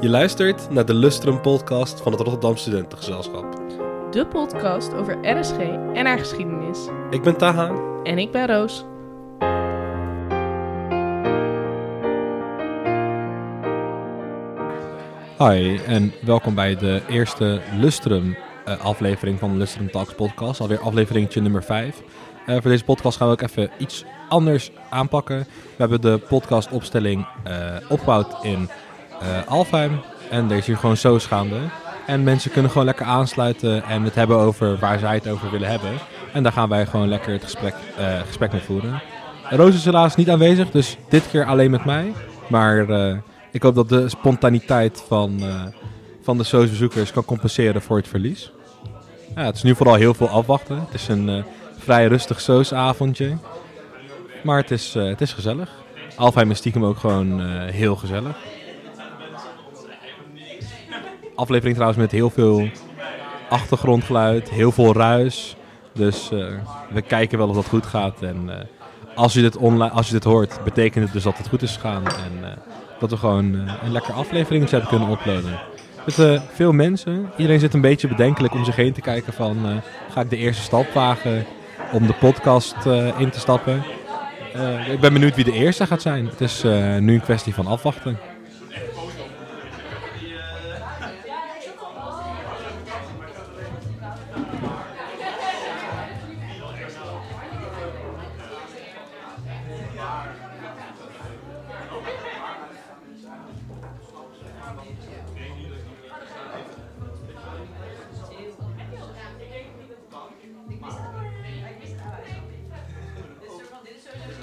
Je luistert naar de Lustrum podcast van het Rotterdam Studentengezelschap. De podcast over RSG en haar geschiedenis. Ik ben Taha. En ik ben Roos. Hi en welkom bij de eerste Lustrum eh, aflevering van de Lustrum Talks podcast. Alweer afleveringetje nummer 5. Eh, voor deze podcast gaan we ook even iets anders aanpakken. We hebben de podcastopstelling eh opgebouwd in eh Alfheim. En er is hier gewoon zo gaande. En mensen kunnen gewoon lekker aansluiten en het hebben over waar zij het over willen hebben. En daar gaan wij gewoon lekker het gesprek, eh, gesprek mee voeren. Roos is helaas niet aanwezig, dus dit keer alleen met mij. Maar eh, ik hoop dat de spontaniteit van, van de SOS-bezoekers kan compenseren voor het verlies. Het is nu vooral heel veel afwachten. Het is een vrij rustig SOS-avondje. Maar het is, het is gezellig. Alfheim is stiekem ook gewoon heel gezellig. Aflevering trouwens met heel veel achtergrondgeluid, heel veel ruis. Dus eh, we kijken wel of dat goed gaat. En eh, als, je dit online, als je dit hoort, betekent het dus dat het goed is gegaan. En eh, dat we gewoon een lekker aflevering hebben kunnen uploaden. Met veel mensen. Iedereen zit een beetje bedenkelijk om zich heen te kijken van... ga ik de eerste stap wagen om de podcast in te stappen? Ik ben benieuwd wie de eerste gaat zijn. Het is nu een kwestie van afwachten.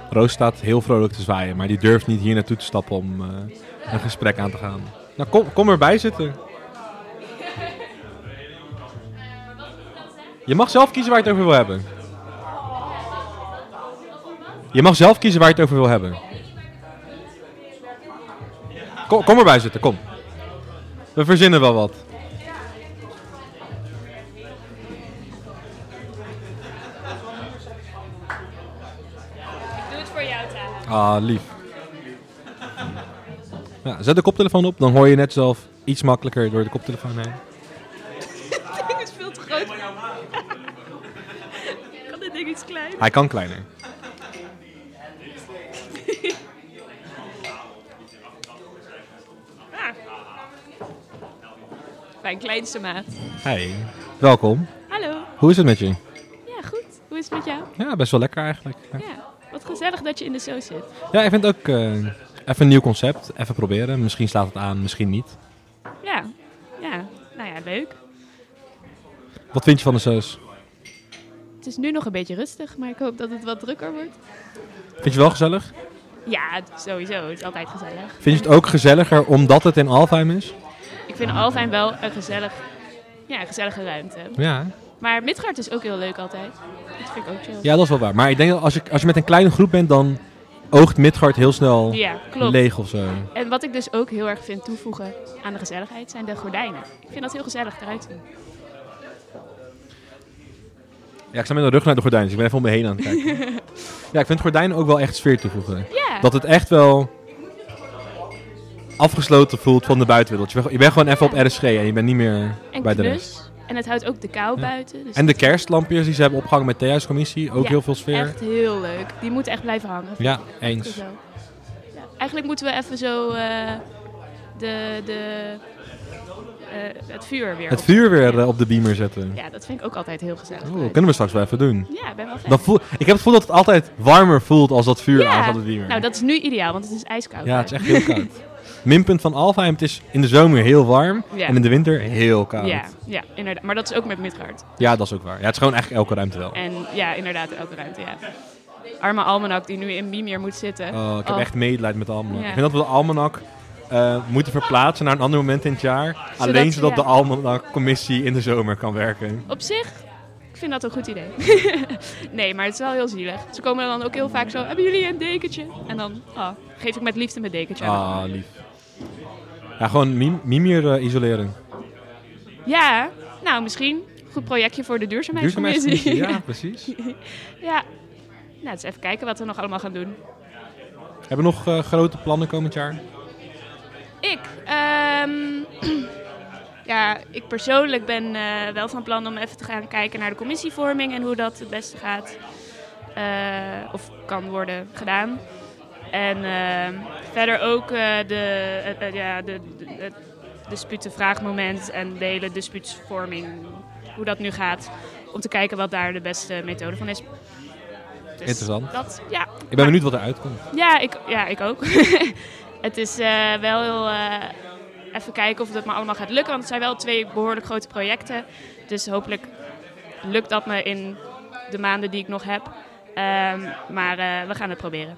Roos staat heel vrolijk te zwaaien, maar die durft niet hier naartoe te stappen om eh, een gesprek aan te gaan. Nou, kom, kom erbij zitten. Je mag zelf kiezen waar je het over wil hebben. Je mag zelf kiezen waar je het over wil hebben. Kom, kom erbij zitten, kom. We verzinnen wel wat. Ah, lief. Ja, zet de koptelefoon op, dan hoor je net zelf iets makkelijker door de koptelefoon heen. Het ding is veel te groot. kan dit ding iets klein? Hij kan kleiner. Ah. Mijn kleinste maat. Hey, welkom. Hallo. Hoe is het met je? Ja, goed. Hoe is het met jou? Ja, best wel lekker eigenlijk. Ja, Ja. Wat gezellig dat je in de show zit. ja ik vind het ook eh, even een nieuw concept. Even proberen. Misschien slaat het aan, misschien niet. Ja. Ja. Nou ja, leuk. Wat vind je van de saus? Het is nu nog een beetje rustig, maar ik hoop dat het wat drukker wordt. Vind je het wel gezellig? Ja, sowieso. Het is altijd gezellig. Vind je het ook gezelliger omdat het in Alfheim is? Ik vind Alfijn wel een gezellig, ja, een gezellige ruimte. Ja. Maar Midgard is ook heel leuk altijd. Dat vind ik ook chill. Ja, dat is wel waar. Maar ik denk dat als je, als je met een kleine groep bent, dan oogt Midgard heel snel Ja, klopt. leeg of zo. En wat ik dus ook heel erg vind toevoegen aan de gezelligheid zijn de gordijnen. Ik vind dat heel gezellig eruit zien. Ja, ik sta met mijn rug naar de gordijnen, dus ik ben even om me heen aan het kijken. ja, ik vind gordijnen ook wel echt sfeer toevoegen. Ja, Dat het echt wel afgesloten voelt van de buitenwereld. Je bent, gewoon even op RSG en je bent niet meer en bij de rest. En het houdt ook de kou buiten. Dus En de kerstlampjes die ze hebben opgehangen met Theahuiscommissie, ook Ja, heel veel sfeer. echt heel leuk. Die moeten echt blijven hangen. Ja, eens. Eigenlijk moeten we even zo eh, de, de, eh, het vuur weer Het op- vuur weer Ja. eh, op de beamer zetten. Ja, dat vind ik ook altijd heel gezellig. Oeh, kunnen we straks wel even doen. Ja, ik ben wel. Dan voel, ik heb het gevoel dat het altijd warmer voelt als dat vuur Ja. aan de beamer. Nou, dat is nu ideaal, want het is ijskoud. ja, het is echt heel koud. Minpunt van Alfheim, het is in de zomer heel warm Ja. en in de winter heel koud. Ja, ja, inderdaad. Maar dat is ook met Midgard. Ja, dat is ook waar. Ja, het is gewoon eigenlijk elke ruimte wel. En ja, inderdaad, elke ruimte, ja. Arme Almanak die nu in Mimir moet zitten. Oh, ik heb Oh. echt medelijden met de almanak. Ja. Ik vind dat we de almanak eh, moeten verplaatsen naar een ander moment in het jaar. alleen zodat de almanak-commissie in de zomer kan werken. Op zich, ik vind dat een goed idee. nee, maar het is wel heel zielig. Ze komen dan ook heel vaak zo, hebben jullie een dekentje? En dan ah, geef ik met liefde mijn dekentje aan. Ah, lief. Ja, gewoon mim Mimir eh, isoleren. Ja, nou misschien. Goed projectje voor de duurzaamheidscommissie. Duurzaamheidscommissie, ja, precies. ja. Nou, eens even kijken wat we nog allemaal gaan doen. Hebben we nog eh, grote plannen komend jaar? Ik? ehm, ja, ik persoonlijk ben eh, wel van plan om even te gaan kijken naar de commissievorming en hoe dat het beste gaat. of kan worden gedaan. En ehm, verder ook eh, de, ja, de, de, het disputenvraagmoment en de hele dispuutsvorming, hoe dat nu gaat. Om te kijken wat daar de beste methode van is. Dus Interessant. Dat, ja, Ik ben benieuwd wat eruit komt. ja, ik, ja, ik ook. het is eh, wel heel... eh, even kijken of het me allemaal gaat lukken. Want het zijn wel twee behoorlijk grote projecten. Dus hopelijk lukt dat me in de maanden die ik nog heb. Ehm, maar eh, we gaan het proberen.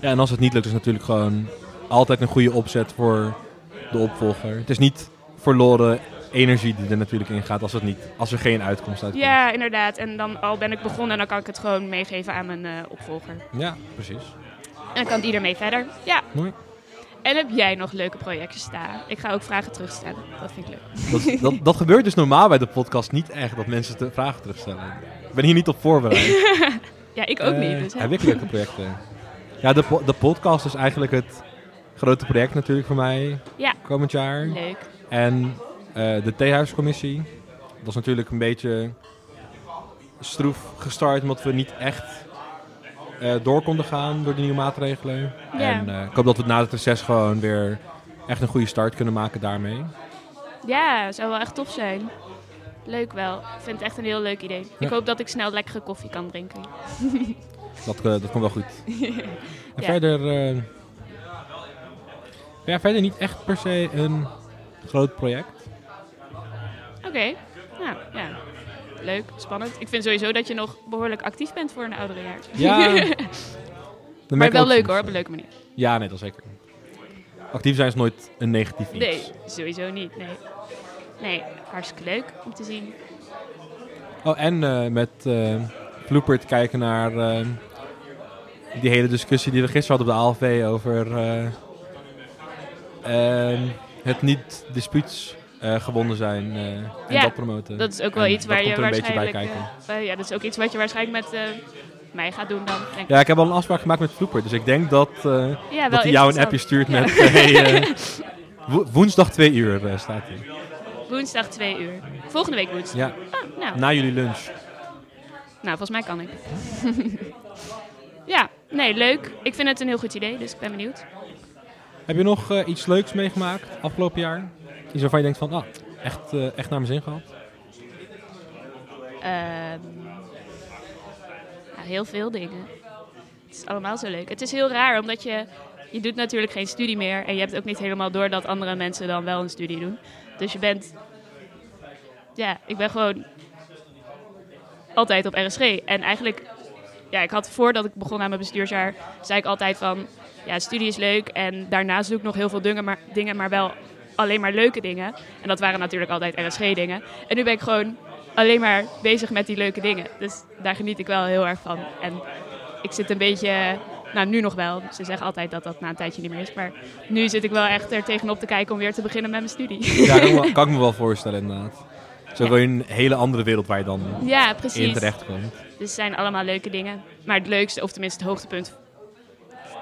Ja, en als het niet lukt, is natuurlijk gewoon altijd een goede opzet voor de opvolger. Het is niet verloren energie die er natuurlijk in gaat als, het niet, als er geen uitkomst uitkomt. Ja, inderdaad. En dan al ben ik begonnen, dan kan ik het gewoon meegeven aan mijn eh, opvolger. Ja, precies. En dan kan die ermee verder. Ja. Mooi. En heb jij nog leuke projectjes staan? Ik ga ook vragen terugstellen. Dat vind ik leuk. Dat, dat, dat gebeurt dus normaal bij de podcast niet echt, dat mensen de vragen terugstellen. Ik ben hier niet op voorbereid. Ja, ik ook Eh, niet. Dus, hè. Heb ik leuke projecten? Ja, de, po- de podcast is eigenlijk het grote project natuurlijk voor mij Ja. komend jaar. Leuk. En eh, de theehuiscommissie. Dat is natuurlijk een beetje stroef gestart, omdat we niet echt eh, door konden gaan door die nieuwe maatregelen. Ja. En eh, ik hoop dat we na het reces gewoon weer echt een goede start kunnen maken daarmee. Ja, zou wel echt tof zijn. Leuk wel. Ik vind het echt een heel leuk idee. Ik hoop dat ik snel lekkere koffie kan drinken. Dat, eh, dat komt wel goed. En verder, eh, ja, verder niet echt per se een groot project. Oké. Nou, ja. Leuk, spannend. Ik vind sowieso dat je nog behoorlijk actief bent voor een oudere jaar. Ja, maar wel leuk hoor, op een leuke manier. Ja, nee, dat zeker. Actief zijn is nooit een negatief iets. Nee, sowieso niet. Nee. Nee, hartstikke leuk om te zien. Oh, en eh, met eh Floepert kijken naar eh, die hele discussie die we gisteren hadden op de ALV over eh, ehm, het niet dispuuts gewonnen zijn en Ja, dat promoten. Dat is ook wel En iets waar je beetje bij waarschijnlijk... kijken. ja, dat is ook iets wat je waarschijnlijk met mij gaat doen dan. Denk ik. Ja, ik heb al een afspraak gemaakt met Floepert, dus ik denk dat, Ja, dat hij jou een appje stuurt Ja. met hey, wo- woensdag twee uur staat hij. Woensdag 2 uur. Volgende week woensdag. Ja, Ah, nou, na jullie lunch. Nou, volgens mij kan ik. ja, nee, leuk. Ik vind het een heel goed idee, dus ik ben benieuwd. Heb je nog eh, iets leuks meegemaakt afgelopen jaar? Iets waarvan je denkt van, ah, echt, eh, echt naar mijn zin gehad? Ehm, ja, heel veel dingen. Het is allemaal zo leuk. Het is heel raar, omdat je... Je doet natuurlijk geen studie meer. En je hebt ook niet helemaal door dat andere mensen dan wel een studie doen. Dus je bent... Ja, ik ben gewoon altijd op RSG. En eigenlijk... Ja, ik had voordat ik begon aan mijn bestuursjaar... zei ik altijd van... Ja, studie is leuk. En daarnaast doe ik nog heel veel dingen, maar, dingen, maar wel alleen maar leuke dingen. En dat waren natuurlijk altijd RSG-dingen. En nu ben ik gewoon alleen maar bezig met die leuke dingen. Dus daar geniet ik wel heel erg van. En ik zit een beetje, nou nu nog wel. Ze zeggen altijd dat dat na een tijdje niet meer is. Maar nu zit ik wel echt er tegenop te kijken om weer te beginnen met mijn studie. Ja, kan, ik me- kan ik me wel voorstellen inderdaad. Zo Ja. wil je een hele andere wereld waar je dan ja, in precies. terecht komt. Dus het zijn allemaal leuke dingen. Maar het leukste, of tenminste het hoogtepunt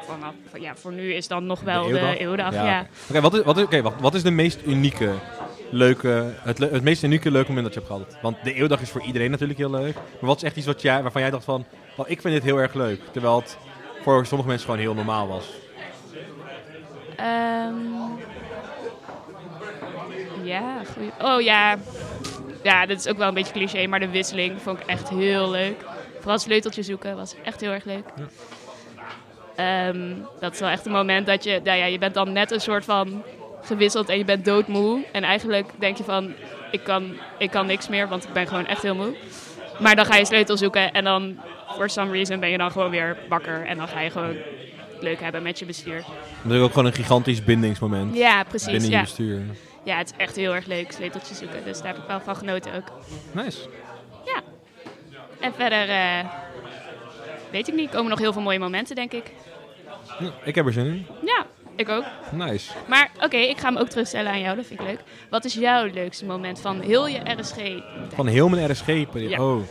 vanaf, van, ja, voor nu is dan nog wel de eeuwdag? eeuwdag. Ja. ja. Oké, wat, is, wat, is, wat is de meest unieke, leuke, het, le- het meest unieke leuke moment dat je hebt gehad? Want de eeuwdag is voor iedereen natuurlijk heel leuk. Maar wat is echt iets wat jij, waarvan jij dacht van, ik vind dit heel erg leuk. Terwijl het voor sommige mensen gewoon heel normaal was. Ehm, ja, goeie. Oh ja. Ja, dat is ook wel een beetje cliché, maar de wisseling vond ik echt heel leuk. Vooral sleuteltje zoeken was echt heel erg leuk. Ehm, dat is wel echt een moment dat je, nou ja, je bent dan net een soort van gewisseld en je bent doodmoe. En eigenlijk denk je van, ik kan, ik kan niks meer, want ik ben gewoon echt heel moe. Maar dan ga je sleutel zoeken en dan, for some reason, ben je dan gewoon weer wakker. En dan ga je gewoon leuk hebben met je bestuur. Natuurlijk ook gewoon een gigantisch bindingsmoment Ja, precies. binnen je Ja. bestuur. ja, het is echt heel erg leuk, sleuteltjes zoeken. Dus daar heb ik wel van genoten ook. Nice. En verder, eh, weet ik niet, komen nog heel veel mooie momenten, denk ik. Ja, ik heb er zin in. Ja, ik ook. Nice. Maar oké, ik ga hem ook terugstellen aan jou, dat vind ik leuk. Wat is jouw leukste moment van heel je RSG? Van heel mijn. Ja. Oh.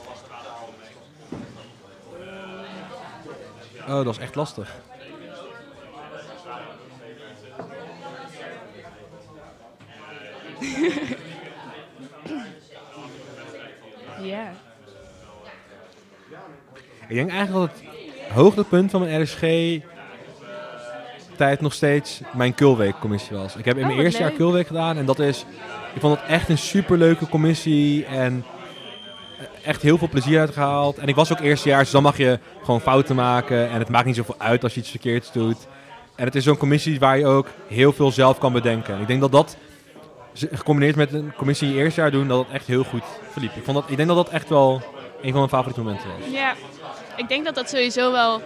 Oh, dat is echt lastig. ja. Ik denk eigenlijk dat het hoogtepunt van mijn RSG-tijd nog steeds mijn Kulweek-commissie was. Ik heb in mijn oh, eerste jaar Kulweek gedaan en dat is... Ik vond het echt een superleuke commissie en echt heel veel plezier uitgehaald. En ik was ook eerstejaars, dus dan mag je gewoon fouten maken en het maakt niet zoveel uit als je iets verkeerds doet. En het is zo'n commissie waar je ook heel veel zelf kan bedenken. En ik denk dat dat, gecombineerd met een commissie in je eerste jaar doen, dat het echt heel goed verliep. Ik, vond dat, ik denk dat dat echt wel een van mijn favoriete momenten was. Ja, ik denk dat dat sowieso wel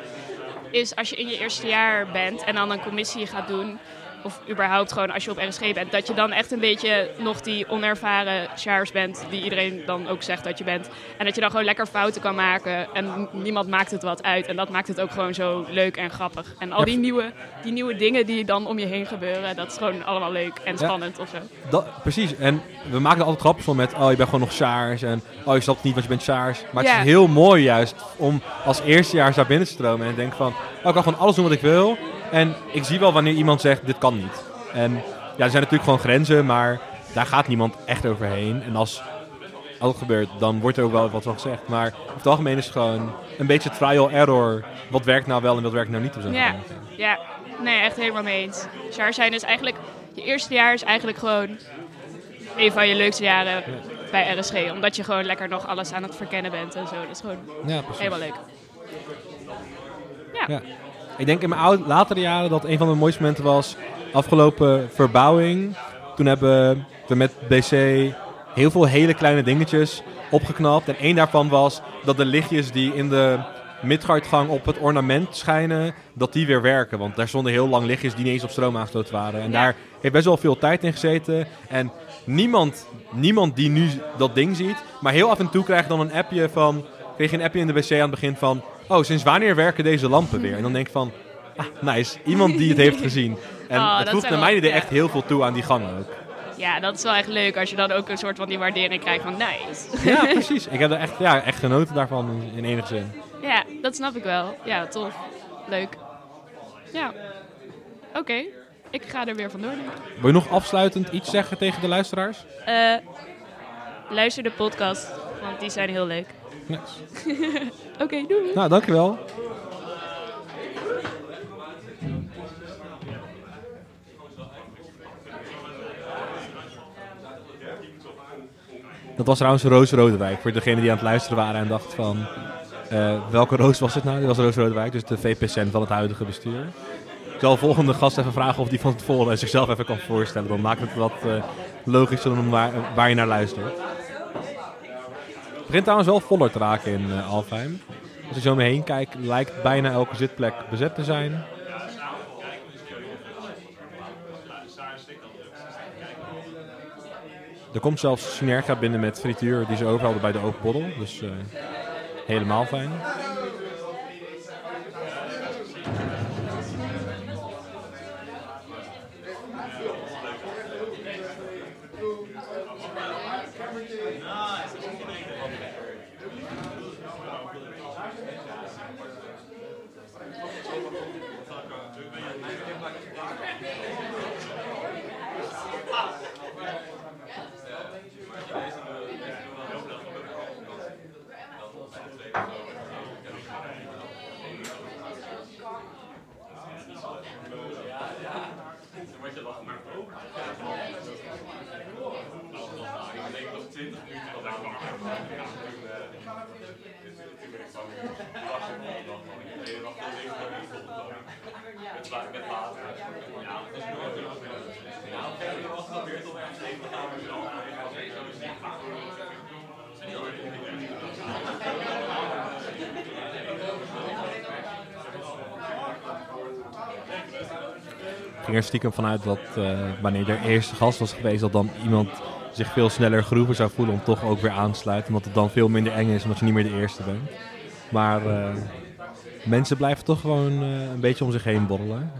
is als je in je eerste jaar bent en dan een commissie gaat doen. Of überhaupt gewoon als je op RSG bent. Dat je dan echt een beetje nog die onervaren chars bent. Die iedereen dan ook zegt dat je bent. En dat je dan gewoon lekker fouten kan maken. En niemand maakt het wat uit. En dat maakt het ook gewoon zo leuk en grappig. En al Ja. die nieuwe, die nieuwe dingen die dan om je heen gebeuren. Dat is gewoon allemaal leuk en Ja. spannend of zo. Dat, precies, en we maken er altijd grappen van met, oh je bent gewoon nog Sjaars en oh je snapt niet, want je bent Sjaars. Maar het Ja. is heel mooi juist om als eerstejaars daar binnen te stromen en te denken van, oh ik kan gewoon alles doen wat ik wil. En ik zie wel wanneer iemand zegt, dit kan niet. En ja, er zijn natuurlijk gewoon grenzen, maar daar gaat niemand echt overheen. En als, het gebeurt, dan wordt er ook wel wat van gezegd. Maar over het algemeen is het gewoon een beetje trial error. Wat werkt nou wel en wat werkt nou niet op zo'n Ja. Ja, nee, echt helemaal mee eens. Chars zijn is eigenlijk, je eerste jaar is eigenlijk gewoon een van je leukste jaren bij RSG. Omdat je gewoon lekker nog alles aan het verkennen bent en zo. Dat is gewoon Ja, helemaal leuk. Ja, Ja. Ik denk in mijn oude, latere jaren dat een van de mooiste momenten was afgelopen verbouwing. Toen hebben we met BC heel veel hele kleine dingetjes opgeknapt. En één daarvan was dat de lichtjes die in de Midgardgang op het ornament schijnen, dat die weer werken. Want daar stonden heel lang lichtjes die niet eens op stroom aangesloten waren. En Ja. daar heeft best wel veel tijd in gezeten. En niemand, niemand die nu dat ding ziet, maar heel af en toe krijg je dan een appje van... Kreeg je een appje in de wc aan het begin van... Oh, sinds wanneer werken deze lampen weer? En dan denk ik van... Ah, nice. Iemand die het heeft gezien. En Oh, het voegt naar mijn idee echt heel veel toe aan die gang ook. ja, dat is wel echt leuk als je dan ook een soort van die waardering krijgt van nice. Ja, precies. Ik heb er echt, ja, echt genoten daarvan in, in enige zin. Ja, dat snap ik wel. Ja, tof. Leuk. Ja. Oké, ik ga er weer vandoor. denk ik. Wil je nog afsluitend iets zeggen tegen de luisteraars? Eh, luister de podcast, want die zijn heel leuk. Nice. Oké, doei. Nou, dankjewel. Dat was trouwens Roos Rodewijk. Voor degenen die aan het luisteren waren en dachten van... eh, welke Roos was het nou? Dit was Roos Rodewijk, dus de VPCN van het huidige bestuur. Ik zal de volgende gast even vragen of die van tevoren zichzelf even kan voorstellen. Dan maakt het wat eh, logischer dan waar, waar je naar luistert. Begint trouwens wel voller te raken in eh Alfheim. Als je zo om me heen kijkt, lijkt bijna elke zitplek bezet te zijn. Er komt zelfs Synerga binnen met frituur die ze over hadden bij de open. Dus eh, helemaal fijn. Er stiekem vanuit dat eh, wanneer er eerste gast was geweest, dat dan iemand zich veel sneller geroepen zou voelen om toch ook weer aan te sluiten. Omdat het dan veel minder eng is, omdat je niet meer de eerste bent. Maar eh, mensen blijven toch gewoon eh, een beetje om zich heen borrelen.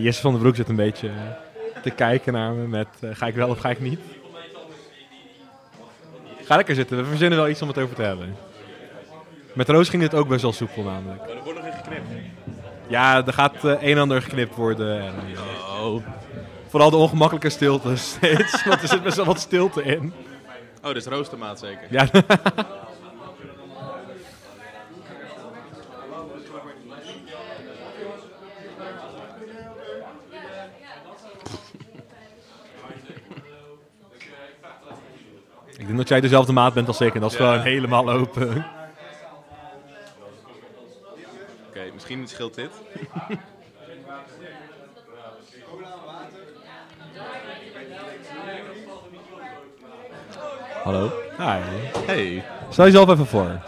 Jesse van den Broek zit een beetje eh, te kijken naar me met eh, ga ik wel of ga ik niet. Ga lekker zitten, we verzinnen wel iets om het over te hebben. Met Roos ging dit ook best wel soepel namelijk. er wordt nog in geknipt. Ja, er gaat eh, een en ander geknipt worden. En, eh, Oh. vooral de ongemakkelijke stilte steeds, want er zit best wel wat stilte in. Oh, is roostermaat zeker. Ja, ik denk dat jij dezelfde maat bent als ik en dat is Ja. gewoon helemaal open. Oké, misschien scheelt dit. Hallo. Hi. Hey, Stel jezelf even voor.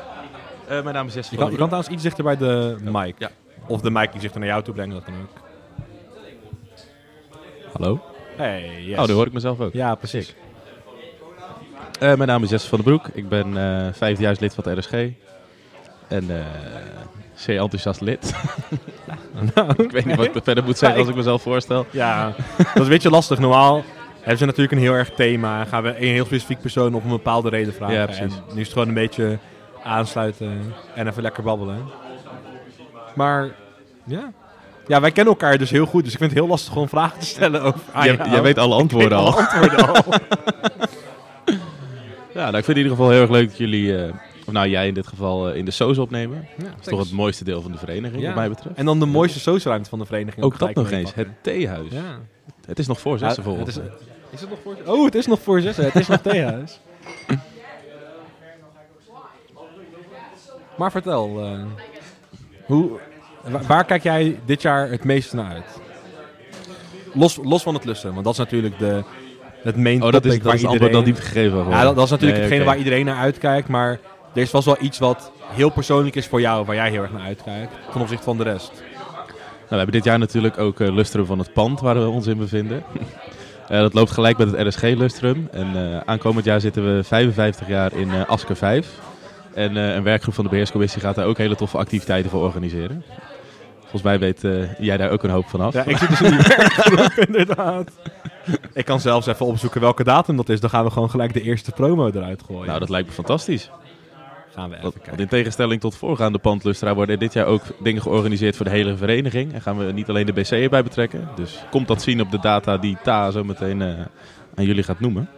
Eh, mijn naam is Jesse Je kan, je kan trouwens iets dichter bij de mic. Ja. Of de mic die zich er naar jou toe brengt, dat kan ook. Hallo. Hey, yes. Oh, nu hoor ik mezelf ook. Ja, precies. Eh, mijn naam is Jesse van den Broek. Ik ben eh vijfdejaars lid van het RSG. En eh zeer enthousiast lid. ik weet niet wat ik verder moet zeggen als ik mezelf voorstel. Ja, dat is een beetje lastig. Normaal hebben ze natuurlijk een heel erg thema. Gaan we een heel specifiek persoon op een bepaalde reden vragen. Ja, precies. En nu is het gewoon een beetje aansluiten en even lekker babbelen. Maar ja. Ja, wij kennen elkaar dus heel goed. Dus ik vind het heel lastig om vragen te stellen over jij, jou. jij weet alle weet antwoorden al. Ja, nou, ik vind het in ieder geval heel erg leuk dat jullie, eh, of nou jij in dit geval, eh, in de SOS opnemen. Ja, Dat is toch het mooiste deel van de vereniging, Ja. wat mij betreft. En dan de mooiste socialruimte van de vereniging. Ook dat nog eens, het theehuis. Ja. Het is nog voor zessen Ja, volgens het is, mij. is het nog voor Oh, het is nog voor zessen. Het is nog theehuis. Maar vertel, eh, hoe, wa- waar kijk jij dit jaar het meest naar uit? Los, los van het lussen, want dat is natuurlijk de, het main Oh, dat is, dat is het antwoord dat iedereen... niet gegeven. Ja, dat, dat is natuurlijk Nee, hetgene waar iedereen naar uitkijkt, maar er is vast wel iets wat heel persoonlijk is voor jou, waar jij heel erg naar uitkijkt, ten opzichte van de rest. Nou, we hebben dit jaar natuurlijk ook eh, Lustrum van het pand waar we ons in bevinden. Eh, dat loopt gelijk met het RSG Lustrum. En eh, aankomend jaar zitten we 55 jaar in eh Asker 5. En een werkgroep van de beheerscommissie gaat daar ook hele toffe activiteiten voor organiseren. Volgens mij weet jij daar ook een hoop van af. Ja, ik zit dus in die werkgroep, inderdaad. Ik kan zelfs even opzoeken welke datum dat is. Dan gaan we gewoon gelijk de eerste promo eruit gooien. Nou, dat lijkt me fantastisch. gaan we even Want, kijken. want in tegenstelling tot voorgaande pandlustera worden dit jaar ook dingen georganiseerd voor de hele vereniging. En gaan we niet alleen de BC erbij betrekken. Dus komt dat zien op de data die Ta zo meteen eh, aan jullie gaat noemen.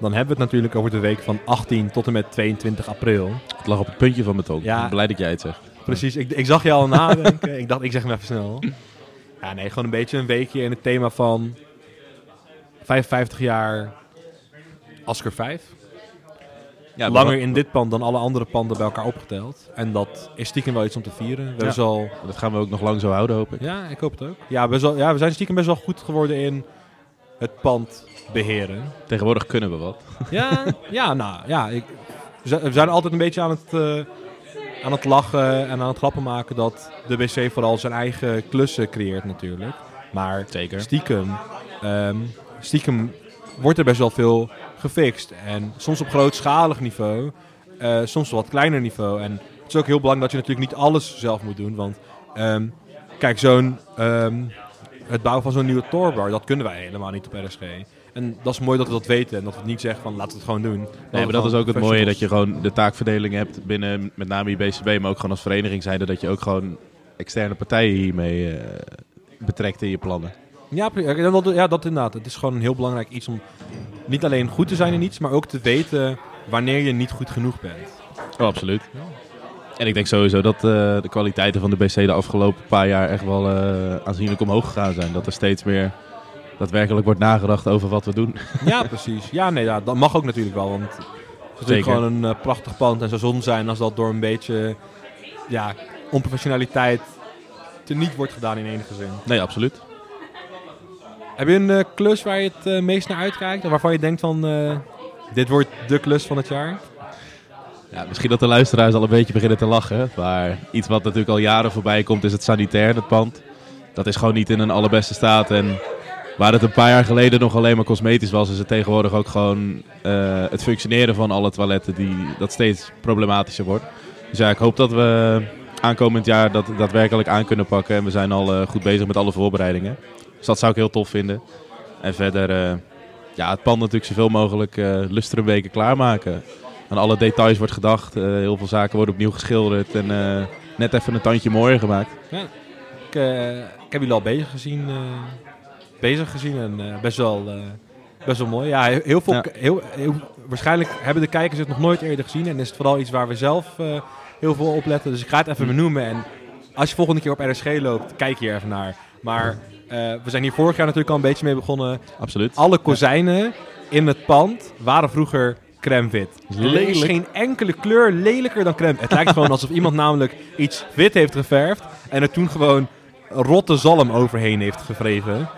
Dan hebben we het natuurlijk over de week van 18 tot en met 22 april. Het lag op het puntje van mijn tong. Ja. Ik ben blij dat jij het zegt. Precies, ik, ik zag je al nadenken. ik dacht, ik zeg hem even snel. Ja, nee, gewoon een beetje een weekje in het thema van 55 jaar Asker 5. Ja, Langer in dit pand dan alle andere panden bij elkaar opgeteld. En dat is stiekem wel iets om te vieren. We Ja. al Dat gaan we ook nog lang zo houden, hoop ik. Ja, ik hoop het ook. Ja, best wel, ja, we zijn stiekem best wel goed geworden in het pand beheren. Tegenwoordig kunnen we wat. Ja, ja nou ja. Ik, we zijn- we zijn altijd een beetje aan het, eh, aan het lachen en aan het grappen maken dat de BC vooral zijn eigen klussen creëert natuurlijk. Maar Zeker. stiekem, ehm, stiekem wordt er best wel veel gefixt. En soms op grootschalig niveau, eh, soms op wat kleiner niveau. En het is ook heel belangrijk dat je natuurlijk niet alles zelf moet doen. Want ehm, kijk, zo'n, ehm, het bouwen van zo'n nieuwe tourbar, dat kunnen wij helemaal niet op RSG. En dat is mooi dat we dat weten en dat we het niet zeggen van laten we het gewoon doen. Nee, maar dat is ook het mooie dat je gewoon de taakverdeling hebt binnen met name je BCB, maar ook gewoon als vereniging zijnde dat je ook gewoon externe partijen hiermee eh, betrekt in je plannen. Ja, dat, ja, dat inderdaad. Het is gewoon een heel belangrijk iets om niet alleen goed te zijn in iets, maar ook te weten wanneer je niet goed genoeg bent. Oh, absoluut. En ik denk sowieso dat eh, de kwaliteiten van de BC de afgelopen paar jaar echt wel eh, aanzienlijk omhoog gegaan zijn. Dat er steeds meer daadwerkelijk wordt nagedacht over wat we doen. Ja, precies. Ja, nee, ja, dat mag ook natuurlijk wel. Want het is natuurlijk gewoon een eh, prachtig pand en zou zonde zijn als dat door een beetje ja, onprofessionaliteit teniet wordt gedaan in enige zin. Nee, absoluut. Heb je een eh, klus waar je het eh, meest naar uitkijkt? Of waarvan je denkt van, dit wordt de klus van het jaar? Ja, misschien dat de luisteraars al een beetje beginnen te lachen. Maar iets wat natuurlijk al jaren voorbij komt is het sanitair, het pand. Dat is gewoon niet in een allerbeste staat. En waar het een paar jaar geleden nog alleen maar cosmetisch was, is het tegenwoordig ook gewoon eh, het functioneren van alle toiletten die, dat steeds problematischer wordt. Dus ja, ik hoop dat we aankomend jaar dat daadwerkelijk aan kunnen pakken. En we zijn al eh, goed bezig met alle voorbereidingen. Dus dat zou ik heel tof vinden. En verder, eh, ja, het pand natuurlijk zoveel mogelijk lustrumweken klaarmaken. Aan alle details wordt gedacht. heel veel zaken worden opnieuw geschilderd. En net even een tandje mooier gemaakt. Ik, eh, ik heb jullie al bezig gezien, bezig gezien en eh, best, wel, eh, best wel mooi. Ja, heel, veel, Ja. Heel, heel, waarschijnlijk hebben de kijkers het nog nooit eerder gezien en is het vooral iets waar we zelf eh, heel veel op letten. Dus ik ga het even benoemen en als je volgende keer op RSG loopt, kijk hier even naar. Maar we zijn hier vorig jaar natuurlijk al een beetje mee begonnen. Absoluut. Alle kozijnen in het pand waren vroeger crème wit. Er is Lelijk. geen enkele kleur lelijker dan crème. Het lijkt gewoon alsof iemand namelijk iets wit heeft geverfd en er toen gewoon rotte zalm overheen heeft gevreven.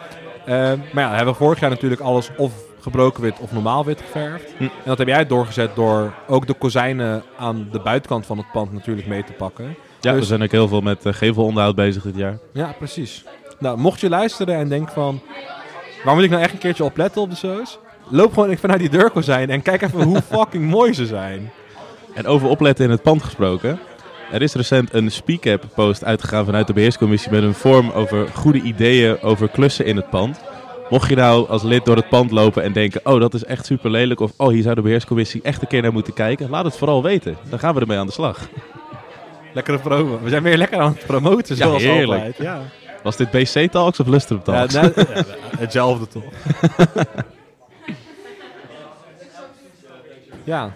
Eh, maar ja, we hebben vorig jaar natuurlijk alles of gebroken wit of normaal wit geverfd. Hm. En dat heb jij doorgezet door ook de kozijnen aan de buitenkant van het pand natuurlijk mee te pakken. Ja, we Dus- zijn ook heel veel met uh, gevelonderhoud bezig dit jaar. Ja, precies. Nou, mocht je luisteren en denken van... Waar moet ik nou echt een keertje op letten op de shows? Loop gewoon even naar die deurkozijn en kijk even hoe fucking mooi ze zijn. En over opletten in het pand gesproken. Er is recent een Speak-app post uitgegaan vanuit de beheerscommissie met een vorm over goede ideeën over klussen in het pand. Mocht je nou als lid door het pand lopen en denken, oh dat is echt super lelijk of oh hier zou de beheerscommissie echt een keer naar moeten kijken, laat het vooral weten. Dan gaan we ermee aan de slag. Lekkere promo. We zijn weer lekker aan het promoten, Ja, zoals heerlijk. altijd. Ja, Was dit BC Talks of Lustrum ja, Talks? nou, ja, hetzelfde toch? ja.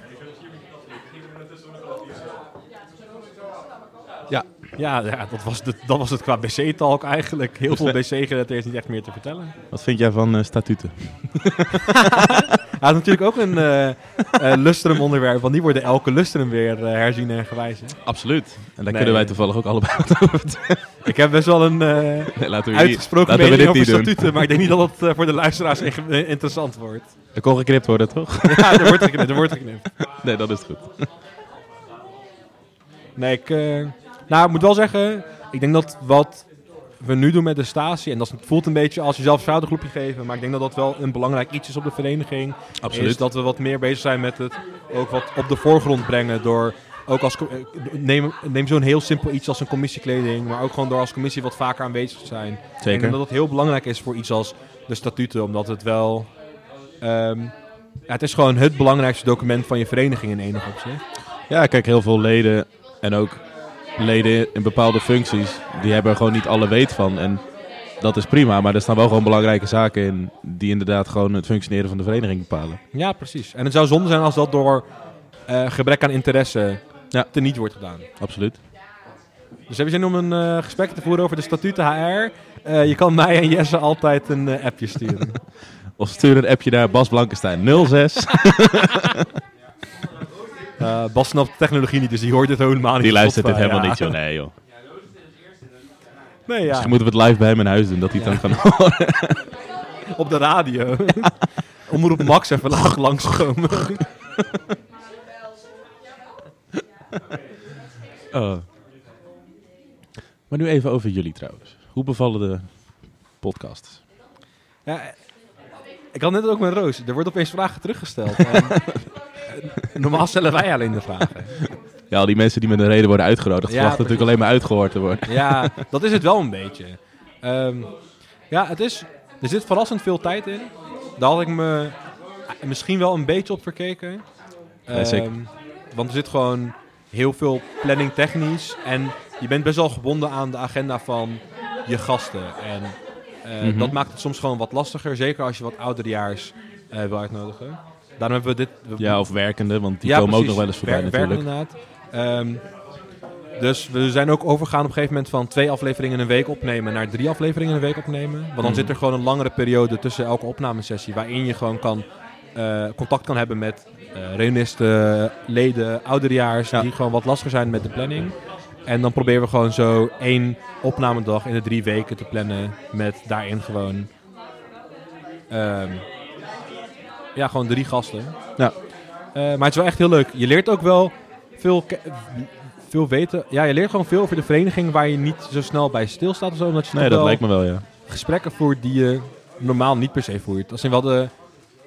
Ja. Dat, was de, dat was het qua BC-talk eigenlijk. Heel veel BC-gerelateerd is niet echt meer te vertellen. Wat vind jij van eh, statuten? Hij had natuurlijk ook een eh eh, lustrum onderwerp, want die worden elke lustrum weer eh, herzien en gewijzigd. Absoluut. En daar Nee. kunnen wij toevallig ook allebei wat over vertellen. Ik heb best wel een eh, Nee, laten we niet, uitgesproken laten we mening dit over niet doen. statuten, maar ik denk niet dat het eh, voor de luisteraars echt, interessant wordt. Er kon geknipt worden, toch? ja, er wordt geknipt, er wordt geknipt. Nee, dat is goed. Nee, ik, nou, ik moet wel zeggen, ik denk dat wat we nu doen met de statie, en dat voelt een beetje als jezelf een schoudergroepje geven, maar ik denk dat dat wel een belangrijk iets is op de vereniging. Is dat we wat meer bezig zijn met het ook wat op de voorgrond brengen door ook als eh, neem, neem zo'n heel simpel iets als een commissiekleding, maar ook gewoon door als commissie wat vaker aanwezig te zijn. Ik denk Zeker. dat het heel belangrijk is voor iets als de statuten, omdat het wel. ehm, ja, het is gewoon het belangrijkste document van je vereniging in enig opzicht. Ja, kijk, heel veel leden en ook leden in bepaalde functies, die hebben er gewoon niet alle weet van. En dat is prima, maar er staan wel gewoon belangrijke zaken in die inderdaad gewoon het functioneren van de vereniging bepalen. Ja, precies. En het zou zonde zijn als dat door eh, gebrek aan interesse Ja. teniet wordt gedaan. Absoluut. Dus heb je zin om een eh, gesprek te voeren over de statuten HR? Eh, je kan mij en Jesse altijd een appje sturen. Of stuur een appje naar Bas Blankenstein 06. Eh, Bas snapt technologie niet, dus die hoort dit helemaal niet. Die op luistert dit helemaal ja. niet, joh. Nee, joh. Nee, ja. Misschien moeten we het live bij hem in huis doen, dat hij het dan kan horen. Op de radio. Omroep Max even laag langskomen. Oh. Maar nu even over jullie trouwens. Hoe bevallen de podcasts? Ja, ik had net ook met Roos. Er wordt opeens vragen teruggesteld. Eh, normaal stellen wij alleen de vragen. Ja, al die mensen die met een reden worden uitgenodigd, Ja, verwachten natuurlijk alleen maar uitgehoord te worden. Ja, dat is het wel een beetje. Ehm, ja, het is, er zit verrassend veel tijd in. Daar had ik me misschien wel een beetje op verkeken. Ja, zeker. Ehm, want er zit gewoon heel veel planning technisch. En je bent best wel gebonden aan de agenda van je gasten. En eh, Mhm. dat maakt het soms gewoon wat lastiger. Zeker als je wat ouderejaars eh wil uitnodigen. Daarom hebben we dit... Ja, of werkende, want die ja, komen ook nog wel eens voorbij Wer- natuurlijk. inderdaad. Ehm, dus we zijn ook overgegaan op een gegeven moment van twee afleveringen in een week opnemen naar drie afleveringen in een week opnemen. Want dan Mhm. zit er gewoon een langere periode tussen elke opnamesessie waarin je gewoon kan, eh, contact kan hebben met eh reunisten, leden, ouderejaars Ja. die gewoon wat lastiger zijn met de planning. En dan proberen we gewoon zo één opnamedag in de drie weken te plannen. Met daarin gewoon. ehm, ja, gewoon drie gasten. Ja. Eh, maar het is wel echt heel leuk. Je leert ook wel veel, veel weten. Ja, je leert gewoon veel over de vereniging waar je niet zo snel bij stilstaat of zo. Omdat je Nee, dat lijkt me wel, ja. gesprekken voert die je normaal niet per se voert. Dat zijn wel de...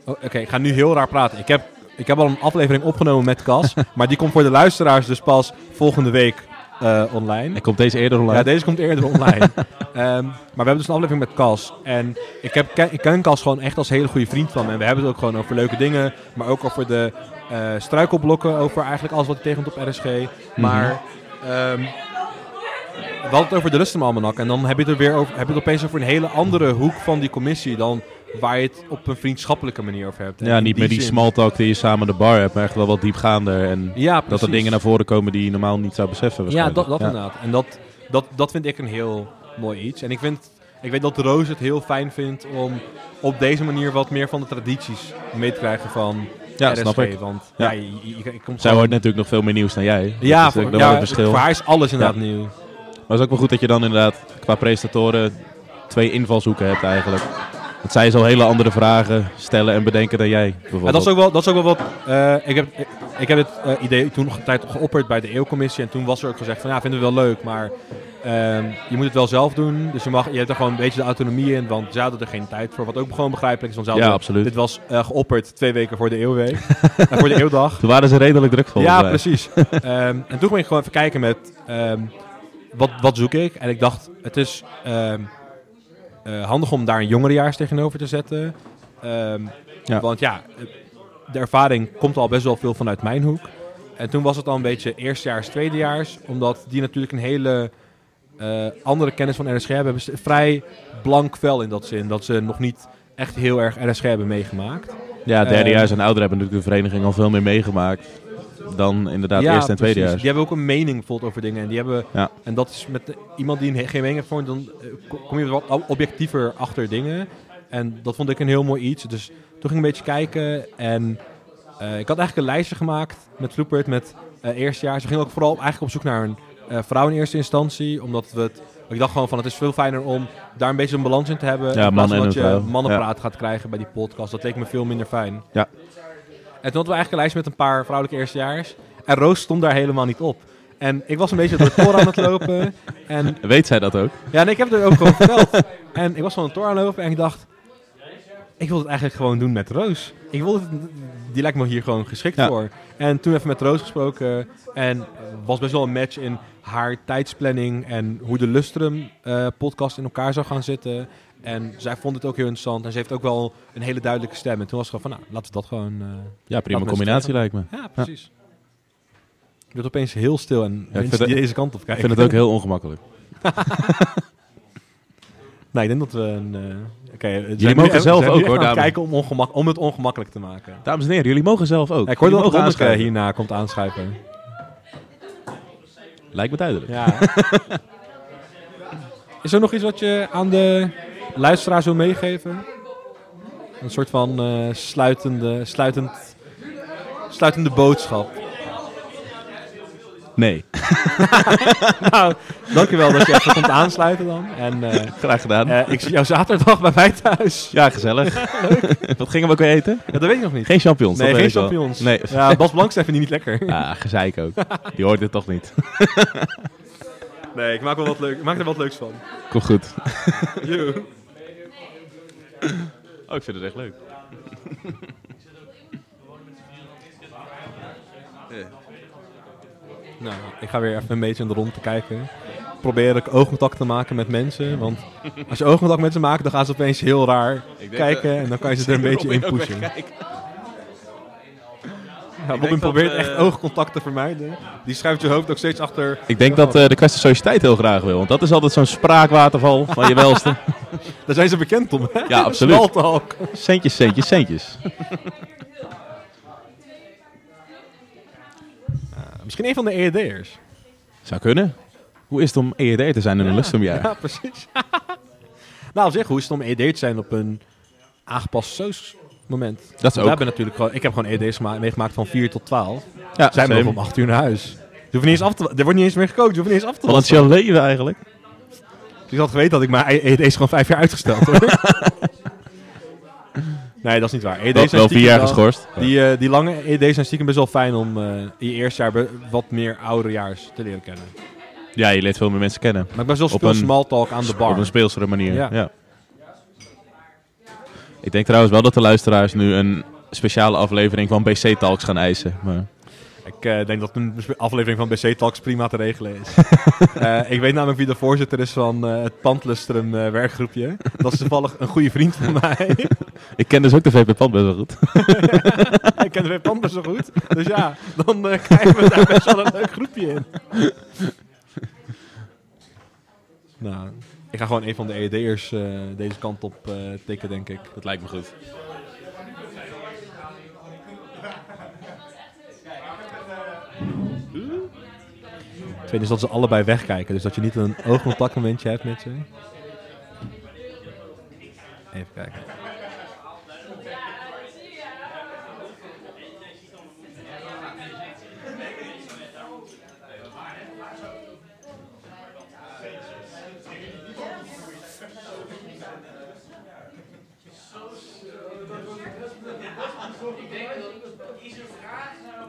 Oh, Oké, ik ga nu heel raar praten. Ik heb, ik heb al een aflevering opgenomen met Cas. maar die komt voor de luisteraars dus pas volgende week eh, online. En komt deze eerder online? Ja, deze komt eerder online. Ehm, maar we hebben dus een aflevering met Cas. En ik, heb, ken, ik ken Cas gewoon echt als hele goede vriend van me. En we hebben het ook gewoon over leuke dingen. Maar ook over de eh, struikelblokken. Over eigenlijk alles wat je tegenkomt op RSG. Maar ehm, we hadden het over de Lustrumaalmanak. En dan heb je het er weer over, heb je het opeens over een hele andere hoek van die commissie. Dan waar je het op een vriendschappelijke manier over hebt. En ja, niet meer die zin- small talk die je samen de bar hebt, maar echt wel wat diepgaander. En Ja, dat er dingen naar voren komen die je normaal niet zou beseffen. Ja, dat, dat inderdaad. En dat, dat, dat vind ik een heel mooi iets. En ik, vind, ik weet dat Roos het heel fijn vindt om op deze manier wat meer van de tradities mee te krijgen van Ja, RSG. snap ik. Want ja, Ja. je, Zij gewoon- hoort natuurlijk nog veel meer nieuws dan jij. Dat Ja, is voor, ja verschil. voor haar is alles inderdaad nieuw. Maar het is ook wel goed dat je dan inderdaad qua presentatoren twee invalshoeken hebt eigenlijk. Dat zij zo hele andere vragen stellen en bedenken dan jij. En dat is ook wel, dat is ook wel wat. eh, ik, heb, ik, ik heb het eh, idee toen nog een tijd geopperd bij de eeuwcommissie. En toen was er ook gezegd van ja, vinden we wel leuk, maar ehm, je moet het wel zelf doen. Dus je, mag, je hebt er gewoon een beetje de autonomie in, want ze hadden er geen tijd voor. Wat ook gewoon begrijpelijk is, want Ja, absoluut. dit was eh, geopperd twee weken voor de eeuwweek. Voor de eeuwdag. Toen waren ze redelijk druk volgens Ja, mij. precies. Ehm, en toen ging ik gewoon even kijken met ehm, wat, wat zoek ik. En ik dacht, het is eh, handig om daar een jongerejaars tegenover te zetten. Ehm, Ja. Want ja, de ervaring komt al best wel veel vanuit mijn hoek. En toen was het al een beetje eerstejaars, tweedejaars. Omdat die natuurlijk een hele eh, andere kennis van RSG hebben. Hebben vrij blank vel in dat zin. Dat ze nog niet echt heel erg RSG hebben meegemaakt. Ja, derdejaars Eh, en ouder hebben natuurlijk de vereniging al veel meer meegemaakt dan inderdaad Ja, eerste en precies. tweedejaars. Die hebben ook een mening bijvoorbeeld over dingen. En, die hebben, Ja. en dat is met iemand die een, geen mening heeft dan eh, ko- kom je wat objectiever achter dingen. En dat vond ik een heel mooi iets. Dus toen ging ik een beetje kijken. En eh, ik had eigenlijk een lijstje gemaakt met Floepert met eh eerstejaars. We gingen ook vooral eigenlijk op zoek naar een vrouw in eerste instantie. Omdat we het... Ik dacht gewoon van het is veel fijner om daar een beetje een balans in te hebben. Ja, in plaats man van en dat je vrouw. mannenpraat gaat krijgen bij die podcast. Dat leek me veel minder fijn. Ja. En toen hadden we eigenlijk een lijst met een paar vrouwelijke eerstejaars. En Roos stond daar helemaal niet op. En ik was een beetje door het tor aan het lopen. En Weet zij dat ook? ja, en ik heb het er ook gewoon verteld. En ik was van het tor aan het lopen en ik dacht... Ik wil het eigenlijk gewoon doen met Roos. Ik wil het, die lijkt me hier gewoon geschikt Ja. voor. En toen even met Roos gesproken. En was best wel een match in haar tijdsplanning. En hoe de Lustrum eh, podcast in elkaar zou gaan zitten. En zij vond het ook heel interessant. En ze heeft ook wel een hele duidelijke stem. En toen was het gewoon van, nou, laten we dat gewoon... eh, Ja, prima combinatie lijkt me. ja, precies. Je wordt opeens heel stil en ik mensen die deze kant op Ik kijken. vind het ook heel ongemakkelijk. Nee, ik denk dat we een... eh zijn Jullie mogen zelf ook, hoor, dames. kijken om, ongemak, om het ongemakkelijk te maken. Dames en heren, jullie mogen zelf ook. Ja, ik hoorde Jullie dat aanschuiven. hierna komt aanschuiven. Lijkt me duidelijk. Ja. Is er nog iets wat je aan de luisteraars wil meegeven? Een soort van eh, sluitende, sluitend, sluitende boodschap. Nee, nou, dankjewel dat je even komt aansluiten dan. En eh, graag gedaan. eh, ik zie jou zaterdag bij mij thuis. ja, gezellig. Wat gingen we ook weer eten? Ja, dat weet ik nog niet. Geen champignons. nee, geen champignons. Nee. Ja, Bas Blankstein vindt die niet lekker. Ah, gezeik ook. Die hoort dit toch niet. Nee, ik maak, wel wat leuk, ik maak er wat leuks van. Komt goed. Oh, ik vind het echt leuk. Nou, ik ga weer even een beetje in de rond te kijken. Probeer ik oogcontact te maken met mensen. Want als je oogcontact met ze maakt, dan gaan ze opeens heel raar kijken. En dan kan je ze er een beetje in pushen. Ja, Robin probeert eh, echt oogcontact te vermijden. Die schuift je hoofd ook steeds achter. Ik denk dat eh, de kwestie sociëteit heel graag wil. Want dat is altijd zo'n spraakwaterval van je welste. Daar zijn ze bekend om, hè? Ja, absoluut. Smalltalk. Centjes, centjes, centjes. Misschien een van de EED'ers. Zou kunnen. Hoe is het om EED te zijn in een lustrumjaar? Ja, precies. nou, op zich, hoe is het om EED te zijn op een aangepast moment? Dat is We ook. hebben natuurlijk gewoon, ik heb gewoon gema- meegemaakt van 4 tot 12. Ja, Zij mogen om 8 uur naar huis. Je hoeft niet eens af te, er wordt niet eens meer gekookt, je hoeft niet eens af te Wat is jouw leven eigenlijk? Dus ik had geweten dat ik mijn EED's gewoon vijf jaar uitgesteld hoor. nee, dat is niet waar. Wel, zijn wel vier jaar wel- geschorst. Die, eh, die lange EED's zijn stiekem best wel fijn om eh, in je eerste jaar wat meer ouderejaars te leren kennen. Ja, je leert veel meer mensen kennen. Maar ik ben zo Op speel een- small talk aan de bar. Op een speelsere manier. Ja. Ja. Ik denk trouwens wel dat de luisteraars nu een speciale aflevering van BC Talks gaan eisen. Maar Ik eh, denk dat een aflevering van BC Talks prima te regelen is. Eh, ik weet namelijk wie de voorzitter is van eh, het Pandlustrum werkgroepje. Dat is toevallig een goede vriend van mij. ik ken dus ook de VP Pand best wel goed. ik ken de VP Pand best zo goed. Dus ja, dan krijgen we daar best wel een leuk groepje in. nou, ik ga gewoon een van de EED'ers eh deze kant op eh tikken, denk ik. Dat lijkt me goed. Tweede is dat ze allebei wegkijken, dus dat je niet een oogcontactmomentje hebt met ze. Even kijken.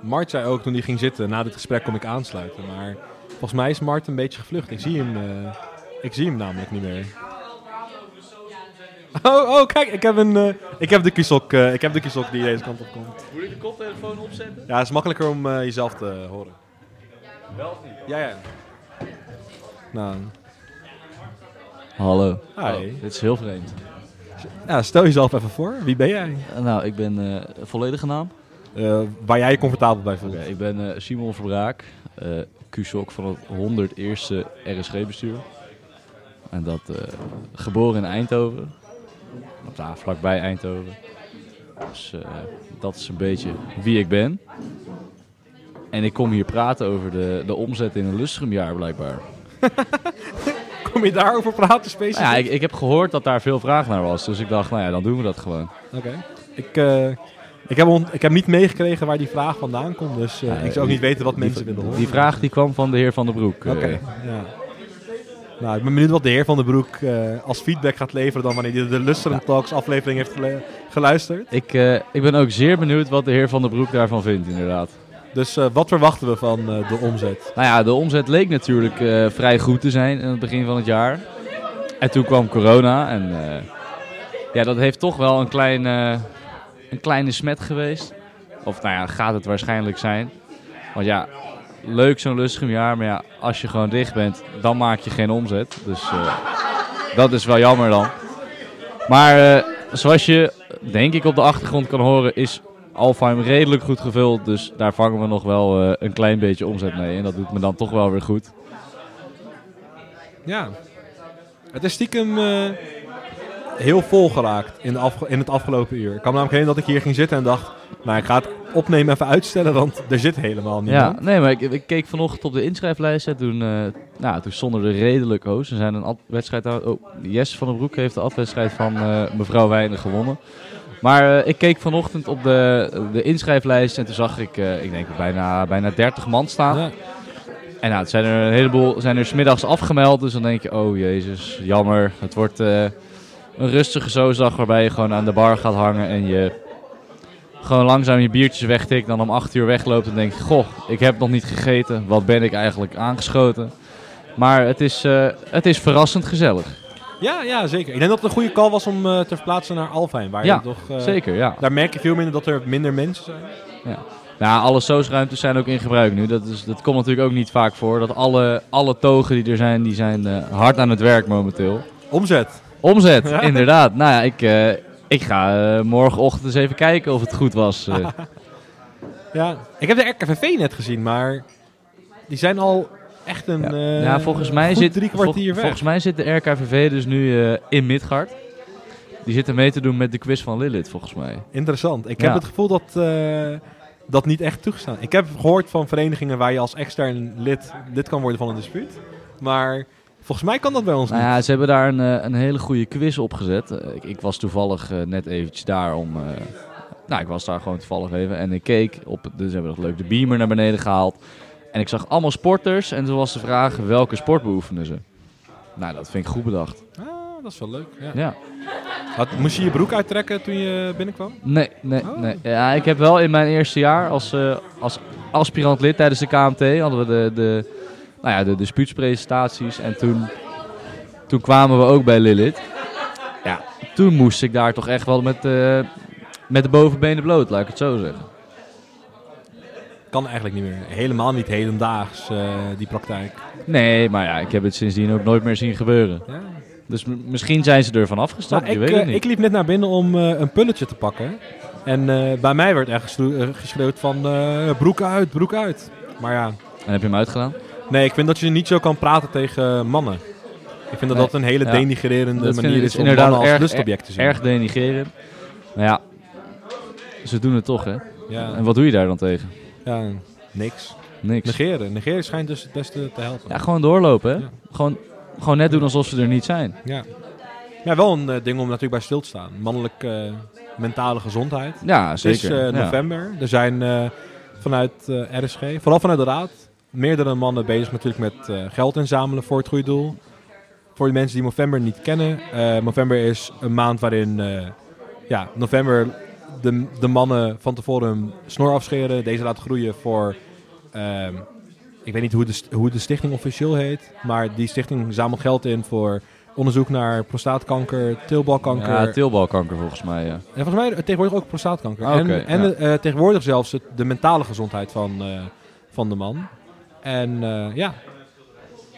Mart zei ook toen hij ging zitten, na dit gesprek kom ik aansluiten. Maar volgens mij is Mart een beetje gevlucht. Ik zie hem, eh, ik zie hem namelijk niet meer. Oh, oh kijk, ik heb, een, eh, ik heb de kiesok, eh, ik heb de kiesok die deze kant op komt. Moet ik de koptelefoon opzetten? Ja, het is makkelijker om jezelf te horen. Wel niet? Ja, ja. Nou, Hallo. hi. Oh, dit is heel vreemd. Ja, stel jezelf even voor. Wie ben jij? Nou, ik ben eh, volledige naam. Eh, waar jij je comfortabel bij voelt. Ik ben eh, Simon Verbraak, QSOC van het 101ste RSG-bestuur. En dat geboren in Eindhoven. Of vlakbij Eindhoven. Dus dat is een beetje wie ik ben. En ik kom hier praten over de, de omzet in een lustrumjaar blijkbaar. Kom je daarover praten specifiek? Nou ja, ik, ik heb gehoord dat daar veel vraag naar was. Dus ik dacht, nou ja, dan doen we dat gewoon. Oké. Ik, ik, heb ik heb niet meegekregen waar die vraag vandaan komt, dus eh, ik zou ook niet weten wat mensen willen horen. die vraag die kwam van de heer Van der Broek. eh. Oké, ja. Nou, ik ben benieuwd wat de heer Van den Broek eh, als feedback gaat leveren dan wanneer hij de Lusteren Talks aflevering heeft geluisterd. Ik, eh, ik ben ook zeer benieuwd wat de heer Van der Broek daarvan vindt, inderdaad. Dus eh, wat verwachten we van eh, de omzet? Nou ja, de omzet leek natuurlijk eh, vrij goed te zijn in het begin van het jaar. En toen kwam corona en eh, ja, dat heeft toch wel een, klein, eh, een kleine smet geweest. Of nou ja, gaat het waarschijnlijk zijn. Want ja, leuk zo'n lustig jaar, maar ja, als je gewoon dicht bent, dan maak je geen omzet. Dus eh, dat is wel jammer dan. Maar eh, zoals je denk ik op de achtergrond kan horen, is Alfheim redelijk goed gevuld. Dus daar vangen we nog wel eh, een klein beetje omzet mee. En dat doet me dan toch wel weer goed. Ja, het is stiekem heel vol geraakt in, de in het afgelopen uur. Ik kan me namelijk herinneren dat ik hier ging zitten en dacht, nou ik ga het opnemen even uitstellen, want er zit helemaal Ja, niemand. nee, maar ik, ik keek vanochtend op de inschrijflijst. En toen, eh nou, toen stonden er redelijk hoos. Er zijn een wedstrijd. Oh, Jess van den Broek heeft de afwedstrijd van eh, mevrouw Weinig gewonnen. Maar eh, ik keek vanochtend op de, de inschrijflijst en toen zag ik, ik denk bijna, bijna 30 man staan. Ja. En nou, het zijn er een heleboel zijn er smiddags afgemeld. Dus dan denk je, oh jezus, jammer. Het wordt een rustige zoosdag waarbij je gewoon aan de bar gaat hangen en je gewoon langzaam je biertjes wegtikt. Dan om 8 uur wegloopt en denk je, goh, ik heb nog niet gegeten. Wat ben ik eigenlijk aangeschoten? Maar het is, eh, het is verrassend gezellig. Ja, ja, zeker. Ik denk dat het een goede call was om eh, te verplaatsen naar Alfheim. Waar Ja, je toch, eh, Zeker, ja. Daar merk je veel minder dat er minder mensen zijn. Nou, alle soosruimtes zijn ook in gebruik nu. Dat, is, dat komt natuurlijk ook niet vaak voor. Dat alle, alle togen die er zijn, die zijn hard aan het werk momenteel. Omzet. Omzet, Ja. inderdaad. Nou ja, ik, eh, ik ga eh, morgenochtend eens even kijken of het goed was. eh. Ja, ik heb de RKVV net gezien, maar die zijn al echt een Ja. ja, volgens mij, zit, drie vol- kwartier weg. volgens mij zit de RKVV dus nu in Midgard. Die zitten mee te doen met de quiz van Lilith, volgens mij. Interessant. Ik heb het gevoel dat dat niet echt toegestaan. Ik heb gehoord van verenigingen waar je als extern lid lid kan worden van een dispuut. Maar volgens mij kan dat bij ons Nou niet. ja, ze hebben daar een, eh, een hele goede quiz opgezet. Eh, ik, ik was toevallig eh, net eventjes daar om... nou, ik was daar gewoon toevallig even. En ik keek op... Dus hebben we nog leuk de beamer naar beneden gehaald. En ik zag allemaal sporters en toen was de vraag welke sport beoefenen ze. Nou, dat vind ik goed bedacht. Ah, dat is wel leuk. Ja. Ja. Had, moest je je broek uittrekken toen je binnenkwam? Nee, nee, Oh. nee. Ja, ik heb wel in mijn eerste jaar als, als aspirant lid tijdens de KMT hadden we de, de, nou ja, de dispuutspresentaties. En toen, toen kwamen we ook bij Lilith. Ja, toen moest ik daar toch echt wel met, eh, met de bovenbenen bloot, laat ik het zo zeggen. Kan eigenlijk niet meer. Helemaal niet hedendaags, eh, die praktijk. Nee, maar ja, ik heb het sindsdien ook nooit meer zien gebeuren. Ja. Dus misschien zijn ze ervan afgestapt, Nou, ik, weet het eh, niet. ik liep net naar binnen om een pulletje te pakken. En bij mij werd echt geschreeuwd, van broek uit, broek uit. Maar ja, En heb je hem uitgedaan? Nee, ik vind dat je niet zo kan praten tegen mannen. Ik vind dat Nee, dat een hele ja. denigrerende Dat manier is om inderdaad mannen als erg- lustobject te zien. Erg denigrerend. Maar ja, ze doen het toch, hè? Ja, En wat doe je daar dan tegen? ja, niks. Niks. Negeren. Negeren schijnt dus het beste te helpen. Ja, gewoon doorlopen, hè? Ja. Gewoon, gewoon net doen alsof ze er niet zijn. Ja. Ja, wel een eh, ding om natuurlijk bij stil te staan. Mannelijke eh, mentale gezondheid. Ja, Het is zeker. eh, Ja. november. Er zijn vanuit RSG, vooral vanuit de Raad, meerdere mannen bezig natuurlijk met eh, geld inzamelen voor het goede doel. Voor de mensen die november niet kennen. eh, november is een maand waarin eh, ja, november de, de mannen van tevoren snor afscheren. Deze laten groeien voor... ehm, ik weet niet hoe de, hoe de stichting officieel heet. Maar die stichting zamelt geld in voor onderzoek naar prostaatkanker, teelbalkanker. Ja, teelbalkanker volgens mij, ja. En volgens mij tegenwoordig ook prostaatkanker. Ah, en en ja. eh, tegenwoordig zelfs het, de mentale gezondheid van, eh, van de man. En eh, ja,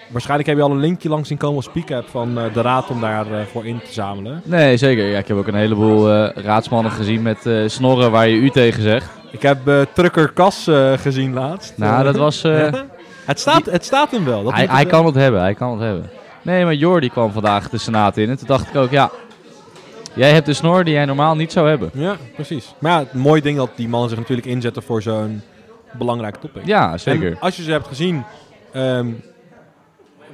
waarschijnlijk heb je al een linkje langs zien komen op SpeakApp van eh, de raad om daarvoor voor in te zamelen. Nee, zeker. Ja, ik heb ook een heleboel eh, raadsmannen gezien met eh, snorren waar je u tegen zegt. Ik heb eh Trucker Cas eh, gezien laatst. Nou, Eh, dat was... eh, het, staat, het staat hem wel. Dat hij hij kan het hebben, hij kan het hebben. Nee, maar Jordi kwam vandaag de Senaat in en toen dacht ik ook, ja... Jij hebt de snor die jij normaal niet zou hebben. Ja, precies. Maar ja, het mooie ding dat die mannen zich natuurlijk inzetten voor zo'n belangrijk topic. Ja, zeker. En als je ze hebt gezien, ehm,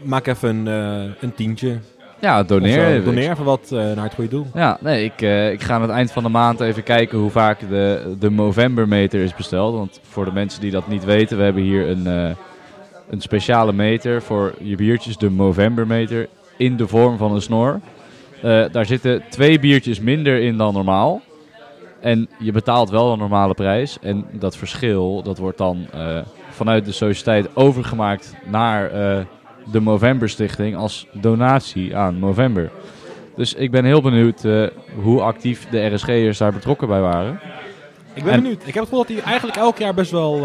maak even een, eh, een tientje. Ja, doneer. zo. even. Doneer even wat eh, naar het goede doel. Ja, nee, ik, eh, ik ga aan het eind van de maand even kijken hoe vaak de, de Movember-meter is besteld. Want voor de mensen die dat niet weten, we hebben hier een, eh, een speciale meter voor je biertjes, de Movember-meter, in de vorm van een snor. Eh, daar zitten twee biertjes minder in dan normaal. En je betaalt wel een normale prijs. En dat verschil, dat wordt dan eh, vanuit de sociëteit overgemaakt naar eh, de Movember Stichting als donatie aan Movember. Dus ik ben heel benieuwd eh, hoe actief de RSG'ers daar betrokken bij waren. Ik ben En- benieuwd. Ik heb het gevoel dat hij eigenlijk elk jaar best wel,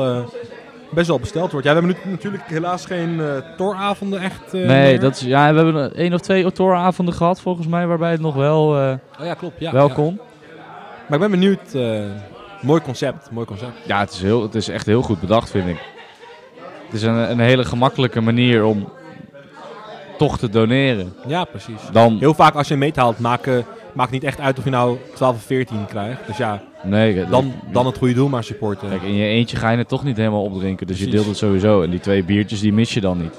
best wel besteld wordt. Ja, we hebben nu natuurlijk helaas geen toravonden echt. nee, meer. dat is, ja, we hebben één of twee autoravonden gehad volgens mij, waarbij het nog wel, Oh ja, klopt. Ja, wel ja. kon. Maar ik ben benieuwd. eh, mooi concept. Mooi concept. Ja, het is, heel, het is echt heel goed bedacht, vind ik. Het is een, een hele gemakkelijke manier om toch te doneren. Ja, precies. Dan, Heel vaak als je meethaalt, maakt, maakt niet echt uit of je nou 12 of 14 krijgt. Dus ja, nee, dan, dan het goede doel maar supporten. Kijk, in je eentje ga je het toch niet helemaal opdrinken. Dus je deelt het sowieso. En die twee biertjes, die mis je dan niet.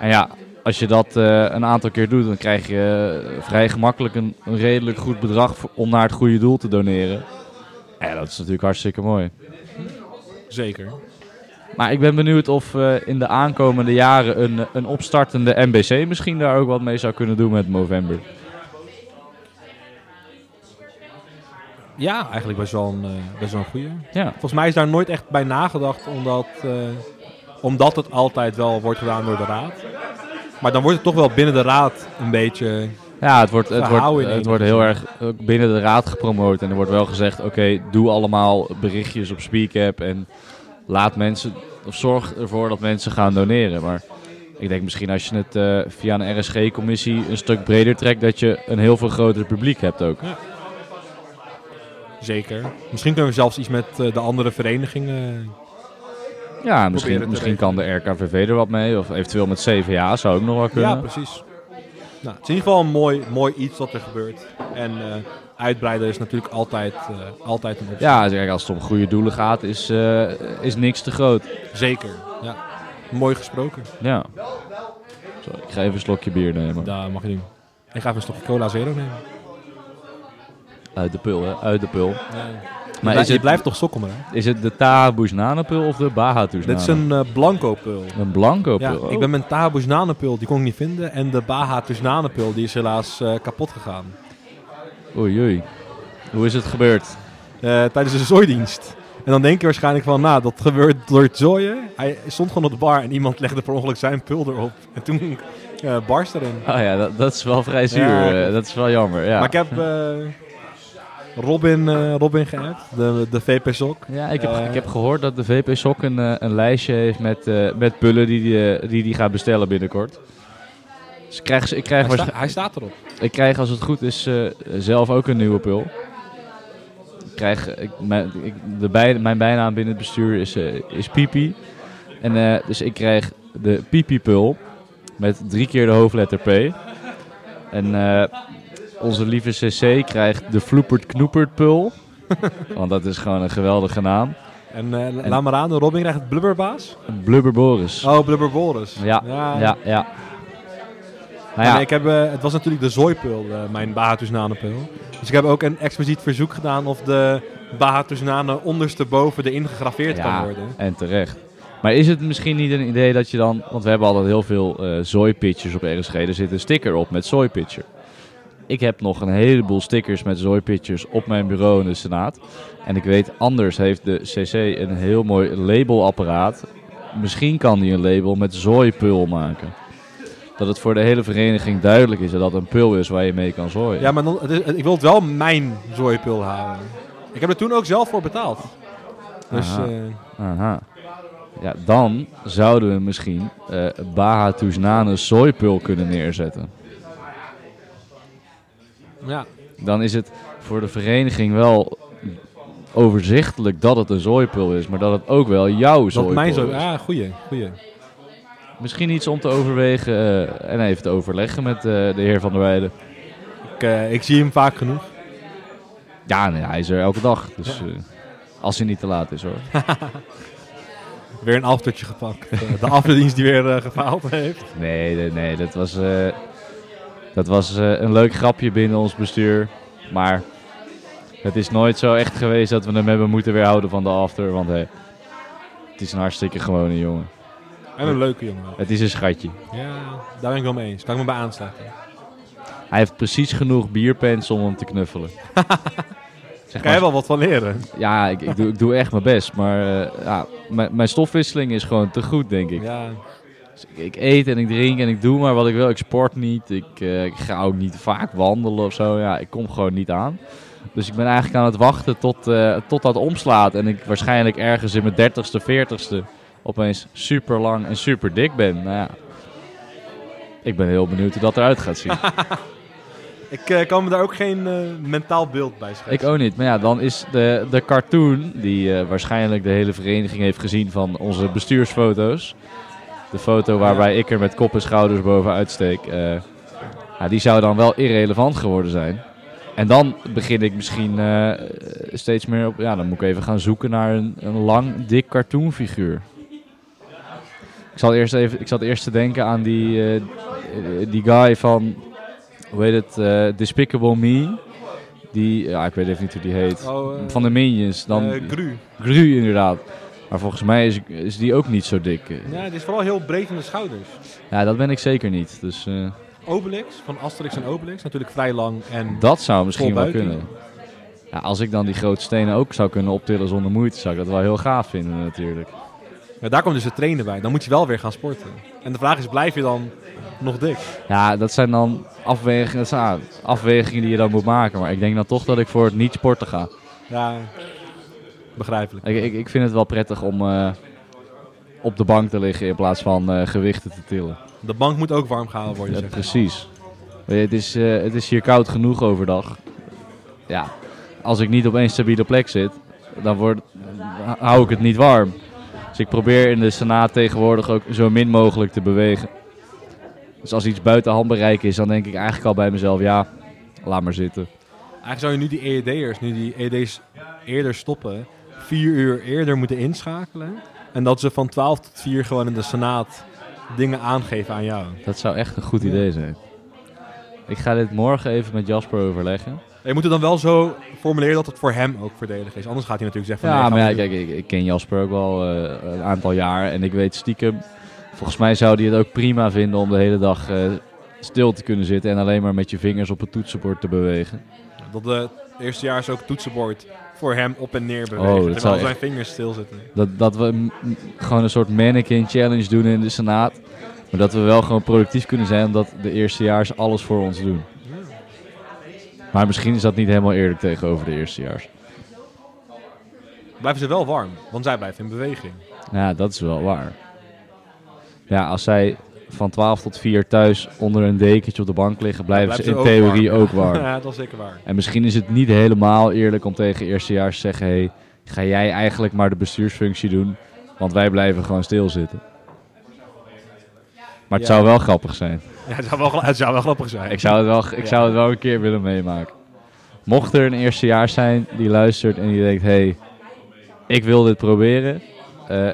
En ja, als je dat eh, een aantal keer doet, dan krijg je eh, vrij gemakkelijk een, een redelijk goed bedrag voor- om naar het goede doel te doneren. Ja, dat is natuurlijk hartstikke mooi. Zeker. Maar ik ben benieuwd of eh, in de aankomende jaren een, een opstartende MBC misschien daar ook wat mee zou kunnen doen met Movember. Ja, eigenlijk best wel een, best wel een goeie. Ja, Volgens mij is daar nooit echt bij nagedacht, omdat, omdat het altijd wel wordt gedaan door de raad. Maar dan wordt het toch wel binnen de raad een beetje... ja het wordt, het wordt, het wordt heel erg binnen de raad gepromoot. En er wordt wel gezegd, oké, doe allemaal berichtjes op SpeakApp en laat mensen, of zorg ervoor dat mensen gaan doneren. Maar ik denk misschien als je het eh, via een RSG-commissie een stuk breder trekt, dat je een heel veel groter publiek hebt ook. Zeker. Misschien kunnen we zelfs iets met eh, de andere verenigingen... Ja, misschien, misschien kan de RKVV er wat mee, of eventueel met CVA zou ook nog wel kunnen. Ja, precies. Nou, het is in ieder geval een mooi, mooi iets wat er gebeurt. En eh, uitbreiden is natuurlijk altijd, eh, altijd een optie. Ja, als het om goede doelen gaat, is, eh, is niks te groot. Zeker. Ja. Mooi gesproken. Ja. Zo, ik ga even een slokje bier nemen. Dat mag je doen. Ik ga even een stokje cola zero nemen. Uit de pul, hè? Uit de pul. Maar is je het, blijft toch sokkelen, hè? is het de Tahabou's nanenpul of de Bahatus Dit is een eh, blanco pul. Een blanco Ja, pul. Oh. ik ben mijn Tahabou's nanenpul, die kon ik niet vinden. En de Baha nanenpul, die is helaas eh, kapot gegaan. Oei oei. Hoe is het gebeurd? Eh, tijdens de zooidienst. En dan denk je waarschijnlijk van, nou, dat gebeurt door het zooien. Hij stond gewoon op de bar en iemand legde per ongeluk zijn pul erop. En toen eh barst erin. Oh ja, dat, dat is wel vrij zuur. Ja, dat is wel jammer. Ja. Maar ik heb eh, Robin, eh Robin geappt, de, de VP-sok. Ja, ik heb, Eh, ik heb gehoord dat de VP Sok een, eh, een lijstje heeft met, met pullen die die, die die gaat bestellen binnenkort. Dus ik krijg, ik, krijg Hij, sta- hij staat erop. ik krijg als het goed is zelf ook een nieuwe pul. Ik krijg, ik, mijn, ik, de bij, mijn bijnaam binnen het bestuur is, is Pipi. En, dus ik krijg de Pipi-pul met drie keer de hoofdletter P. En onze lieve CC krijgt de Floepert Knoepert pul. Want dat is gewoon een geweldige naam. En, eh, laat maar aan, Robin krijgt het blubberbaas. Blubber Boris. Oh, Blubber Boris. Ja, ja, ja. Nou Ja. ja, ik heb, eh, het was natuurlijk de zooipul, eh, mijn Bahatus nanenpul. Dus ik heb ook een expliciet verzoek gedaan of de Bahatus nanen ondersteboven erin gegraveerd kan ja, worden. en terecht. Maar is het misschien niet een idee dat je dan... Want we hebben altijd heel veel eh zooipitchers op RSG. Er zit een sticker op met zooipitcher. Ik heb nog een heleboel stickers met zooipitchers op mijn bureau in de Senaat. En ik weet, anders heeft de CC een heel mooi labelapparaat. Misschien kan die een label met zooipul maken. Dat het voor de hele vereniging duidelijk is dat dat een pul is waar je mee kan zooien. Ja, maar dan, ik wil het wel mijn zooipul houden. Ik heb er toen ook zelf voor betaald. Dus Aha. eh, Aha. Ja, dan zouden we misschien eh Baha Toesnane zooipul kunnen neerzetten. Ja. Dan is het voor de vereniging wel overzichtelijk dat het een zooipul is, maar dat het ook wel jouw Dat zooipul mijn zo. is. Ja, goeie, goeie. Misschien iets om te overwegen eh, en even te overleggen met eh, de heer Van der Weijden. Ik, eh, ik zie hem vaak genoeg. Ja, nee, hij is er elke dag, dus als hij niet te laat is hoor. Weer een aftertje gepakt. De afterdienst die weer gefaald heeft. Nee, nee, nee dat was, dat was eh, een leuk grapje binnen ons bestuur. Maar het is nooit zo echt geweest dat we hem hebben moeten weerhouden van de after. Want hey, het is een hartstikke gewone jongen. En een leuke jongen. Het is een schatje. Ja, daar ben ik wel mee eens. Kan ik me bij aansluiten. Hij heeft precies genoeg bierpens om hem te knuffelen. zeg Kan je wel wat van leren. Ja, ik, ik, doe, ik doe echt mijn best. Maar eh, ja, mijn, mijn stofwisseling is gewoon te goed, denk ik. Ja, Dus ik, ik eet en ik drink en ik doe maar wat ik wil. Ik sport niet. Ik, eh, ik ga ook niet vaak wandelen of zo. Ja, ik kom gewoon niet aan. Dus ik ben eigenlijk aan het wachten tot, eh, tot dat omslaat. En ik waarschijnlijk ergens in mijn dertigste, veertigste opeens super lang en super dik ben. Nou ja, ik ben heel benieuwd hoe dat eruit gaat zien. ik eh, kan me daar ook geen eh, mentaal beeld bij schetsen. ik ook niet. Maar ja, dan is de, de cartoon, die eh, waarschijnlijk de hele vereniging heeft gezien van onze bestuursfoto's. De foto waarbij ik er met kop en schouders bovenuit steek. eh, ja, die zou dan wel irrelevant geworden zijn. En dan begin ik misschien eh, steeds meer op... Ja, dan moet ik even gaan zoeken naar een, een lang, dik cartoonfiguur. Ik zat eerst, even, ik zat eerst te denken aan die, eh, die guy van... Hoe heet het? Despicable Me. Die, ja, ik weet even niet hoe die heet. Oh, Van de Minions. Dan, Gru. Gru inderdaad. Maar volgens mij is, is die ook niet zo dik. Ja, het is vooral heel breed in de schouders. Ja, dat ben ik zeker niet. Dus eh, Obelix, van Asterix en Obelix, natuurlijk vrij lang. En dat zou misschien wel kunnen. Ja, als ik dan die grote stenen ook zou kunnen optillen zonder moeite, zou ik dat wel heel gaaf vinden natuurlijk. ja, daar komt dus het trainen bij. Dan moet je wel weer gaan sporten. En de vraag is, blijf je dan nog dik? Ja, dat zijn dan afwegingen, dat zijn, ah, afwegingen die je dan moet maken. Maar ik denk dan toch dat ik voor het niet sporten ga. Ja, begrijpelijk. Ik, ik, ik vind het wel prettig om eh, op de bank te liggen in plaats van eh, gewichten te tillen. De bank moet ook warm gehouden worden, Ja, precies. Je, het, is, eh, het is hier koud genoeg overdag. Ja, als ik niet op één stabiele plek zit, dan word, hou ik het niet warm. Dus ik probeer in de Senaat tegenwoordig ook zo min mogelijk te bewegen. Dus als iets buiten handbereik is, dan denk ik eigenlijk al bij mezelf, ja, laat maar zitten. Eigenlijk zou je nu die EED'ers, nu die EED's eerder stoppen, vier uur eerder moeten inschakelen. En dat ze van 12 tot 4 gewoon in de Senaat dingen aangeven aan jou. Dat zou echt een goed Ja. idee zijn. Ik ga dit morgen even met Jasper overleggen. Je moet het dan wel zo formuleren dat het voor hem ook voordelig is. Anders gaat hij natuurlijk zeggen van... Ja, nee, maar ja, kijk, ik, ik ken Jasper ook wel eh, een aantal jaar. En ik weet stiekem, volgens mij zou hij het ook prima vinden om de hele dag eh, stil te kunnen zitten. En alleen maar met je vingers op het toetsenbord te bewegen. Dat de eerstejaars ook toetsenbord voor hem op en neer bewegen. Oh, terwijl zijn echt- vingers stilzitten. Dat, dat we gewoon een soort mannequin challenge doen in de Senaat. Maar dat we wel gewoon productief kunnen zijn, omdat de eerstejaars alles voor ons doen. Maar misschien is dat niet helemaal eerlijk tegenover de eerstejaars. Blijven ze wel warm, want zij blijven in beweging. Ja, dat is wel waar. Ja, als zij van 12 tot 4 thuis onder een dekentje op de bank liggen, blijven, Blijven ze in theorie warm. ook warm. ja, dat is zeker waar. En misschien is het niet helemaal eerlijk om tegen eerstejaars te zeggen: hey, ga jij eigenlijk maar de bestuursfunctie doen, want wij blijven gewoon stilzitten. Maar het Ja. zou wel grappig zijn. Ja, het, zou wel, het zou wel grappig zijn. Ik zou het wel, ik zou het wel een keer willen meemaken. Mocht er een eerstejaars zijn die luistert en die denkt: hey, ik wil dit proberen. eh,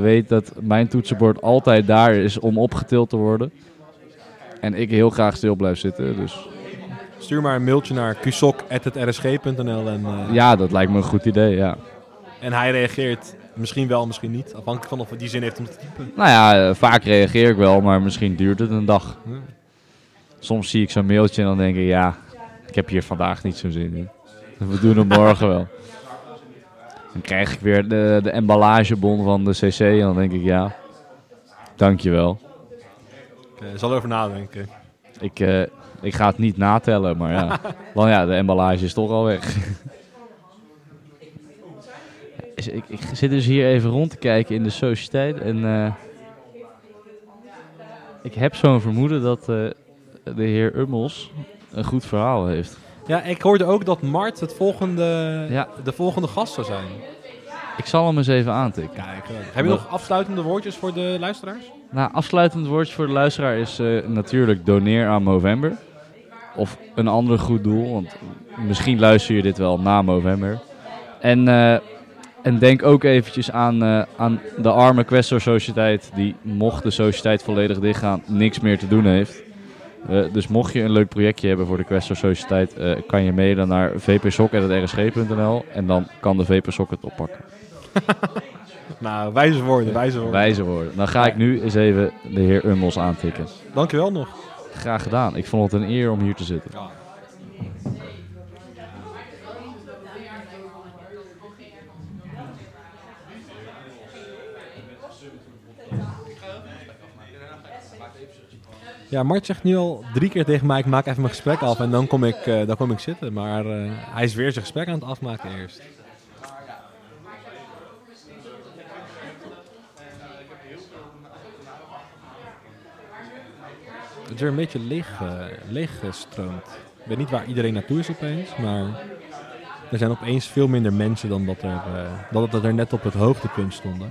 weet dat mijn toetsenbord altijd daar is om opgetild te worden. En ik heel graag stil blijf zitten. Dus Stuur maar een mailtje naar kusok.rsg.nl en, eh, ja, dat lijkt me een goed idee. Ja. en hij reageert misschien wel, misschien niet. Afhankelijk van of hij die zin heeft om te typen. Nou ja, eh, vaak reageer ik wel, maar misschien duurt het een dag. Ja. Soms zie ik zo'n mailtje en dan denk ik, ja, ik heb hier vandaag niet zo'n zin in. We doen het morgen wel. Dan krijg ik weer de, de emballagebon van de CC en dan denk ik, ja, dankjewel. Ik eh, zal erover nadenken. Ik, eh, ik ga het niet natellen, maar ja. Want ja, de emballage is toch al weg. Ik, ik zit dus hier even rond te kijken in de sociëteit en eh, ik heb zo'n vermoeden dat de heer Ummels een goed verhaal heeft. Ja, ik hoorde ook dat Mart het volgende, Ja. de volgende gast zou zijn. Ik zal hem eens even aantikken. Kijk, eh, heb je nog afsluitende woordjes voor de luisteraars? Nou, afsluitend woordje voor de luisteraar is eh, natuurlijk doneer aan Movember. Of een ander goed doel, want misschien luister je dit wel na Movember. En, eh, en denk ook eventjes aan, aan de arme Questor Sociëteit, die mocht de sociëteit volledig dichtgaan, niks meer te doen heeft. Eh, dus mocht je een leuk projectje hebben voor de Questor Sociëteit, eh, kan je mailen naar vpsok.rsg.nl en dan kan de VPSOC het oppakken. Nou, wijze woorden, wijze woorden. Wijze woorden. Dan ga ik nu eens even de heer Ummels aantikken. Dankjewel nog. Graag gedaan. Ik vond het een eer om hier te zitten. Ja, Mart zegt nu al drie keer tegen mij, ik maak even mijn gesprek af en dan kom ik, eh, dan kom ik zitten. Maar eh, hij is weer zijn gesprek aan het afmaken eerst. Het is weer een beetje leeg, eh, leeggestroomd. Ik weet niet waar iedereen naartoe is opeens, maar er zijn opeens veel minder mensen dan dat er, dat het er net op het hoogtepunt stonden.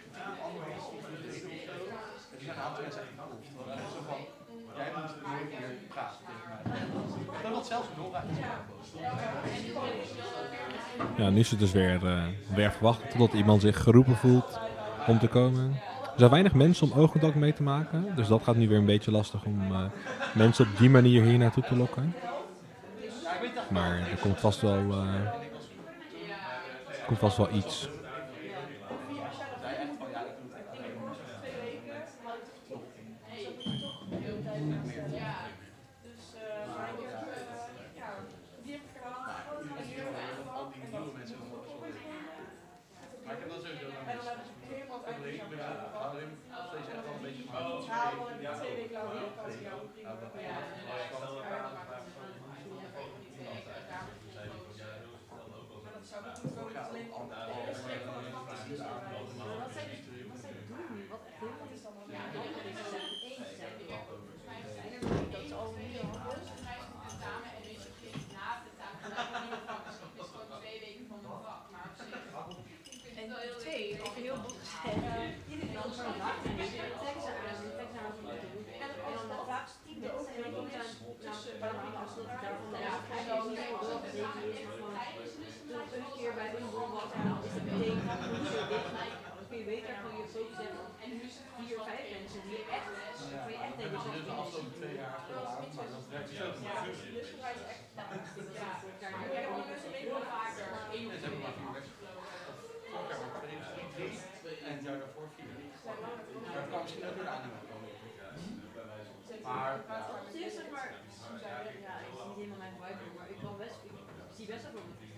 Ja, nu is het dus weer, eh weer verwachten totdat iemand zich geroepen voelt om te komen. Er zijn weinig mensen om oogcontact mee te maken. Dus dat gaat nu weer een beetje lastig om eh, mensen op die manier hier naartoe te lokken. Maar er komt vast wel, eh, komt vast wel iets.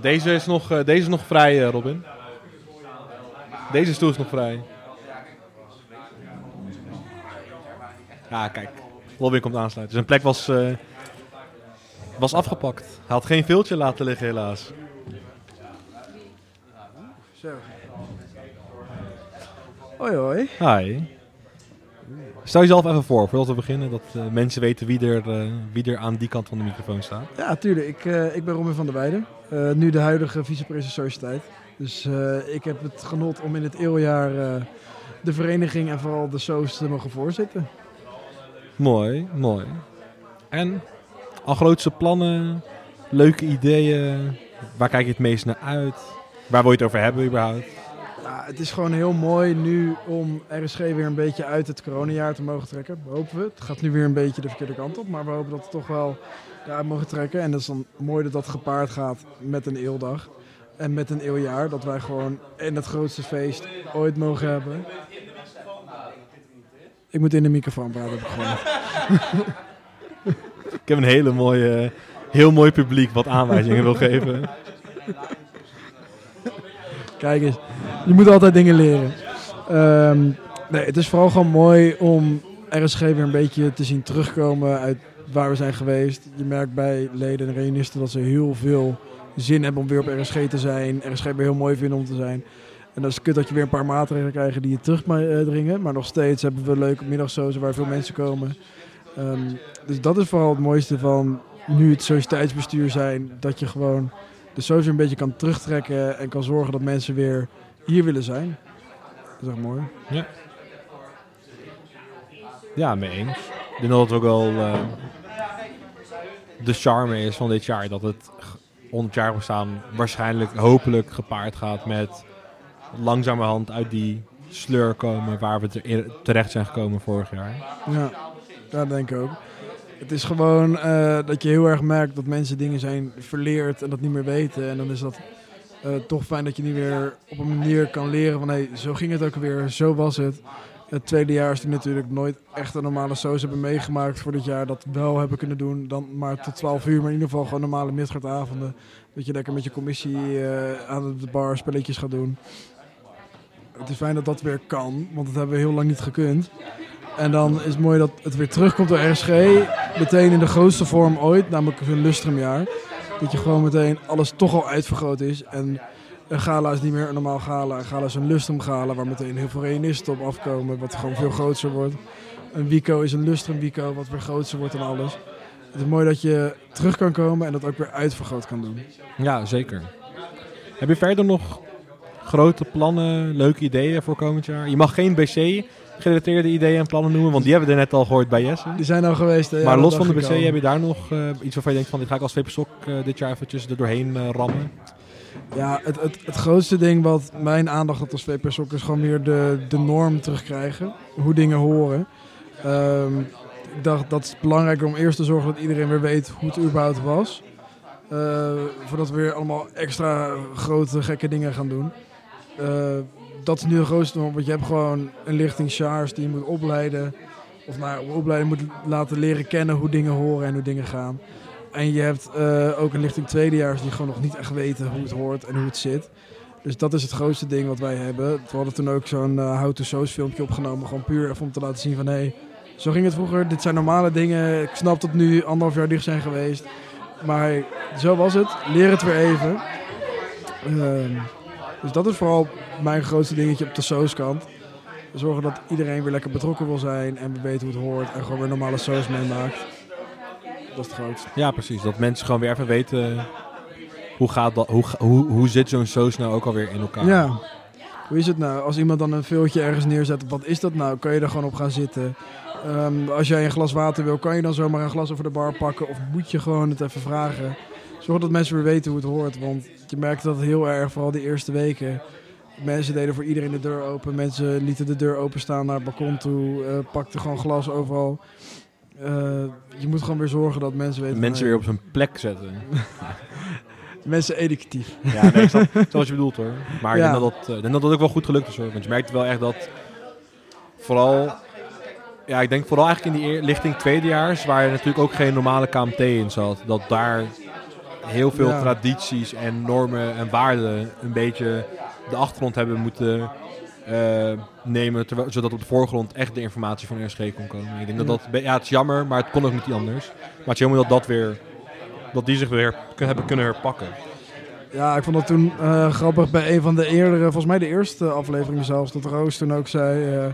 Deze is nog, eh, deze is nog vrij, eh, Robin. Deze stoel is nog vrij. Ja, kijk. Robin komt aansluiten. Zijn plek was, eh, was afgepakt. Hij had geen viltje laten liggen, helaas. Zo. Hoi hoi. Hi. Stel jezelf even voor, voordat we beginnen, dat eh, mensen weten wie er, eh, wie er aan die kant van de microfoon staat. Ja, tuurlijk. Ik, eh, ik ben Robin van der Weijden. Nu de huidige vicepresident Sociëteit. Dus ik heb het genot om in het eeuwjaar de vereniging en vooral de SOS te mogen voorzitten. Mooi, mooi. En al grootste plannen, leuke ideeën, waar kijk je het meest naar uit? Waar wil je het over hebben überhaupt? Ja, het is gewoon heel mooi nu om RSG weer een beetje uit het coronajaar te mogen trekken. Hopen we. Het gaat nu weer een beetje de verkeerde kant op, maar we hopen dat we toch wel eruit mogen trekken. En dat is dan mooi dat dat gepaard gaat met een eeuwdag. En met een eeuwjaar, dat wij gewoon in het grootste feest ooit mogen hebben. Ik moet in de microfoon praten, ik. Ik heb een hele mooie, heel mooi publiek wat aanwijzingen wil geven. Kijk eens, je moet altijd dingen leren. Ehm, nee, het is vooral gewoon mooi om RSG weer een beetje te zien terugkomen uit waar we zijn geweest. Je merkt bij leden en reunisten dat ze heel veel zin hebben om weer op RSG te zijn. RSG weer heel mooi vinden om te zijn. En dat is kut dat je weer een paar maatregelen krijgt die je terugdringen. Maar nog steeds hebben we leuke middagsozen waar veel mensen komen. Ehm, dus dat is vooral het mooiste van nu het sociëteitsbestuur zijn. Dat je gewoon de soos weer een beetje kan terugtrekken en kan zorgen dat mensen weer hier willen zijn. Dat is echt mooi. Ja, mee eens. Ik denk dat het ook wel eh, de charme is van dit jaar. Dat het 100 jaar bestaan waarschijnlijk, hopelijk gepaard gaat met langzamerhand uit die sleur komen waar we te- terecht zijn gekomen vorig jaar. Ja, dat denk ik ook. Het is gewoon eh, dat je heel erg merkt dat mensen dingen zijn verleerd en dat niet meer weten. En dan is dat eh, toch fijn dat je nu weer op een manier kan leren van hé, zo ging het ook weer, zo was het. Het tweede jaar is die natuurlijk nooit echt een normale soos hebben meegemaakt voor dit jaar. Dat wel hebben kunnen doen, dan maar tot 12 uur, maar in ieder geval gewoon normale middagsavonden. Dat je lekker met je commissie eh, aan de bar spelletjes gaat doen. het is fijn dat dat weer kan, want dat hebben we heel lang niet gekund. En dan is het mooi dat het weer terugkomt door RSG, meteen in de grootste vorm ooit, namelijk een lustrumjaar. Dat je gewoon meteen alles toch al uitvergroot is. En een gala is niet meer een normaal gala. Een gala is een lustrum gala, waar meteen heel veel reunisten op afkomen, wat gewoon veel groter wordt. Een Wico is een lustrum Wico, wat weer groter wordt dan alles. Het is mooi dat je terug kan komen en dat ook weer uitvergroot kan doen. Ja, zeker. Heb je verder nog grote plannen, leuke ideeën voor komend jaar? Je mag geen BC-gerelateerde ideeën en plannen noemen, want die hebben we er net al gehoord bij Jesse. Die zijn al geweest. Ja, maar los van de BC, al. heb je daar nog eh, iets waarvan je denkt van, dit ga ik als VPSOC eh dit jaar eventjes er doorheen eh, rammen? Ja, het, het, het grootste ding wat mijn aandacht had als VPSOC is gewoon weer de, de norm terugkrijgen. Hoe dingen horen. Ehm, ik dacht dat het belangrijker om eerst te zorgen dat iedereen weer weet hoe het überhaupt was. Eh, voordat we weer allemaal extra grote gekke dingen gaan doen. Eh, dat is nu de grootste want je hebt gewoon een lichting SHARS die je moet opleiden. Of nou, ja, opleiden moet laten leren kennen hoe dingen horen en hoe dingen gaan. En je hebt eh, ook een lichting tweedejaars die gewoon nog niet echt weten hoe het hoort en hoe het zit. Dus dat is het grootste ding wat wij hebben. We hadden toen ook zo'n eh, How to So's filmpje opgenomen. Gewoon puur even om te laten zien van... hé, hey, zo ging het vroeger. Dit zijn normale dingen. Ik snap dat nu anderhalf jaar dicht zijn geweest. Maar zo was het. Leer het weer even. Ehm, dus dat is vooral mijn grootste dingetje op de So's kant. Zorgen dat iedereen weer lekker betrokken wil zijn. En we weten hoe het hoort. En gewoon weer normale So's meemaakt. Dat is het grootste. Ja, precies. Dat mensen gewoon weer even weten hoe, gaat dat, hoe, hoe, hoe zit zo'n soos nou ook alweer in elkaar. Ja. Hoe is het nou? Als iemand dan een veeltje ergens neerzet, wat is dat nou? Kan je er gewoon op gaan zitten? Ehm, als jij een glas water wil, kan je dan zomaar een glas over de bar pakken? Of moet je gewoon het even vragen? Zorg dat mensen weer weten hoe het hoort. Want je merkt dat heel erg, vooral die eerste weken. Mensen deden voor iedereen de deur open. Mensen lieten de deur openstaan naar het balkon toe. eh, pakten gewoon glas overal. Eh, je moet gewoon weer zorgen dat mensen weten... Mensen weer op zijn plek zetten. Mensen educatief. Ja, nee, ik snap, wat je bedoelt hoor. Maar ik Ja. denk dat dat, eh, ik denk dat dat ook wel goed gelukt is hoor. Want je merkt wel echt dat vooral... Ja, ik denk vooral eigenlijk in die lichting tweedejaars, waar er natuurlijk ook geen normale KMT in zat, dat daar heel veel Ja. tradities en normen en waarden een beetje de achtergrond hebben moeten eh, nemen, terwijl, zodat op de voorgrond echt de informatie van RSG kon komen. Ik denk dat Ja. dat, ja, het is jammer, maar het kon ook niet anders. Maar het is jammer dat dat weer, dat die zich weer hebben kunnen herpakken. Ja, ik vond dat toen eh, grappig bij een van de eerdere, volgens mij de eerste afleveringen zelfs, dat Roos toen ook zei eh,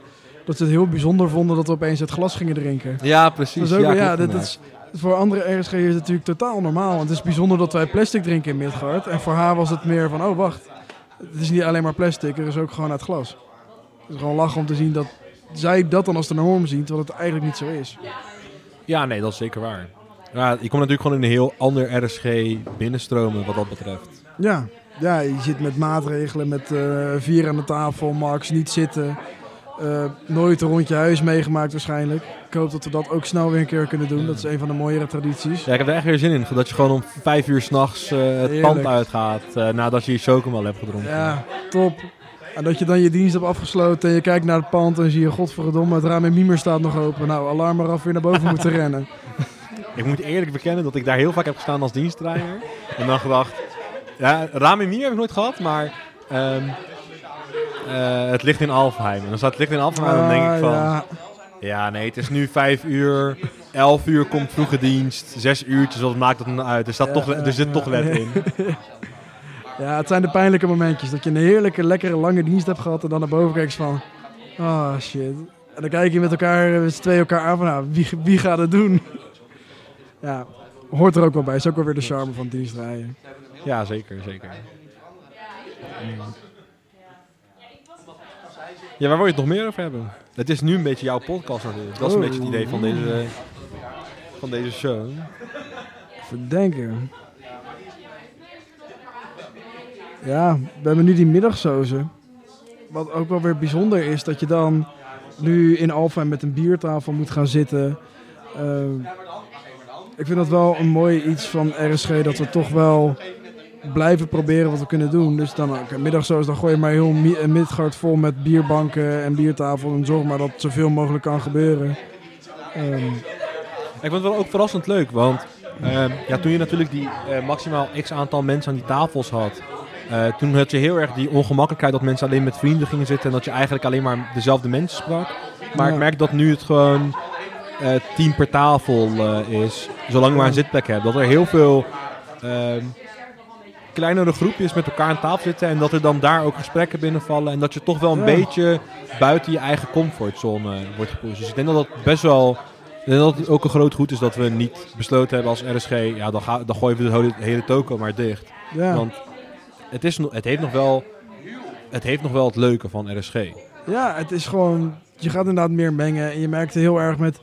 dat ze het heel bijzonder vonden dat we opeens het glas gingen drinken. Ja, precies. Dat ook, ja, dit is, voor andere RSG is het natuurlijk totaal normaal. Want het is bijzonder dat wij plastic drinken in Midgard. En voor haar was het meer van, oh wacht, het is niet alleen maar plastic, er is ook gewoon uit glas. Het is gewoon lachen om te zien dat zij dat dan als de norm zien, terwijl het eigenlijk niet zo is. Ja, nee, dat is zeker waar. Ja, je komt natuurlijk gewoon in een heel ander RSG binnenstromen wat dat betreft. Ja, ja je zit met maatregelen, met eh, vier aan de tafel, max, niet zitten. Eh, nooit een rondje huis meegemaakt waarschijnlijk. Ik hoop dat we dat ook snel weer een keer kunnen doen. Dat is een van de mooiere tradities. Ja, ik heb er echt weer zin in. Dat je gewoon om vijf uur s'nachts eh het Heerlijk. pand uitgaat eh, nadat je je chocomel hebt gedronken. Ja, top. En dat je dan je dienst hebt afgesloten en je kijkt naar het pand en zie je, godverdomme, het raam in Miemer staat nog open. Nou, alarm eraf, weer naar boven moeten rennen. Ik moet eerlijk bekennen dat ik daar heel vaak heb gestaan als dienstrijder. En dan gedacht, ja, raam in Mier heb ik nooit gehad, maar ehm, eh, het ligt in Alfheim. En dan staat het ligt in Alfheim en dan denk ik van, Ah, ja. ja. nee, het is nu vijf uur, elf uur komt vroege dienst, zes uurtjes, wat maakt dat nou uit? Er, staat Ja, toch, er zit ja, toch wet ja. in. ja, het zijn de pijnlijke momentjes. Dat je een heerlijke, lekkere, lange dienst hebt gehad en dan naar boven kijkt van, ah shit. En dan kijk je met elkaar, met z'n twee elkaar aan van, nou, wie, wie gaat het doen? Ja, hoort er ook wel bij. Is ook wel weer de charme van dienstrijden. Ja, zeker, zeker. Ja, waar wil je het nog meer over hebben? Het is nu een beetje jouw podcast natuurlijk. Dat is een Oh. beetje het idee van deze, van deze show. Even denken. Ja, we hebben nu die middagsozen. Wat ook wel weer bijzonder is, dat je dan nu in Alphen met een biertafel moet gaan zitten. Eh, ik vind dat wel een mooi iets van RSG, dat we toch wel blijven proberen wat we kunnen doen. Dus dan ook een middagsoos, dan gooi je maar heel Mi- Midgard vol met bierbanken en biertafel. En zorg maar dat zoveel mogelijk kan gebeuren. Ehm, Ik vond het wel ook verrassend leuk, want ehm, ja, toen je natuurlijk die eh, maximaal x aantal mensen aan die tafels had, Eh, toen had je heel erg die ongemakkelijkheid dat mensen alleen met vrienden gingen zitten en dat je eigenlijk alleen maar dezelfde mensen sprak. Maar Ja. ik merk dat nu het gewoon eh team per tafel is, zolang je maar een zitplek hebt. Dat er heel veel ehm, kleinere groepjes met elkaar aan tafel zitten en dat er dan daar ook gesprekken binnenvallen en dat je toch wel een Ja. beetje buiten je eigen comfortzone wordt gepusht. Dus ik denk dat dat best wel, ik denk dat het ook een groot goed is dat we niet besloten hebben als RSG, ja dan, ga, dan gooien we de hele, toko maar dicht. Ja. Want het, is, het, heeft nog wel, het heeft nog wel het leuke van RSG. Ja, het is gewoon... Je gaat inderdaad meer mengen. En je merkte heel erg met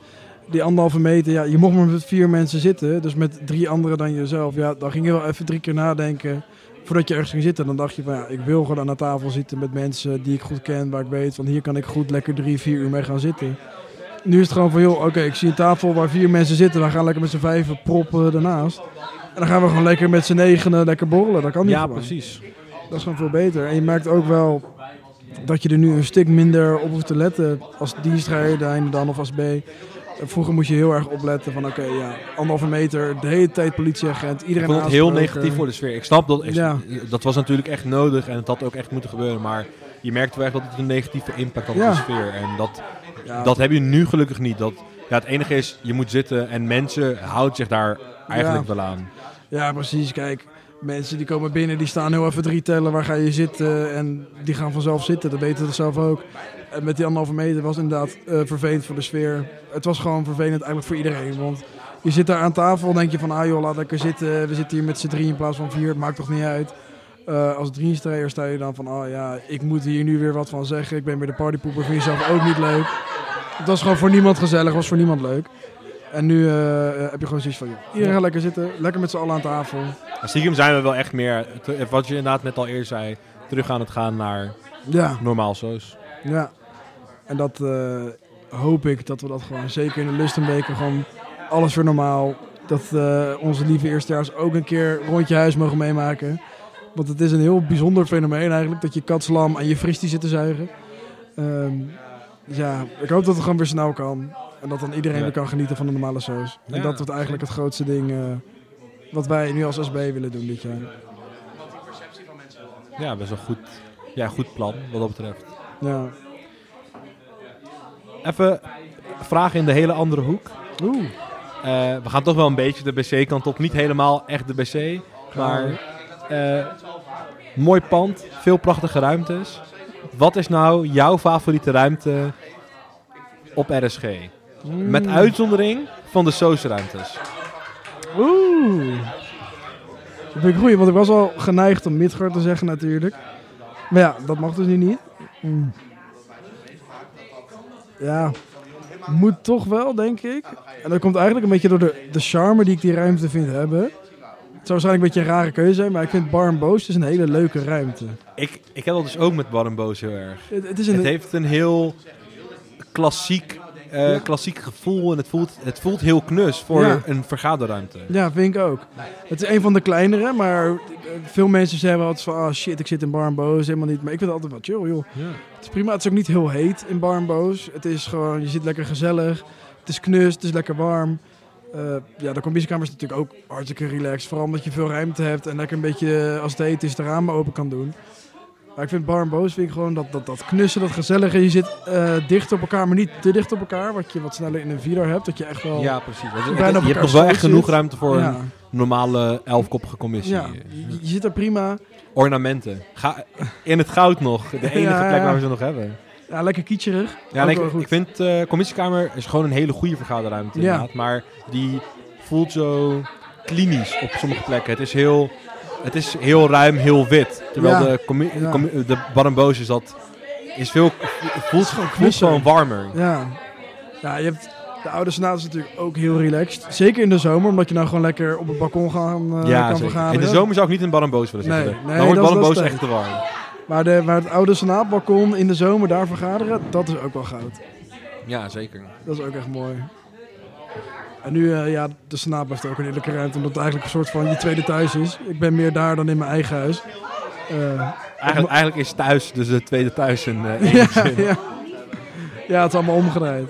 die anderhalve meter. Ja, je mocht maar met vier mensen zitten. Dus met drie anderen dan jezelf. Ja, dan ging je wel even drie keer nadenken. Voordat je ergens ging zitten. Dan dacht je van ja, ik wil gewoon aan de tafel zitten met mensen die ik goed ken. Waar ik weet van hier kan ik goed lekker drie, vier uur mee gaan zitten. Nu is het gewoon van joh, oké, ik zie een tafel waar vier mensen zitten. Dan gaan we lekker met z'n vijven proppen ernaast. En dan gaan we gewoon lekker met z'n negenen lekker borrelen. Dat kan niet Ja, gewoon. precies. Dat is gewoon veel beter. En je merkt ook wel dat je er nu een stuk minder op hoeft te letten als dienstrijder dan of als B. Vroeger moest je heel erg opletten van oké, ja, anderhalve meter, de hele tijd politieagent, Ik iedereen vond het heel negatief voor de sfeer. Ik snap dat, ik- Ja. dat was natuurlijk echt nodig en het had ook echt moeten gebeuren. Maar je merkt wel echt dat het een negatieve impact had op Ja. de sfeer. En dat, Ja, dat heb je nu gelukkig niet. Dat, ja, het enige is, je moet zitten en mensen houden zich daar eigenlijk wel aan. ja, precies. Kijk, mensen die komen binnen, die staan heel even drie tellen, waar ga je zitten? En die gaan vanzelf zitten, dat weten ze zelf ook. En met die anderhalve meter was inderdaad eh, vervelend voor de sfeer. Het was gewoon vervelend eigenlijk voor iedereen, want... Je zit daar aan tafel, denk je van, ah joh, laat lekker zitten. We zitten hier met z'n drie in plaats van vier, het maakt toch niet uit. Eh, als drienstrijder sta je dan van, oh ja, ik moet hier nu weer wat van zeggen. Ik ben weer de partypoeper, vind je zelf ook niet leuk. Het was gewoon voor niemand gezellig, was voor niemand leuk. En nu eh, heb je gewoon zoiets van, iedereen gaat lekker zitten, lekker met z'n allen aan tafel. En stiekem zijn we wel echt meer, wat je inderdaad net al eerder zei, terug aan het gaan naar Ja, normaal zo's. ja. En dat eh, hoop ik, dat we dat gewoon, zeker in de lustenweken, gewoon alles weer normaal. Dat eh, onze lieve eerstejaars ook een keer een rondje huis mogen meemaken. Want het is een heel bijzonder fenomeen eigenlijk, dat je katslam en je fristie zit te zuigen. Ehm, dus ja, ik hoop dat het gewoon weer snel kan. En dat dan iedereen Ja. weer kan genieten van de normale saus. En dat wordt eigenlijk het grootste ding eh, wat wij nu als SB willen doen dit jaar. Ja, best wel goed, ja, goed plan wat dat betreft. Ja. Even vragen in de hele andere hoek. Oeh. Eh, we gaan toch wel een beetje de BC-kant op. Niet helemaal echt de BC. Maar eh, mooi pand, veel prachtige ruimtes. Wat is nou jouw favoriete ruimte op RSG? Met uitzondering van de SOS-ruimtes. Oeh. Dat vind ik goed, want ik was al geneigd om Midgard te zeggen natuurlijk. Maar ja, dat mag dus nu niet. Mm. Ja, moet toch wel, denk ik. En dat komt eigenlijk een beetje door de, de charme die ik die ruimte vind hebben. Het zou waarschijnlijk een beetje een rare keuze zijn, maar ik vind Bar Boos dus een hele leuke ruimte. Ik, ik heb dat dus ook met Bar Boos heel erg. Het, het is een, Het heeft een heel klassiek, eh, klassiek gevoel en het voelt, het voelt heel knus voor Ja. een vergaderruimte. Ja, vind ik ook. Het is een van de kleinere, maar eh, veel mensen zeggen altijd van... Oh shit, ik zit in Bar en Boos, helemaal niet. Maar ik vind het altijd wel chill, joh. Ja. Het is prima, het is ook niet heel heet in Bar en Boos. Het is gewoon, je zit lekker gezellig. Het is knus, het is lekker warm. Eh, ja, de commissiekamer is natuurlijk ook hartstikke relaxed. Vooral omdat je veel ruimte hebt en lekker een beetje, als het heet is, de ramen open kan doen. Maar ik vind Bar en Boos vind ik gewoon dat, dat, dat knussen, dat gezellige. Je zit eh, dicht op elkaar, maar niet te dicht op elkaar. Wat je wat sneller in een vierder hebt. Dat je echt wel... Ja, precies. Op je hebt nog wel echt genoeg zit. ruimte voor ja. een normale elfkoppige commissie. Ja, je, je zit er prima. Ornamenten. Ga, in het goud nog. De enige Ja, plek waar we ze nog hebben. Ja, lekker kietjerig. Ja, ik, ik vind eh commissiekamer is gewoon een hele goede vergaderruimte. Ja. Inderdaad, maar die voelt zo klinisch op sommige plekken. Het is heel, het is heel ruim, heel wit. Terwijl Ja. de, Ja. de Bar en Boos is dat... Is veel, het voelt, gewoon voelt gewoon warmer. Ja. ja, je hebt de oude senaat is natuurlijk ook heel relaxed. Zeker in de zomer, omdat je nou gewoon lekker op het balkon gaan, eh, ja, kan vergaderen. In de zomer zou ik niet in Bar en Boos willen Nee, zitten. nee, Dan wordt dat is- Bar en dat is Boos tijd. echt te warm. Maar, de, maar het oude senaatbalkon in de zomer daar vergaderen, dat is ook wel goud. Ja, zeker. Dat is ook echt mooi. En nu, eh, ja, de senaat blijft ook een heerlijke ruimte, omdat het eigenlijk een soort van je tweede thuis is. Ik ben meer daar dan in mijn eigen huis. Eh, Eigenlijk, eigenlijk is thuis, dus de tweede thuis in één ja, zin. ja. ja, het is allemaal omgedraaid.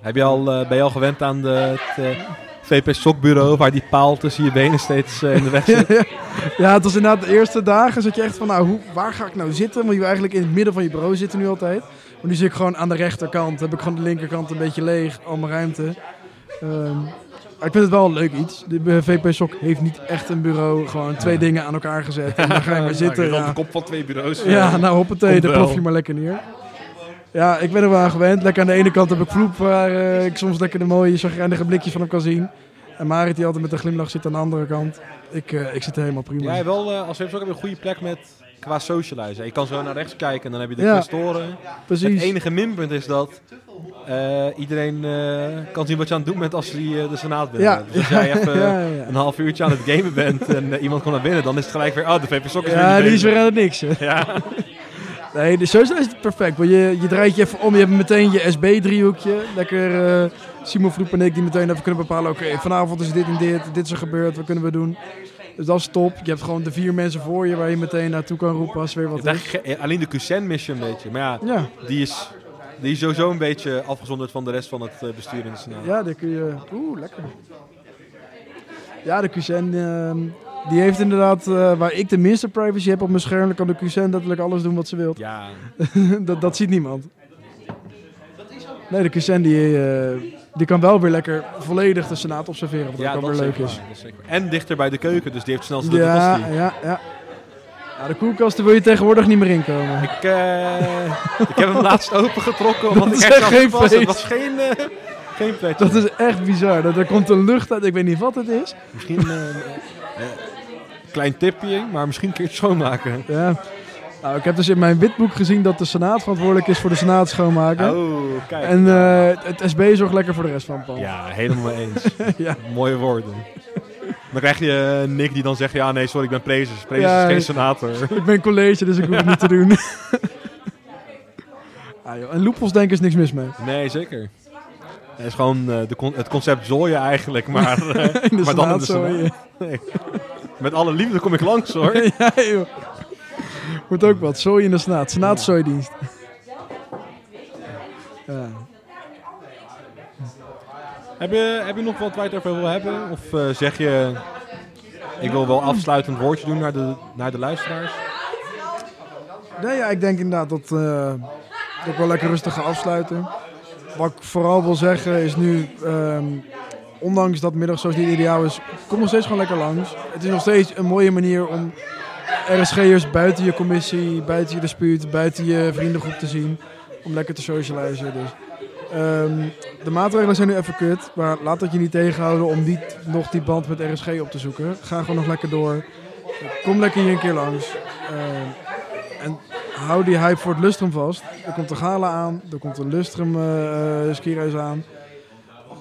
Heb je al, ben je al gewend aan de, het VP Sokbureau, waar die paal tussen je benen steeds in de weg Ja, zit. ja. ja, het was inderdaad de eerste dagen zat je echt van, nou, hoe, waar ga ik nou zitten? Want je eigenlijk in het midden van je bureau zitten nu altijd. Maar nu zit ik gewoon aan de rechterkant. Heb ik gewoon de linkerkant een beetje leeg, al mijn ruimte. Ehm, maar ik vind het wel een leuk iets. De VP Sok heeft niet echt een bureau. Gewoon twee dingen aan elkaar gezet. En dan ga je maar zitten. Op de Ja, kop van twee bureaus. ja nou hoppatee, daar plof je maar lekker neer. Ja, ik ben er wel aan gewend. Lekker aan de ene kant heb ik Vloep, waar eh, ik soms lekker de mooie, chagrijnige blikjes van hem kan zien. En Marit die altijd met een glimlach zit aan de andere kant. Ik, eh, ik zit er helemaal prima. Jij wel, eh, als VP Sok heb je een goede plek met qua socializen. Je kan zo naar rechts kijken en dan heb je de Ja. Het enige minpunt is dat eh, iedereen eh, kan zien wat je aan het doen bent als je eh, de senaat bent. Ja. Dus als jij even Ja, ja, ja. een half uurtje aan het gamen bent en iemand komt naar binnen, dan is het gelijk weer, oh, de VP Sok is Ja, die is weer aan het niks. Ja. Nee, de social is het perfect. Want je, je draait je even om, je hebt meteen je SB-driehoekje. Lekker Simon Vloep en ik die meteen even kunnen bepalen... oké, vanavond is dit en dit, dit is er gebeurd, wat kunnen we doen? Dus dat is top. Je hebt gewoon de vier mensen voor je waar je meteen naartoe kan roepen als er weer wat is ge- alleen de Cousin mis je een beetje. Maar ja, Ja, die is, die is sowieso een beetje afgezonderd van de rest van het eh, bestuur in de senaat. ja, daar kun je... Oeh, lekker. Ja, de Cousin, ehm, die heeft inderdaad... eh, waar ik de minste privacy heb op mijn scherm... dan kan de Cousin letterlijk alles doen wat ze wil. Ja, dat, dat ziet niemand. Nee, de Cousin die, eh, die kan wel weer lekker volledig de Senaat observeren. Wat ja ook wel dat, weer leuk is. waar. En dichter bij de keuken, dus die heeft snel de Ja, ja, ja. Ja, de koelkasten wil je tegenwoordig niet meer inkomen. Ik, eh, ik heb hem laatst opengetrokken, Dat want is ik echt echt geen. Het was geen, eh geen pretje. Dat is echt bizar. Dat er komt een lucht uit. Ik weet niet wat het is. Misschien een klein tipje, maar misschien een keertje schoonmaken. Ja. Nou, ik heb dus in mijn witboek gezien dat de Senaat verantwoordelijk is voor de Senaat schoonmaken. Oh, kijk. En eh, het SB zorgt lekker voor de rest van het pand. Ja, helemaal mee eens. Ja. Mooie woorden. Dan krijg je eh, Nick die dan zegt, ja nee, sorry, ik ben prezes. Prezes Ja, is geen senator. Ik ben college, dus ik hoef het niet te doen. ah, joh. En loopholsdenken is niks mis mee. Nee, zeker. Het is gewoon eh, de con- het concept zooien eigenlijk, maar, eh, In de maar dan in de Senaat zo. Senaat. Nee. Met alle liefde kom ik langs hoor. ja, joh. Moet ook wat. Zooi in de Senaat. Senaat zooidienst. Ja. Heb je, heb je nog wat waar je het over wil hebben? Of eh, zeg je, ik wil wel afsluitend woordje doen naar de, naar de luisteraars? Nee, ja, ik denk inderdaad dat, eh, dat ik wel lekker rustig ga afsluiten. Wat ik vooral wil zeggen is nu, ehm, ondanks dat middag zoals niet ideaal is, kom nog steeds gewoon lekker langs. Het is nog steeds een mooie manier om RSG'ers buiten je commissie, buiten je dispuut, buiten je vriendengroep te zien. Om lekker te socializen. Dus. Ehm, de maatregelen zijn nu even kut, maar laat dat je niet tegenhouden om niet nog die band met RSG op te zoeken. Ga gewoon nog lekker door. Kom lekker hier een keer langs. Ehm, en hou die hype voor het Lustrum vast. Er komt een gala aan, er komt een Lustrum skireis aan.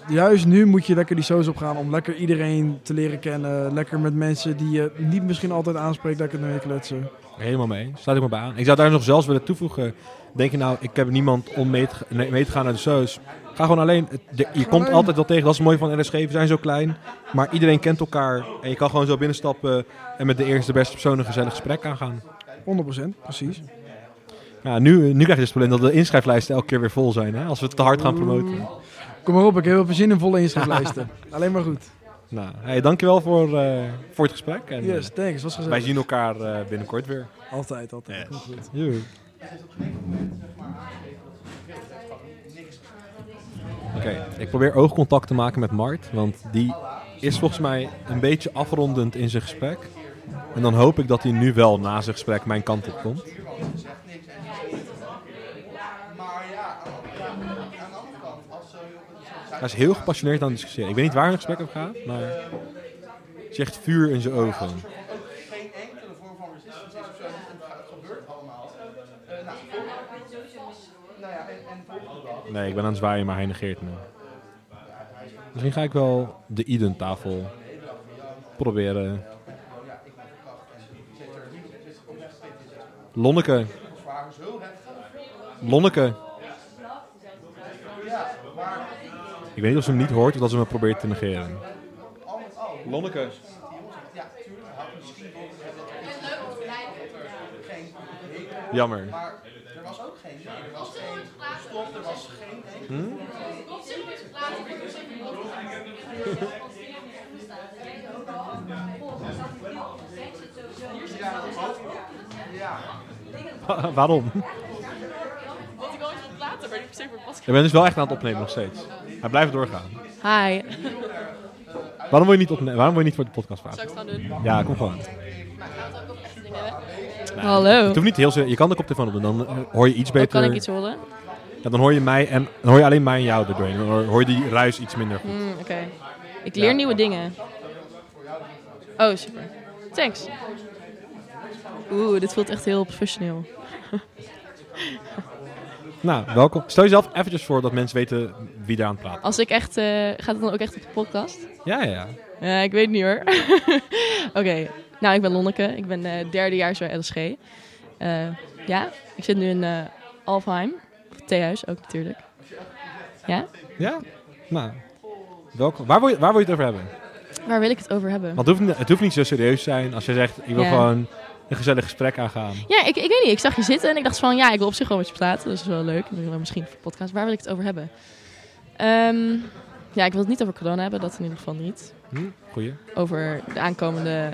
Juist nu moet je lekker die shows opgaan om lekker iedereen te leren kennen. Lekker met mensen die je niet misschien altijd aanspreekt, lekker mee kletsen. Helemaal mee. Sluit ik me bij aan. Ik zou daar nog zelfs willen toevoegen. Denk je nou, ik heb niemand om mee te, mee te gaan naar de shows. Ga gewoon alleen. Je komt alleen. altijd wel tegen. Dat is mooi van RSG. We zijn zo klein. Maar iedereen kent elkaar. En je kan gewoon zo binnenstappen. En met de eerste beste persoon een gezellig gesprek aangaan. 100%, precies. Ja, nu, nu krijg je dus het probleem dat de inschrijflijsten elke keer weer vol zijn. Hè? Als we het te hard gaan promoten. Kom maar op, ik heb wel veel zin in volle inschrijflijsten. Alleen maar goed. Nou, hey, dankjewel voor, eh, voor het gesprek. En, Yes, eh, thanks, was gezellig. wij zien elkaar eh, binnenkort weer. Altijd, altijd. Komt goed. Oké, ik probeer oogcontact te maken met Mart, want die is volgens mij een beetje afrondend in zijn gesprek. En dan hoop ik dat hij nu wel na zijn gesprek mijn kant op komt. Hij is heel gepassioneerd aan het discussiëren. Ik weet niet waar het gesprek over gaat, maar je zegt vuur in zijn ogen. Nee, ik ben aan het zwaaien, maar hij negeert me. Misschien ga ik wel de Iden-tafel proberen. Lonneke. Lonneke. Ik weet niet of ze hem niet hoort of dat ze hem probeert te negeren. Lonneke. Jammer. Maar er was ook geen er was geen er was geen waarom? Want ik wil even ik ben dus wel echt aan het opnemen nog steeds. Hij blijft doorgaan. Hi. Waarom wil je niet, opne- waarom wil je niet voor de podcast ik het gewoon doen? Ja, kom gewoon. Maar gaan we het ook echte dingen hebben? Nee, Hallo. Het hoeft niet heel Je kan de koptelefoon op doen, dan eh, hoor je iets beter. kan ik iets horen? Ja, dan hoor je mij en dan hoor je alleen mij en jou erdoorheen. Dan hoor, je die ruis iets minder goed. Hmm, Oké. Ik leer nieuwe dingen. Oh, super. Thanks. Oeh, dit voelt echt heel professioneel. Nou, welkom. Stel jezelf eventjes voor dat mensen weten wie er aan het praten. Als ik echt... eh, gaat het dan ook echt op de podcast? Ja, ja, ja. Ja, ik weet het niet hoor. Oké, nou ik ben Lonneke. Ik ben eh derdejaars bij LSG. Eh, ja, ik zit nu in eh Alfheim. Of Theehuis ook natuurlijk. Ja? Ja? Nou, welkom. Waar wil, je, waar wil je het over hebben? Waar wil ik het over hebben? Want het hoeft, niet- het hoeft niet zo serieus te zijn als je zegt, ik wil Ja. gewoon een gezellig gesprek aangaan. Ja, ik, ik weet niet. Ik zag je zitten en ik dacht van ja, ik wil op zich wel met je praten. Dat is wel leuk. Misschien voor podcast. Waar wil ik het over hebben? Ehm, ja, ik wil het niet over corona hebben. Dat in ieder geval niet. Hm? Goeie. Over de aankomende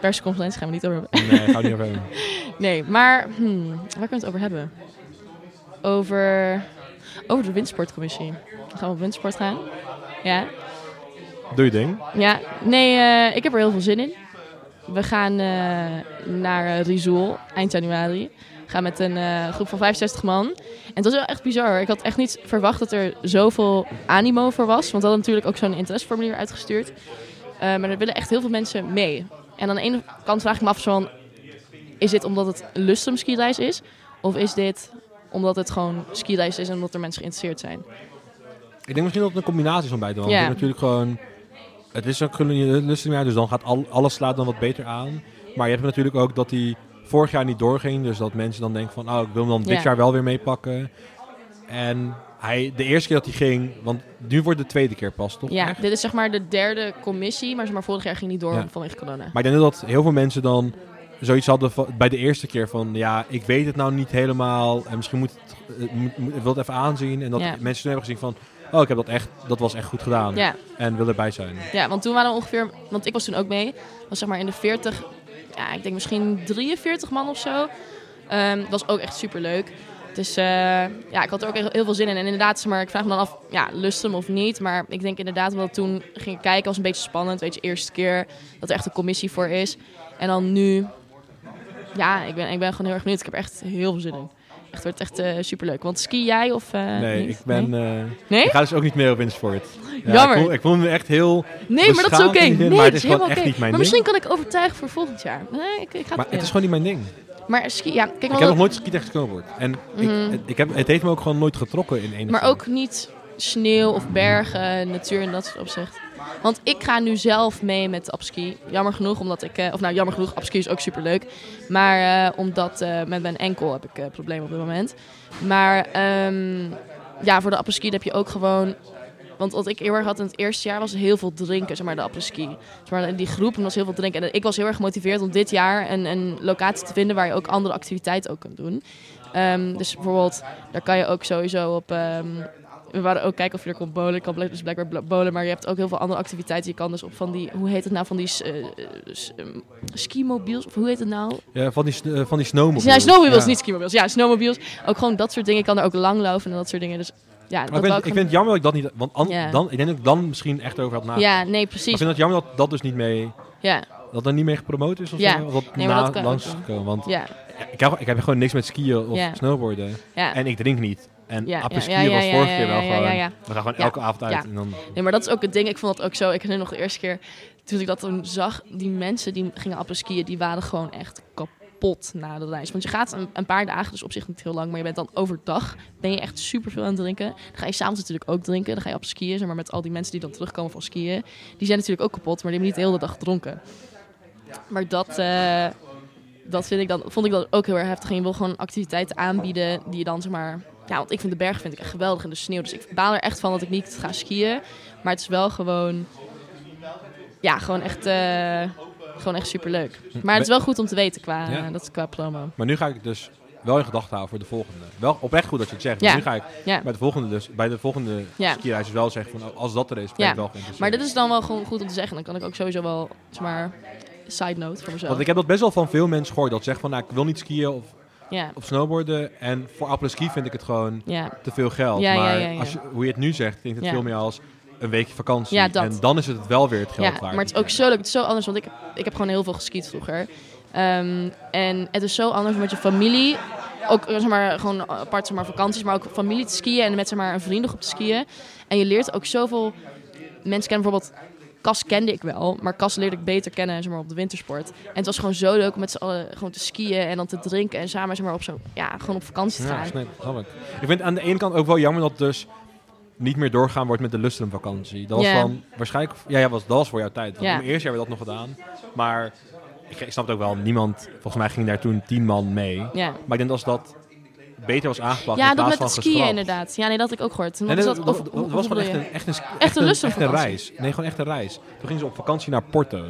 persconferentie gaan we niet over hebben. Nee, gaan we niet over hebben. Nee, maar hmm, waar kunnen we het over hebben? Over, over de windsportcommissie. Gaan we op windsport gaan? Ja. Doe je ding. Ja, nee, eh, ik heb er heel veel zin in. We gaan eh, naar uh, Rizoul eind januari. We gaan met een eh, groep van 65 man. En het was wel echt bizar. Ik had echt niet verwacht dat er zoveel animo voor was. Want we hadden natuurlijk ook zo'n interesseformulier uitgestuurd. Eh, maar er willen echt heel veel mensen mee. En aan de ene kant vraag ik me af van... Is dit omdat het een Lustrum skireis is? Of is dit omdat het gewoon skireis is en omdat er mensen geïnteresseerd zijn? Ik denk misschien dat het een combinatie is van beide. Want Ja. natuurlijk gewoon... Het is ook lustig dus dan gaat al, alles slaat dan wat beter aan. Maar je hebt natuurlijk ook dat die vorig jaar niet doorging. Dus dat mensen dan denken van, oh, ik wil hem dan dit Ja. jaar wel weer meepakken. En hij, de eerste keer dat hij ging, want nu wordt de tweede keer pas, toch? Ja, dit is zeg maar de derde commissie. Maar, zeg maar vorig jaar ging niet door Ja. vanwege corona. Maar ik denk dat heel veel mensen dan zoiets hadden van- bij de eerste keer van... Ja, ik weet het nou niet helemaal. En misschien moet het, eh, moet, moet, ik wil het even aanzien. En dat Ja. mensen toen hebben gezien van... Oh, ik heb dat echt, dat was echt goed gedaan. Ja, En wil erbij zijn. ja, want toen waren we ongeveer, want ik was toen ook mee, was zeg maar in de 40, ja, ik denk misschien 43 man of zo. Ehm, was ook echt super leuk. Dus eh, ja, ik had er ook heel veel zin in. En inderdaad, zeg maar, ik vraag me dan af, ja, lust hem of niet. Maar ik denk inderdaad, omdat toen ging kijken, was een beetje spannend. Weet je, eerste keer dat er echt een commissie voor is. En dan nu, ja, ik ben, ik ben gewoon heel erg benieuwd. Ik heb echt heel veel zin in. Echt, wordt echt eh super leuk. Want ski jij of eh, nee, niet? ik ben... Nee? eh, Nee? Ik ga dus ook niet meer op Winsport. Ja, Jammer. Ik voel, ik voel me echt heel... Nee, maar dat is oké. zin, Nee, maar het het is gewoon helemaal echt niet mijn Maar ding. misschien kan ik overtuigen voor volgend jaar. Nee, ik, ik ga Maar het het is gewoon niet mijn ding. Maar ski, ja, kijk Ik heb nog nooit ski tegen snowboard. En ik, Mhm. het, ik heb, het heeft me ook gewoon nooit getrokken in enige maar ook niet sneeuw of bergen, natuur en dat soort opzicht. Want ik ga nu zelf mee met apski. Jammer genoeg, omdat ik... eh, of nou, jammer genoeg, apski is ook superleuk. Maar eh, omdat eh, met mijn enkel heb ik eh, problemen op dit moment. Maar ehm, ja, voor de apski heb je ook gewoon... Want wat ik heel erg had in het eerste jaar was heel veel drinken, zeg maar, de apres-ski. Zeg maar, die groep was heel veel drinken. En ik was heel erg gemotiveerd om dit jaar een, een locatie te vinden waar je ook andere activiteiten ook kunt doen. Ehm, dus bijvoorbeeld, daar kan je ook sowieso op... ehm, we waren ook kijken of je er kon bowlen. Ik kan dus blijkbaar bl- bowlen, maar je hebt ook heel veel andere activiteiten. Je kan dus op van die, hoe heet het nou, van die ehm, skimobiels, of hoe heet het nou? Ja, van die, eh, van die snowmobiles. Ja, snowmobiles, Ja. niet. Ja, snowmobiles. Ook gewoon dat soort dingen. Je kan er ook langlopen en dat soort dingen. Dus ja, Maar ik, vind, ik vind het jammer dat ik dat niet... Want an- Ja. dan, ik denk dat ik dan misschien echt over had nagedacht. Ja, nee, Maar ik precies. vind het jammer dat dat dus niet mee... Ja, Dat er niet mee gepromoot is of Ja. zo. Of dat Nee, na, dat langs gekomen. Want ja, ik, heb, ik heb gewoon niks met skiën of snowboarden. En ik drink niet. En Ja, was vorige keer wel gewoon... We gaan gewoon elke avond uit. En dan, Nee, maar dat is ook het ding. Ik vond dat ook zo. Ik herinner nog de eerste keer toen ik dat toen zag. Die mensen die gingen apres-skiën, die waren gewoon echt kapot na de reis. Want je gaat een, een paar dagen, dus op zich niet heel lang. Maar je bent dan overdag, ben je echt super veel aan het drinken. Dan ga je s'avonds natuurlijk ook drinken. Dan ga je op skiën, zeg maar met al die mensen die dan terugkomen van skiën. Die zijn natuurlijk ook kapot, maar die hebben niet de hele dag gedronken. Maar dat... eh, dat vind ik dan, vond ik dan ook heel erg heftig. En je wil gewoon activiteiten aanbieden die je dan zeg maar... Ja, want ik vind de bergen vind ik echt geweldig in de sneeuw. Dus ik baal er echt van dat ik niet ga skiën. Maar het is wel gewoon... Ja, gewoon echt, eh, gewoon echt superleuk. Maar het is wel goed om te weten qua, Ja. dat is qua promo. maar nu ga ik dus wel in gedachten houden voor de volgende. Wel oprecht goed dat je het zegt. Ja. Nu ga ik Ja. bij de volgende, dus, bij de volgende Ja. skireis dus wel zeggen van... Als dat er is, ben ik wel geïnteresseerd. Maar dit is dan wel gewoon goed om te zeggen. Dan kan ik ook sowieso wel, zeg maar, side note voor mezelf. Want ik heb dat best wel van veel mensen gehoord. Dat zeggen van, nou, ik wil niet skiën of Ja, op snowboarden. En voor apres-ski vind ik het gewoon ja. te veel geld. Maar. Als je, hoe je het nu zegt, klinkt het veel meer als een weekje vakantie. En dan is het wel weer het geld Ja, waard. maar het is ook zo leuk. Het is zo anders, want ik, ik heb gewoon heel veel geskiet vroeger. Ehm, en het is zo anders met je familie, ook zeg maar, gewoon apart zeg maar, vakanties, maar ook familie te skiën en met zeg maar, een vriendengroep te skiën. En je leert ook zoveel mensen kennen. Bijvoorbeeld, Cas kende ik wel, maar Cas leerde ik beter kennen zeg maar, op de wintersport. En het was gewoon zo leuk om met z'n allen gewoon te skiën en dan te drinken en samen zeg maar, op, zo, ja, gewoon op vakantie te Ja, gaan. snap ik. Ik vind aan de ene kant ook wel jammer dat dus niet meer doorgaan wordt met de lustrumvakantie. Dat was Ja. van, waarschijnlijk, ja, ja was, dat was voor jouw tijd. Want Ja. mijn eerste jaar hebben we dat nog gedaan. Maar ik, ik snap het ook wel, niemand, volgens mij ging daar toen tien man mee. Ja, Maar ik denk als dat beter was aangepakt ja in dat met van het skiën inderdaad. Ja, nee, dat had ik ook gehoord. Nee, is dat, dat? dat- dat was gewoon echt een, je? echt een, Echt een echt een lustrumvakantie? reis. Nee, gewoon echt een reis. Toen gingen ze op vakantie naar Porto.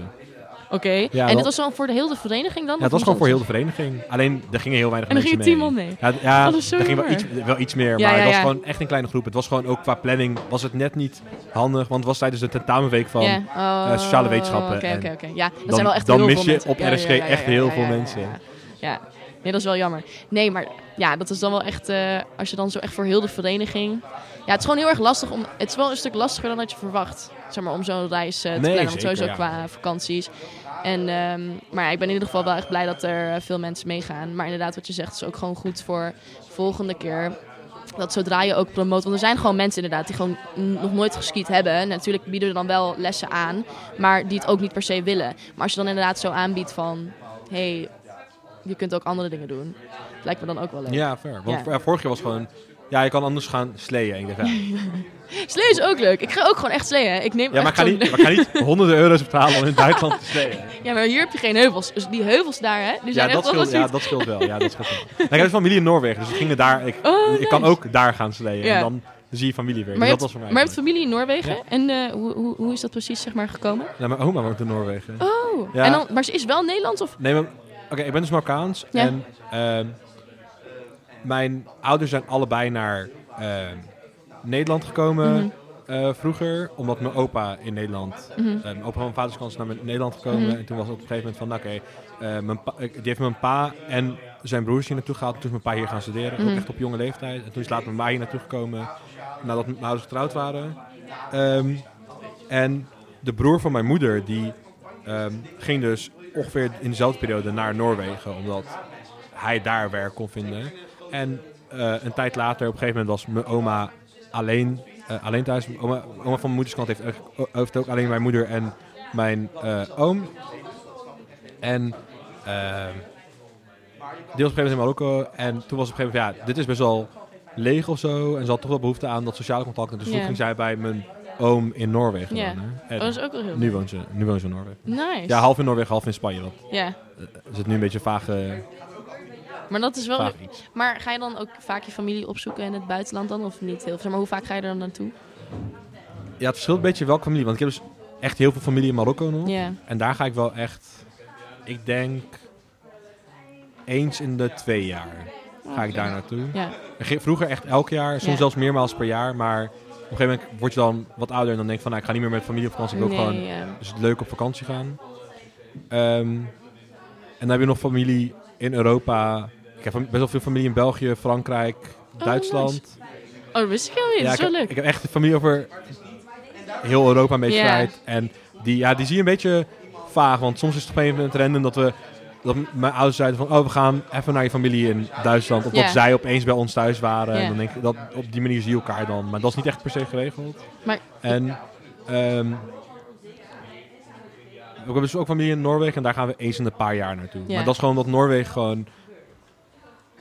Oké, Ja, en dit was dan voor de hele vereniging dan? Ja, het was gewoon voor heel de vereniging. Alleen, er gingen heel weinig En dan mensen gingen tien mee. man mee. Ja, ja Oh, dat is zo er ging wel iets, wel iets meer, Ja, maar ja, het was ja. gewoon echt een kleine groep. Het was gewoon ook qua planning, was het net niet handig, want het was tijdens de tentamenweek van... Ja. Oh, eh, sociale wetenschappen Oké, en oké, oké. Ja, dat dan- zijn wel echt dan heel mis veel je mensen. op Ja, ja, RSG ja, ja, echt ja, heel ja, veel ja, ja, mensen. Ja, ja. Nee, dat is wel jammer. Nee, maar ja, dat is dan wel echt, eh, als je dan zo echt voor heel de vereniging... Ja, het is gewoon heel erg lastig om... Het is wel een stuk lastiger dan dat je verwacht, zeg maar, om zo'n reis eh, te Nee, plannen. Sowieso ja. qua vakanties. En, ehm, maar ja, ik ben in ieder geval wel echt blij dat er eh, veel mensen meegaan. Maar inderdaad, wat je zegt, is ook gewoon goed voor volgende keer. Dat zodra je ook promoot. Want er zijn gewoon mensen inderdaad die gewoon nog nooit geskiet hebben. Natuurlijk bieden we dan wel lessen aan. Maar die het ook niet per se willen. Maar als je dan inderdaad zo aanbiedt van... hey, je kunt ook andere dingen doen. Lijkt me dan ook wel leuk. Ja, fair. Want Ja. vor- vorig jaar was gewoon... Ja, je kan anders gaan sleeën. En ik dacht, ja. Slee is ook leuk. Ik ga ook gewoon echt sleeën. Ik neem ja, maar ik ga, niet, maar ik ga niet honderden euro's betalen om in Duitsland te sleeën. Ja, maar hier heb je geen heuvels. Dus die heuvels daar, hè? Die Ja zijn dat, echt wel scheelt, ja, dat scheelt wel. Ja, dat scheelt wel. Ik heb een familie in Noorwegen, dus we gingen daar... Ik, Oh, ik kan ook daar gaan sleeën. Ja. En dan zie je familie weer. Maar Dus dat hebt, was voor mij. maar je hebt familie in Noorwegen. Ja. En eh, hoe, hoe, hoe is dat precies zeg maar, gekomen? Ja, mijn oma woont in Noorwegen. Oh, Ja. en dan, maar ze is wel Nederlands? Of? Nee, maar... Oké, ik ben dus Marokkaans. Ja. En ehm, mijn ouders zijn allebei naar ehm, Nederland gekomen Mhm. eh, vroeger. Omdat mijn opa in Nederland... Mhm. eh, mijn opa van mijn vaders kant is naar Nederland gekomen. Mhm. En toen was het op een gegeven moment van... nou, Oké, eh, mijn pa- ik- die heeft mijn pa en zijn broers hier naartoe gehaald. Toen is mijn pa hier gaan studeren. Mhm. Ook echt op jonge leeftijd. En toen is later mijn ma hier naartoe gekomen. Nadat mijn ouders getrouwd waren. Ehm, en de broer van mijn moeder... die ging dus ongeveer in dezelfde periode naar Noorwegen. Omdat hij daar werk kon vinden. En eh, een tijd later, op een gegeven moment, was mijn oma alleen, eh, alleen thuis. Oma, oma van mijn moeders kant heeft, ook- heeft ook alleen mijn moeder en mijn eh, oom. En ehm, die was op een gegeven moment in Marokko. En toen was op een gegeven moment, ja, dit is best wel leeg of zo. En ze had toch wel behoefte aan dat sociale contact. Dus toen ging zij bij mijn oom in Noorwegen Ja. wonen. Oh, dat is ook wel heel nu woont ze, nu woont ze in Noorwegen. Nice. Ja, half in Noorwegen, half in Spanje. Want Ja, er zit nu een beetje vage, maar dat is wel... iets. Maar ga je dan ook vaak je familie opzoeken in het buitenland dan? Of niet heel veel? Maar hoe vaak ga je er dan naartoe? Ja, het verschilt een beetje welke familie. Want ik heb dus echt heel veel familie in Marokko nog. Ja. En daar ga ik wel echt, ik denk, eens in de twee jaar ga ik daar naartoe. Ja. Vroeger echt elk jaar, soms Ja. zelfs meermaals per jaar. Maar op een gegeven moment word je dan wat ouder en dan denk je van, nou, ik ga niet meer met familie op vakantie. Ik wil Nee, gewoon ja. dus leuk op vakantie gaan. Ehm, en dan heb je nog familie in Europa. Ik heb best wel veel familie in België, Frankrijk, Duitsland. Oh, dat wist ik helemaal niet. Ja, dat is wel heb, leuk. ik heb echt familie over heel Europa kwijt. En die, ja, die zie je een beetje vaag. Want soms is het op een gegeven moment random dat we... Dat mijn ouders zeiden van, oh, we gaan even naar je familie in Duitsland. Omdat Ja. zij opeens bij ons thuis waren. En dan denk ik, dat, op die manier zie je elkaar dan. Maar dat is niet echt per se geregeld. Maar- En ehm, we hebben dus ook familie in Noorwegen. En daar gaan we eens in een paar jaar naartoe. Maar dat is gewoon dat Noorwegen gewoon...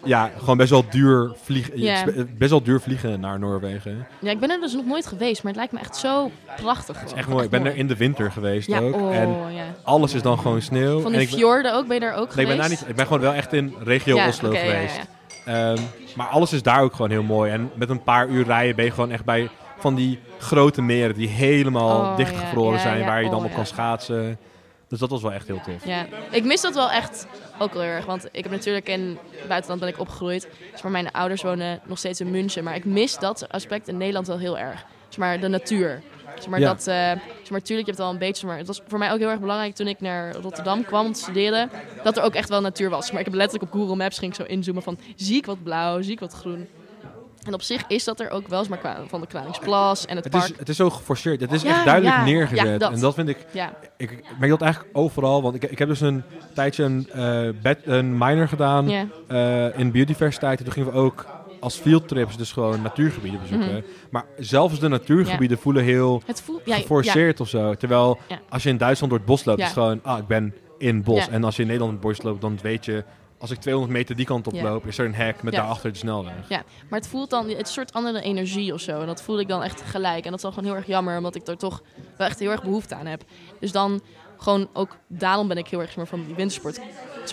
Ja, gewoon best wel duur vliegen. Ja. Best wel duur vliegen naar Noorwegen. Ja, ik ben er dus nog nooit geweest, maar het lijkt me echt zo prachtig. Het is echt mooi. Ik ben er in de winter geweest ja, ook. Oh, En alles is dan gewoon sneeuw. Van en die fjorden ook, ben je daar ook nee, ik geweest? ben daar niet. Ik ben gewoon wel echt in regio ja, Oslo geweest. ja. Ehm, maar alles is daar ook gewoon heel mooi. En met een paar uur rijden ben je gewoon echt bij van die grote meren die helemaal Oh, dichtgevroren zijn. Waar je dan oh, op kan schaatsen. Dus dat was wel echt heel tof. Ja, ik mis dat wel echt ook heel erg. Want ik heb natuurlijk in het buitenland ben ik opgegroeid. Dus maar mijn ouders wonen nog steeds in München. Maar ik mis dat aspect in Nederland wel heel erg. Dus maar de natuur. Dus maar Ja. dat, Zeg maar, tuurlijk, je hebt wel een beetje, maar het was voor mij ook heel erg belangrijk toen ik naar Rotterdam kwam om te studeren, dat er ook echt wel natuur was. Maar ik heb letterlijk op Google Maps ging ik zo inzoomen van, zie ik wat blauw, zie ik wat groen. En op zich is dat er ook wel eens, maar van de Kralingsplas en het, Het park. is, het is zo geforceerd. Het is Ja, echt duidelijk ja. neergezet. Ja, dat. En dat vind ik... Ik merk dat eigenlijk overal. Want ik, ik heb dus een tijdje een, eh bed, een minor gedaan eh, in biodiversiteit. En toen gingen we ook als fieldtrips dus gewoon natuurgebieden bezoeken. Mhm. Maar zelfs de natuurgebieden voelen heel het voelt, ja, ja, geforceerd of zo. Terwijl als je in Duitsland door het bos loopt, is het gewoon... Ah, ik ben in het bos. En als je in Nederland in het bos loopt, dan weet je... Als ik 200 meter die kant op Ja. loop, is er een hek met Ja. daarachter de snelweg. Maar het voelt dan, het is een soort andere energie of zo. En dat voelde ik dan echt gelijk. En dat is dan gewoon heel erg jammer, omdat ik er toch wel echt heel erg behoefte aan heb. Dus dan gewoon ook, daarom ben ik heel erg van die wintersport.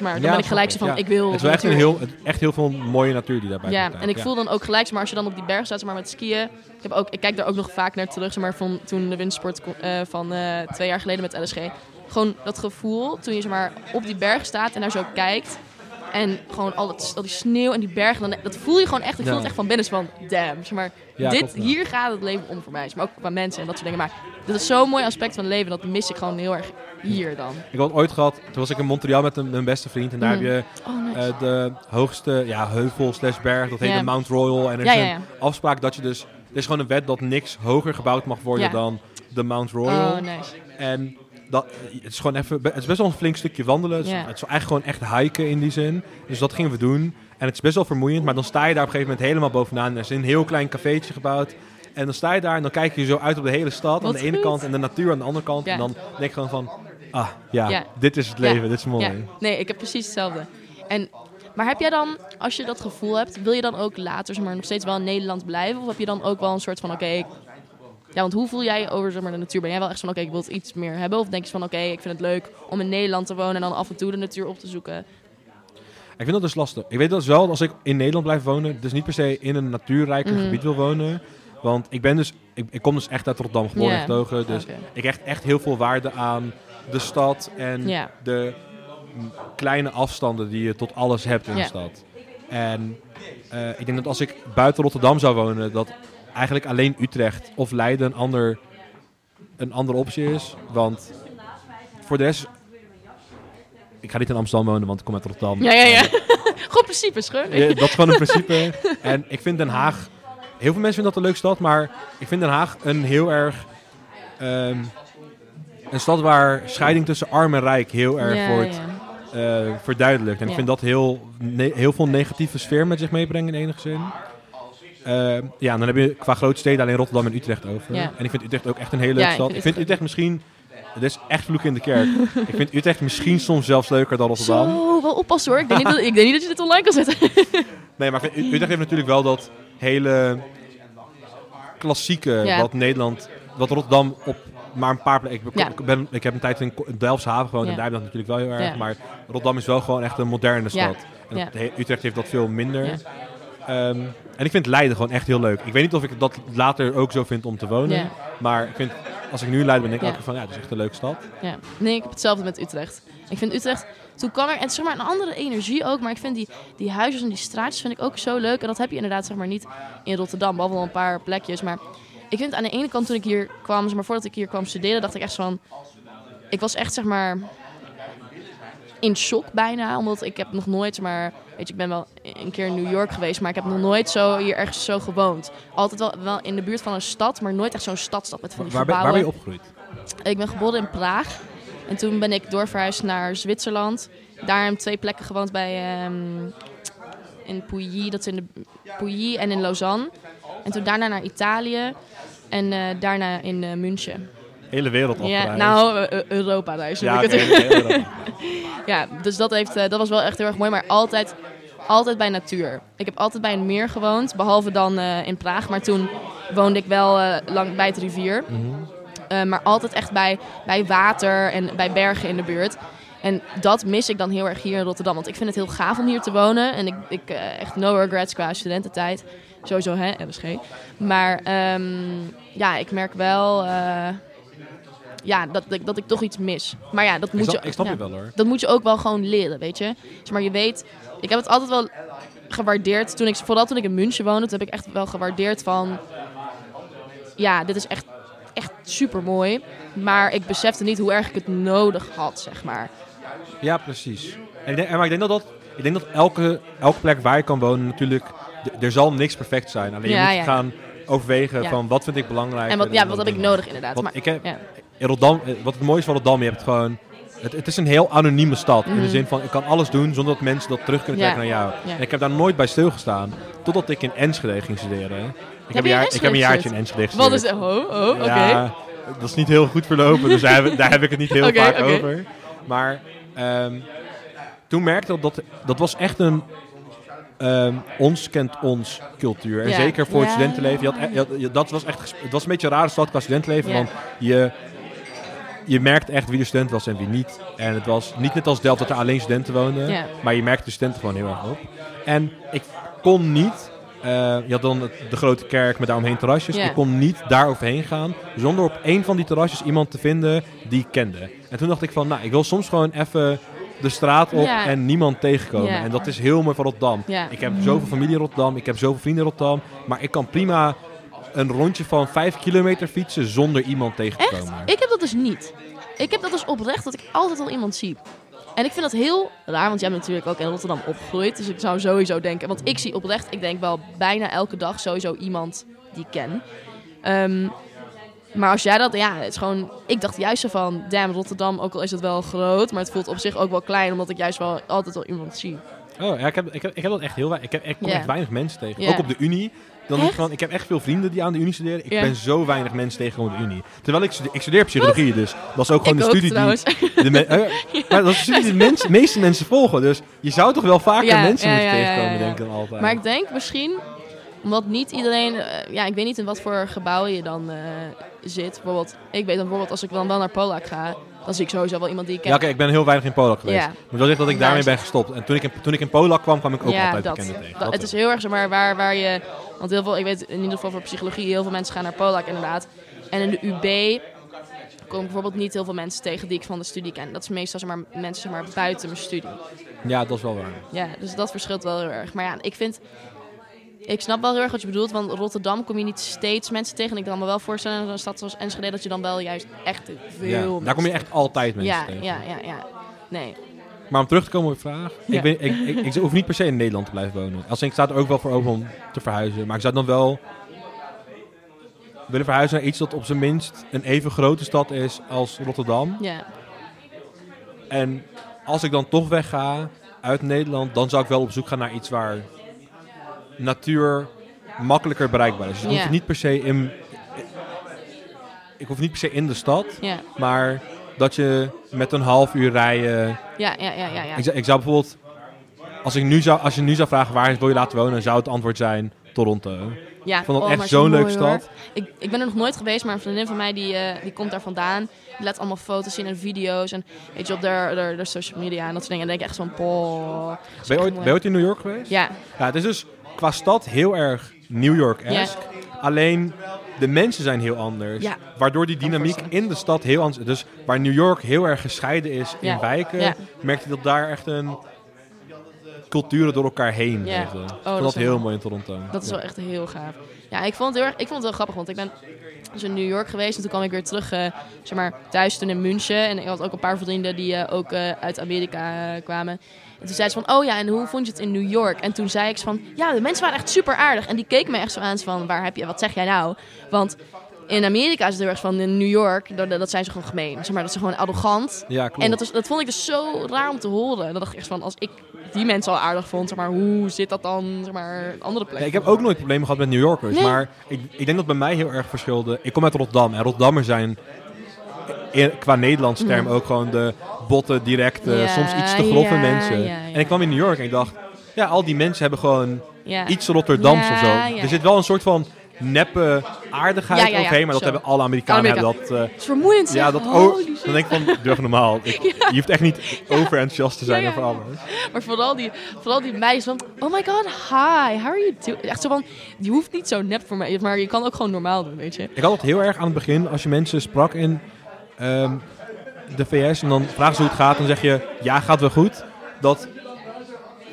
Maar, dan Ja, ben ik gelijk zo van, ik. wil Het is wel echt, een heel, echt heel veel mooie natuur die daarbij Ja, en ik voel dan ook gelijk, maar, als je dan op die berg staat, maar, met skiën. Ik, heb ook, ik kijk daar ook nog vaak naar terug, maar, van toen de wintersport eh, van eh, twee jaar geleden met LSG. Gewoon dat gevoel, toen je zeg maar, op die berg staat en daar zo kijkt. En gewoon al, al die sneeuw en die bergen, dan, dat voel je gewoon echt. Ik voel het echt van binnen, van damn. Zeg maar, Ja, dit, klopt, ja. hier gaat het leven om voor mij. Maar ook qua mensen en dat soort dingen. Maar dat is zo'n mooi aspect van het leven, dat mis ik gewoon heel erg hier dan. Ik had ooit gehad, toen was ik in Montreal met een, mijn beste vriend. En daar Mhm. heb je Oh, nice. eh, de hoogste ja, heuvel slash berg, dat heet de Mount Royal. En er is ja, een afspraak dat je dus... Er is gewoon een wet dat niks hoger gebouwd mag worden dan de Mount Royal. Oh, nice. En dat, het is gewoon even, het is best wel een flink stukje wandelen. Het is, het is eigenlijk gewoon echt hiken in die zin. Dus dat gingen we doen. En het is best wel vermoeiend, maar dan sta je daar op een gegeven moment helemaal bovenaan. Er is een heel klein cafeetje gebouwd. En dan sta je daar en dan kijk je zo uit op de hele stad aan de ene kant en de natuur aan de andere kant. Ja. En dan denk je gewoon van, ah ja, Ja. dit is het Ja. leven, dit is mooi. Nee, ik heb precies hetzelfde. En, maar heb jij dan, als je dat gevoel hebt, wil je dan ook later zeg maar, nog steeds wel in Nederland blijven? Of heb je dan ook wel een soort van, oké, ja, want hoe voel jij je over zeg maar, de natuur? Ben jij wel echt van, oké, ik wil het iets meer hebben? Of denk je van, oké, ik vind het leuk om in Nederland te wonen en dan af en toe de natuur op te zoeken? Ik vind dat dus lastig. Ik weet dat dus wel, als ik in Nederland blijf wonen, dus niet per se in een natuurrijker Mhm. gebied wil wonen. Want ik ben dus, ik, ik kom dus echt uit Rotterdam, geboren en getogen. Dus ik hecht echt heel veel waarde aan de stad en de kleine afstanden die je tot alles hebt in de stad. En eh, ik denk dat als ik buiten Rotterdam zou wonen, dat eigenlijk alleen Utrecht of Leiden een, ander, een andere optie is. Want voor de rest, ik ga niet in Amsterdam wonen, want ik kom uit Rotterdam. Ja, ja, ja. Gewoon principe, scheur. ja, dat is gewoon een principe. En ik vind Den Haag... Heel veel mensen vinden dat een leuke stad, maar ik vind Den Haag een heel erg... ehm, een stad waar scheiding tussen arm en rijk heel erg Ja, wordt ja. eh, verduidelijkt. En ik vind dat heel, heel veel negatieve sfeer met zich meebrengen in enige zin. Ehm, ja, en dan heb je qua grote steden alleen Rotterdam en Utrecht over. Ja. En ik vind Utrecht ook echt een hele leuke ik stad. vind Ik vind Utrecht misschien... Het is echt vloek in de kerk. ik vind Utrecht misschien soms zelfs leuker dan Rotterdam. Zo, wel oppassen hoor. Ik denk, niet dat, ik denk niet dat je dit online kan zetten. Nee, maar ik vind- Utrecht heeft natuurlijk wel dat hele klassieke Ja. wat Nederland, wat Rotterdam op maar een paar plekken. Ik, ben- Ja. ik, ben, ik heb een tijd in Delfshaven gewoond Ja. en daar heb je dat natuurlijk wel heel erg. Maar Rotterdam is wel gewoon echt een moderne stad. En Utrecht heeft dat veel minder. Ehm, en ik vind Leiden gewoon echt heel leuk. Ik weet niet of ik dat later ook zo vind om te wonen. Ja. Maar ik vind, als ik nu in Leiden ben, denk ik Ja. ook van ja, het is echt een leuke stad. Ja, nee, ik heb hetzelfde met Utrecht. Ik vind Utrecht, toen kwam er, en zeg maar een andere energie ook, maar ik vind die, die huisjes en die straatjes vind ik ook zo leuk. En dat heb je inderdaad zeg maar niet in Rotterdam, behalve wel een paar plekjes. Maar ik vind aan de ene kant toen ik hier kwam, zeg maar voordat ik hier kwam studeren, dacht ik echt van, ik was echt zeg maar in shock bijna, omdat ik heb nog nooit, zeg maar, weet je, ik ben wel een keer in New York geweest, maar ik heb nog nooit zo hier ergens zo gewoond. Altijd wel, wel in de buurt van een stad, maar nooit echt zo'n stadstad met van die Waar ben, waar ben je opgegroeid? Ik ben geboren in Praag. En toen ben ik doorverhuisd naar Zwitserland. Daar heb ik twee plekken gewoond bij ehm, in Pouilly, dat is in de Pouilly en in Lausanne. En toen daarna naar Italië en eh, daarna in eh, München. Hele wereld Ja, afgereisd. nou, eh, eh, Europa ja, heel Europa. Ja, dus dat, heeft, eh, dat was wel echt heel erg mooi, maar altijd, altijd bij natuur. Ik heb altijd bij een meer gewoond, behalve dan eh, in Praag. Maar toen woonde ik wel eh, lang bij het rivier. Mhm. Maar altijd echt bij, bij water en bij bergen in de buurt. En dat mis ik dan heel erg hier in Rotterdam. Want ik vind het heel gaaf om hier te wonen. En ik, ik echt no regrets qua studententijd. Sowieso, hè, LSG. Maar ehm, ja, ik merk wel ja, dat, dat, dat ik toch iets mis. Maar ja, dat Ik moet snap, je... ik snap ja je wel hoor. dat moet je ook wel gewoon leren, weet je. Maar je weet, ik heb het altijd wel gewaardeerd. Toen ik, vooral toen ik in München woonde, toen heb ik echt wel gewaardeerd van... Ja, dit is echt echt super mooi. Maar ik besefte niet hoe erg ik het nodig had, zeg maar. Ja, precies. En ik denk, maar ik denk dat, dat, ik denk dat elke, elke plek waar je kan wonen natuurlijk... Er zal niks perfect zijn. Alleen Ja, je moet ja. gaan overwegen Ja. van wat vind ik belangrijk. En wat, ja, wat heb ik nodig inderdaad. Maar, ik heb, ja. In Rotterdam, eh, wat het mooiste van Rotterdam, je hebt gewoon... Het, het is een heel anonieme stad. In de Mhm. zin van, ik kan alles doen zonder dat mensen dat terug kunnen Ja. trekken naar jou. Ja. En ik heb daar nooit bij stilgestaan. Totdat ik in Enschede ging studeren. Ik heb, je een, jaar, ik heb een jaartje in Enschede Wat gestudeerd. is het? Oh, oh, oké. Ja, dat is niet heel goed verlopen, dus daar heb, daar heb ik het niet heel vaak over. Maar ehm, toen merkte ik dat dat, dat was echt een ehm, ons kent ons cultuur. En Ja. zeker voor het Ja. studentenleven. Je had, e- je had- je- dat was echt, het was een beetje een rare stad qua studentenleven. Ja. Want je, je merkte echt wie de student was en wie niet. En het was niet net als Delft dat er alleen studenten woonden. Maar je merkte de studenten gewoon heel erg op. En ik kon niet... eh, je had dan de grote kerk met daaromheen terrasjes. Ja. Ik kon niet daar overheen gaan zonder op één van die terrasjes iemand te vinden die ik kende. En toen dacht ik van, nou, ik wil soms gewoon even de straat op en niemand tegenkomen. En dat is heel mooi van Rotterdam. Ik heb zoveel familie in Rotterdam, ik heb zoveel vrienden in Rotterdam. Maar ik kan prima een rondje van vijf kilometer fietsen zonder iemand tegen te komen. Ik heb dat dus niet. Ik heb dat dus oprecht dat ik altijd al iemand zie. En ik vind dat heel raar, want jij bent natuurlijk ook in Rotterdam opgegroeid. Dus ik zou sowieso denken, want ik zie oprecht, ik denk wel bijna elke dag sowieso iemand die ik ken. Ehm, maar als jij dat, ja, het is gewoon, ik dacht juist zo van, damn, Rotterdam, ook al is het wel groot, maar het voelt op zich ook wel klein, omdat ik juist wel altijd al iemand zie. Oh, ja, ik heb, ik heb, ik heb dat echt heel weinig. Ik, heb, ik kom echt weinig mensen tegen. Ook op de Unie. Dan Echt? van, ik heb echt veel vrienden die aan de Unie studeren. Ik Ja. ben zo weinig mensen op de Unie. Terwijl ik, studeer, ik studeer psychologie, dus dat is ook gewoon ik de studie die de, me- maar dat is de studie die de mens- meeste mensen volgen. Dus je zou toch wel vaker mensen moeten tegenkomen, denk ik dan altijd. Maar ik denk misschien, omdat niet iedereen, eh, ja, ik weet niet in wat voor gebouwen je dan eh, zit. Bijvoorbeeld, ik weet dan bijvoorbeeld als ik dan wel naar Polak ga, dan zie ik sowieso wel iemand die ik ken. ja, ik ben heel weinig in Polak geweest. Ja. Maar dat zeggen dat ik daarmee Daar ben gestopt. En toen ik in, toen ik in Polak kwam, kwam ik ook altijd dat. bekenden tegen. Dat- Dat het is heel erg zeg maar waar, waar je, want heel veel, ik weet in ieder geval voor psychologie, heel veel mensen gaan naar Polak inderdaad. En in de UB kom ik bijvoorbeeld niet heel veel mensen tegen die ik van de studie ken. Dat is meestal zeg maar, mensen zeg maar, buiten mijn studie. Ja, dat is wel waar. Ja, dus dat verschilt wel heel erg. Maar ja, ik vind... Ik snap wel heel erg wat je bedoelt, want Rotterdam kom je niet steeds mensen tegen. En ik kan me wel voorstellen in een stad zoals Enschede dat je dan wel juist echt veel Ja, mensen daar kom je echt altijd mensen ja, tegen. ja, ja, ja. Nee. Maar om terug te komen op je vraag. Ja. Ik, ben, ik, ik, ik hoef niet per se in Nederland te blijven wonen. Als ik sta er ook wel voor open om te verhuizen. Maar ik zou dan wel willen verhuizen naar iets dat op zijn minst een even grote stad is als Rotterdam. Ja. En als ik dan toch wegga uit Nederland, dan zou ik wel op zoek gaan naar iets waar natuur makkelijker bereikbaar is. Dus ik Ja. hoef niet per se in. Ik hoef niet per se in de stad, maar dat je met een half uur rijden Ja, ja, ja, ja. ja. ik, zou, ik zou bijvoorbeeld, als, ik nu zou, als je nu zou vragen waar wil je laten wonen, zou het antwoord zijn Toronto. ja. Ik vond dat oh, echt zo'n zo leuke hoor. stad. Ik, ik ben er nog nooit geweest, maar een vriendin van mij die, eh, die komt daar vandaan. Die laat allemaal foto's zien en video's en weet je, op haar, haar social media en dat soort dingen. En dan denk ik echt van, poh. dat is Ben je, ooit, ben je ooit in New York geweest? Ja, Ja, het is dus qua stad heel erg New York-esque. Alleen de mensen zijn heel anders. Ja. Waardoor die dynamiek in de stad heel anders is. Dus waar New York heel erg gescheiden is in wijken, Ja. merk je dat daar echt een culturen door elkaar heen Ja. Ik dat dat wel heel mooi. in Toronto. dat is wel echt heel gaaf. Ja, ik vond het heel erg, ik vond het heel grappig, want ik ben dus in New York geweest en toen kwam ik weer terug, eh, zeg maar, thuis toen in München. En ik had ook een paar vrienden die eh, ook eh, uit Amerika kwamen. En toen zei ze van, oh ja, en hoe vond je het in New York? En toen zei ik zo van, ja, de mensen waren echt super aardig. En die keken me echt zo aan, van, waar heb je, wat zeg jij nou? Want in Amerika is het heel erg van, in New York, dat, dat zijn ze gewoon gemeen. Zeg maar, dat ze gewoon arrogant. Ja, klopt. En dat, is, dat vond ik dus zo raar om te horen. Dan dacht ik echt van, als ik die mensen al aardig vond, zeg maar, hoe zit dat dan, zeg maar, andere plekken? ik heb ook nooit problemen gehad met New Yorkers. Nee. Maar ik, ik denk dat bij mij heel erg verschilde. Ik kom uit Rotterdam. En Rotterdammers zijn in- qua Nederlands term Mhm. ook gewoon de botte, directe, Ja, soms iets te grove ja, mensen. ja. En ik kwam in New York en ik dacht, ja, al die mensen hebben gewoon iets Rotterdams of zo. Er zit wel een soort van neppe aardigheid Ja, ja, ja, overheen, maar dat zo. hebben alle Amerikanen. Amerika- Hebben dat, eh, Het is vermoeiend, ja, dat Holy o- shit. dan denk ik van, even normaal. Ik- Je hoeft echt niet overenthousiast te zijn over alles. Maar vooral die, vooral die meisjes van, oh my god, hi, how are you doing? Echt zo van, je hoeft niet zo nep voor mij, maar je kan ook gewoon normaal doen, weet je. Ik had het heel erg aan het begin, als je mensen sprak in ehm, de VS en dan vragen ze hoe het gaat, dan zeg je, ja, gaat wel goed. Dat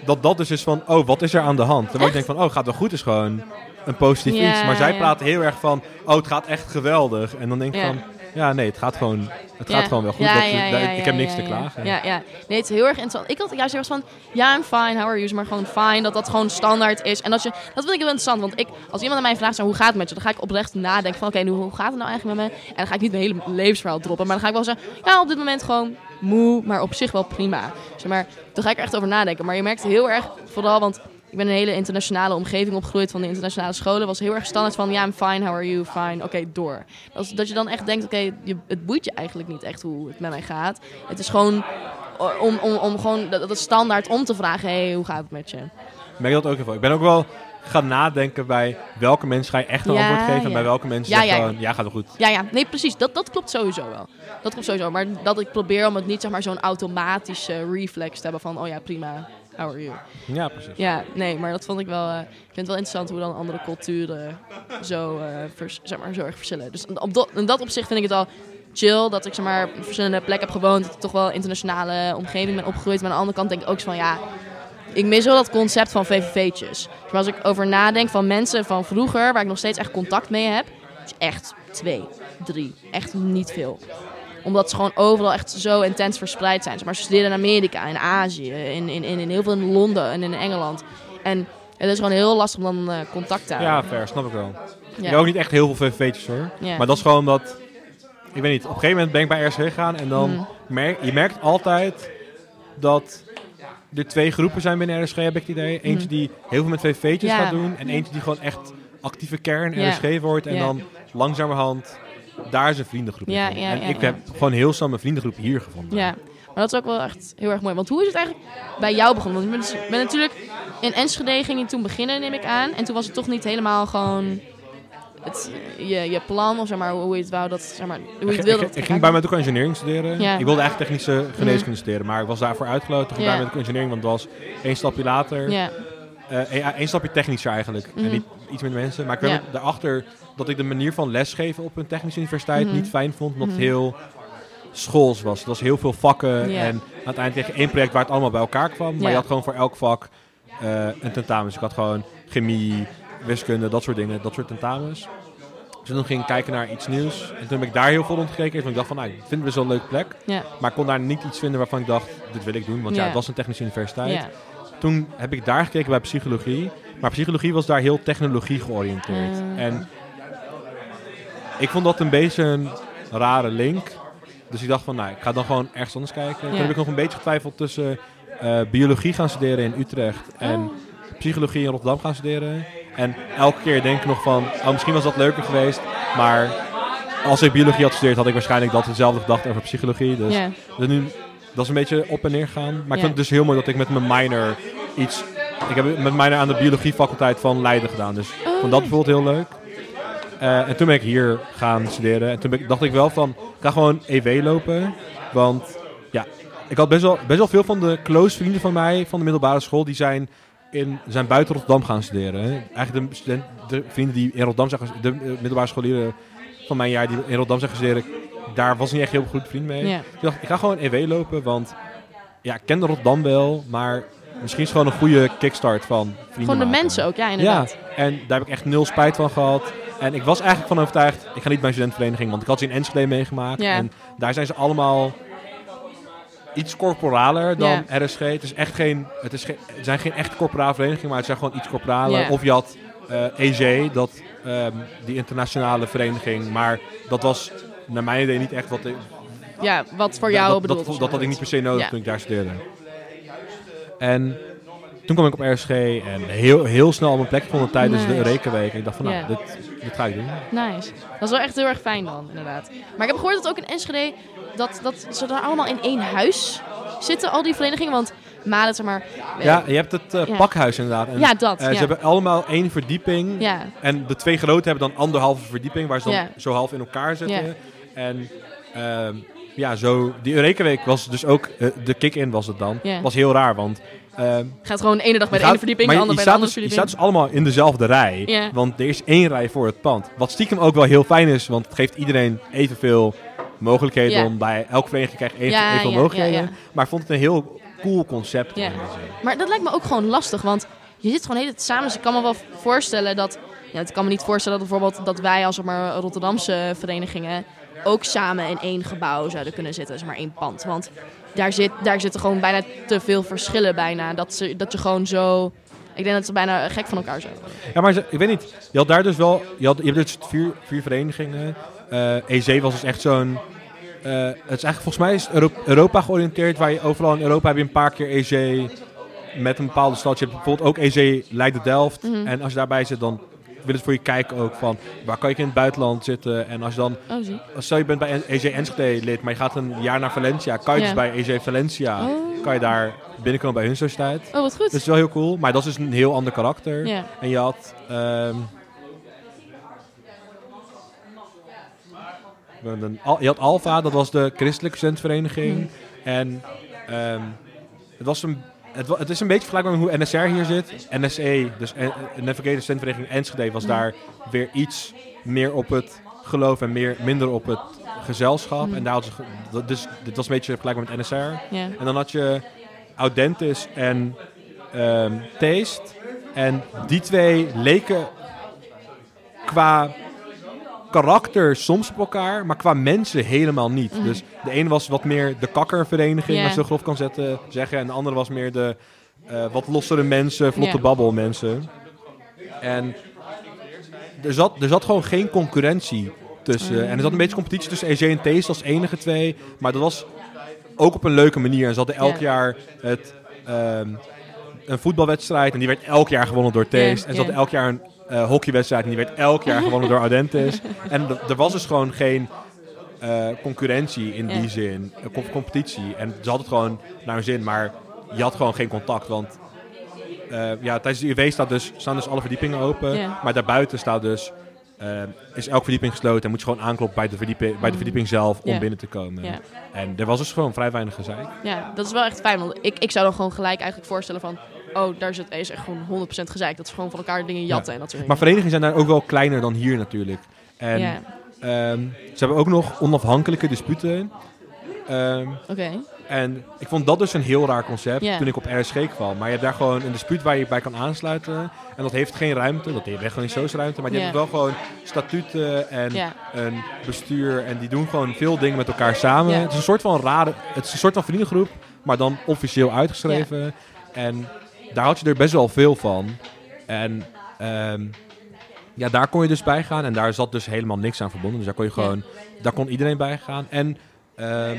dat dat dus is van, oh, wat is er aan de hand? Terwijl ik denk van, oh, gaat wel goed, is gewoon een positief Ja, iets. Maar zij praten heel erg van, oh, het gaat echt geweldig. En dan denk ik van, ja, nee, het gaat gewoon, het gaat gewoon wel goed. Dat- ik heb niks te klagen. Ja, ja. Nee, het is heel erg interessant. Ik had juist heel erg van, ja, I'm fine, how are you? Maar gewoon fine, dat dat gewoon standaard is. En dat, je, dat vind ik heel interessant, want ik, als iemand aan mij vraagt, zo, hoe gaat het met je? Dan ga ik oprecht nadenken van, oké, nu, hoe gaat het nou eigenlijk met me? En dan ga ik niet mijn hele levensverhaal droppen, maar dan ga ik wel zeggen, ja, op dit moment gewoon moe, maar op zich wel prima. Zeg maar, dan ga ik er echt over nadenken. Maar je merkt heel erg, vooral, want ik ben in een hele internationale omgeving opgegroeid van de internationale scholen. Was heel erg standaard van, ja, I'm fine, how are you? Fine, oké, door. Dat, dat je dan echt denkt, oké, het boeit je eigenlijk niet echt hoe het met mij gaat. Het is gewoon om, om, om gewoon dat, dat standaard om te vragen, hey, hoe gaat het met je? Ik merk dat ook heel veel. Ik ben ook wel gaan nadenken bij welke mensen ga je echt een Ja, antwoord geven. En ja. bij welke mensen Ja, gewoon, ja, gaat wel goed. Ja, ja, nee, precies. Dat, dat klopt sowieso wel. Dat klopt sowieso. Maar dat ik probeer om het niet zeg maar zo'n automatische reflex te hebben van, oh ja, prima, how are you? Ja, precies. Ja, nee, maar dat vond ik wel. eh, ik vind het wel interessant hoe dan andere culturen zo, eh, vers- zeg maar, zo erg verschillen. Dus op dat, in dat opzicht vind ik het al chill dat ik zeg maar, op verschillende plekken heb gewoond. Dat ik toch wel een internationale omgeving ben opgegroeid. Maar aan de andere kant denk ik ook zo van ja. Ik mis wel dat concept van VVV'tjes. Maar als ik over nadenk van mensen van vroeger, waar ik nog steeds echt contact mee heb, is echt twee, drie. Echt niet veel omdat ze gewoon overal echt zo intens verspreid zijn. Maar ze studeren in Amerika, in Azië, in, in, in, in heel veel in Londen en in Engeland. En het is gewoon heel lastig om dan eh, contact te houden. Ja, fair, snap ik wel. Ja. ook niet echt heel veel VVV'tjes hoor. Ja. Maar dat is gewoon dat... Ik weet niet, op een gegeven moment ben ik bij RSG gegaan en dan Mm. merk je merkt altijd dat er twee groepen zijn binnen RSG, heb ik het idee. Eentje die heel veel met VVV'tjes. Ja. gaat doen en eentje die gewoon echt actieve kern. RSG wordt. En dan langzamerhand daar is een vriendengroep in Ja, En ik heb gewoon heel snel mijn vriendengroep hier gevonden. Ja, maar dat is ook wel echt heel erg mooi. Want hoe is het eigenlijk bij jou begonnen? Want je bent, dus- bent natuurlijk in Enschede ging je toen beginnen, neem ik aan. En toen was het toch niet helemaal gewoon het, je, je plan, of zeg maar, hoe je het wou dat, zeg maar, hoe je Ik, het wilde. ik, dat ik ging bij mij ook engineering studeren. Ja. Ik wilde eigenlijk technische geneeskunde studeren, maar ik was daarvoor uitgeloten. Ik ging Ja. bij mij engineering, want het was één stapje later. Ja, Eh, één één stapje technischer eigenlijk. Mhm. En niet iets met mensen. Maar ik werd Ja. daarachter dat ik de manier van lesgeven op een technische universiteit Mhm. niet fijn vond. Omdat Mhm. het heel schools was. Het was heel veel vakken. En uiteindelijk kreeg je één project waar het allemaal bij elkaar kwam. Maar je had gewoon voor elk vak eh, een tentamen. Dus ik had gewoon chemie, wiskunde, dat soort dingen. Dat soort tentamens. Dus toen ging ik kijken naar iets nieuws. En toen heb ik daar heel veel rondgekeken. En ik dacht van, nou, ik vind het best wel een leuke plek. Maar ik kon daar niet iets vinden waarvan ik dacht, dit wil ik doen. Want ja, Ja. het was een technische universiteit. Toen heb ik daar gekeken bij psychologie. Maar psychologie was daar heel technologie georiënteerd. Ah. En ik vond dat een beetje een rare link. Dus ik dacht van, nou, ik ga dan gewoon ergens anders kijken. Toen heb ik nog een beetje getwijfeld tussen eh, biologie gaan studeren in Utrecht en Oh. psychologie in Rotterdam gaan studeren. En elke keer denk ik nog van, oh, misschien was dat leuker geweest. Maar als ik biologie had gestudeerd, had ik waarschijnlijk dat dezelfde gedacht over psychologie. Dus dus nu, dat is een beetje op en neer gegaan. Maar ik vind het dus heel mooi dat ik met mijn minor iets... Ik heb met minor aan de biologiefaculteit van Leiden gedaan. Dus Oh, vond dat bijvoorbeeld heel leuk. Eh, en toen ben ik hier gaan studeren. En toen ben ik, dacht ik wel van, ik ga gewoon EW lopen. Want ja, ik had best wel, best wel veel van de close vrienden van mij van de middelbare school... die zijn, in, zijn buiten Rotterdam gaan studeren. Eigenlijk de, student, de vrienden die in Rotterdam zijn gaan de eh, middelbare scholieren van mijn jaar die in Rotterdam zijn gaan studeren... daar was niet echt heel goed vriend mee. Ja. Ik dacht, ik ga gewoon EW lopen, want ja, ik ken Rotterdam wel, maar misschien is het gewoon een goede kickstart van vrienden Gewoon de maken. mensen ook, ja, Ja, inderdaad. en daar heb ik echt nul spijt van gehad. En ik was eigenlijk van overtuigd, ik ga niet bij een studentenvereniging, want ik had ze in Enschede meegemaakt. Ja. En daar zijn ze allemaal iets corporaler dan RSG. Het, is echt geen, het, is geen, het zijn geen echt corporale verenigingen, maar het zijn gewoon iets corporaler. Ja. Of je had eh EG, dat, ehm, die internationale vereniging, maar dat was naar mijn idee niet echt wat ik, Ja, wat voor jou dat, bedoeld dat, dat had ik niet per se nodig Ja. toen ik daar studeerde. En toen kwam ik op RSG en heel, heel snel op mijn plek gevonden tijdens de Nice. Eureka-week. Ik dacht van, nou, Ja. dit, dit ga ik doen. Nice. Dat is wel echt heel erg fijn dan, inderdaad. Maar ik heb gehoord dat ook in Enschede, dat, dat ze daar allemaal in één huis zitten, al die verenigingen. Want Malet, zeg maar... Ja, je hebt het eh, Ja. pakhuis inderdaad. En, Ja, dat, eh, ja. Ze hebben allemaal één verdieping. En de twee grote hebben dan anderhalve verdieping, waar ze dan zo half in elkaar zitten. En ehm, ja, zo, die Eureka-week was dus ook, eh, de kick-in was het dan. Was heel raar, want... ehm, gaat gewoon de ene dag bij de Je ene verdieping, de je- andere je bij de andere dus, Je staat verdieping. dus allemaal in dezelfde rij. Want er is één rij voor het pand. Wat stiekem ook wel heel fijn is, want het geeft iedereen evenveel mogelijkheden om bij elke vereniging krijgt even, Ja, evenveel mogelijkheden. Maar ik vond het een heel cool concept. Maar dat lijkt me ook gewoon lastig, want je zit gewoon de hele tijd samen. Dus ik kan me wel voorstellen dat... Ja, ik kan me niet voorstellen dat bijvoorbeeld dat wij als maar, Rotterdamse verenigingen ook samen in één gebouw zouden kunnen zitten, zeg maar één pand. Want daar, zit, daar zitten gewoon bijna te veel verschillen bijna. Dat, ze, dat je gewoon zo... Ik denk dat ze bijna gek van elkaar zijn. Ja, maar ik weet niet. Je had daar dus wel... Je, had, je hebt dus vier, vier verenigingen. Eh EC was dus echt zo'n... eh, het is eigenlijk volgens mij is Europa georiënteerd. Waar je overal in Europa heb je een paar keer EC met een bepaalde stad. Je hebt bijvoorbeeld ook EC Leiden-Delft. Mhm. En als je daarbij zit, dan willen ze voor je kijken ook van... Waar kan je in het buitenland zitten? En als je dan... Oh, zie. Stel je bent bij EC Enschede lid, maar je gaat een jaar naar Valencia. Kan je Ja. dus bij EC Valencia... Oh. Kan je daar binnenkomen bij hun sociëteit. oh, wat goed. Dat is wel heel cool. Maar dat is dus een heel ander karakter. ja. En je had. ehm, je had Alpha, dat was de christelijke studentvereniging. En ehm, het, was een, het, is een beetje vergelijkbaar met hoe NSR hier zit. NSE, dus Navigator Studentvereniging Enschede, was daar weer iets meer op het geloof en meer, minder op het gezelschap. En daar had ze, dus dit was een beetje vergelijkbaar met NSR. En dan had je Audentis en ehm Taste. En die twee leken qua karakter soms op elkaar, maar qua mensen helemaal niet. Mhm. Dus de ene was wat meer de kakkervereniging, als je zo grof kan zetten, zeggen. En de andere was meer de eh, wat lossere mensen, vlotte Ja. babbel mensen. En er zat, er zat gewoon geen concurrentie tussen. Mhm. En er zat een beetje competitie tussen EG en Taste als enige twee. Maar dat was ook op een leuke manier. En ze hadden elk Ja. jaar het, ehm, een voetbalwedstrijd. En die werd elk jaar gewonnen door. Ja, En ze hadden elk jaar een eh, hockeywedstrijd. En die werd elk jaar gewonnen door Audentis. En er was dus gewoon geen eh, concurrentie in Ja. die zin. Com- competitie. En ze hadden het gewoon naar hun zin. Maar je had gewoon geen contact. Want ja, tijdens de UV staat dus, staan dus alle verdiepingen open. Ja. Maar daarbuiten staat dus... is elke verdieping gesloten en moet je gewoon aankloppen bij de, verdieping, bij de verdieping zelf om Mm. Ja. binnen te komen. En er was dus gewoon vrij weinig gezeik. Ja, dat is wel echt fijn. Want ik, ik zou dan gewoon gelijk eigenlijk voorstellen van... Oh, daar zit is echt gewoon 100% gezeik. Dat ze gewoon van elkaar dingen jatten en dat soort Maar verenigingen zijn daar ook wel kleiner dan hier natuurlijk. En ja, ehm, ze hebben ook nog onafhankelijke disputen. Ehm, oké. en ik vond dat dus een heel raar concept toen ik op RSG kwam. Maar je hebt daar gewoon een dispuut waar je bij kan aansluiten. En dat heeft geen ruimte. Dat heeft echt gewoon niet zo'n ruimte. Maar Ja. hebben wel gewoon statuten en een bestuur. En die doen gewoon veel dingen met elkaar samen. Het is een soort van rare... Het is een soort van vriendengroep. Maar dan officieel uitgeschreven. En daar had je er best wel veel van. En ehm, ja, daar kon je dus bij gaan. En daar zat dus helemaal niks aan verbonden. Dus daar kon je gewoon... Daar kon iedereen bij gaan. En ehm,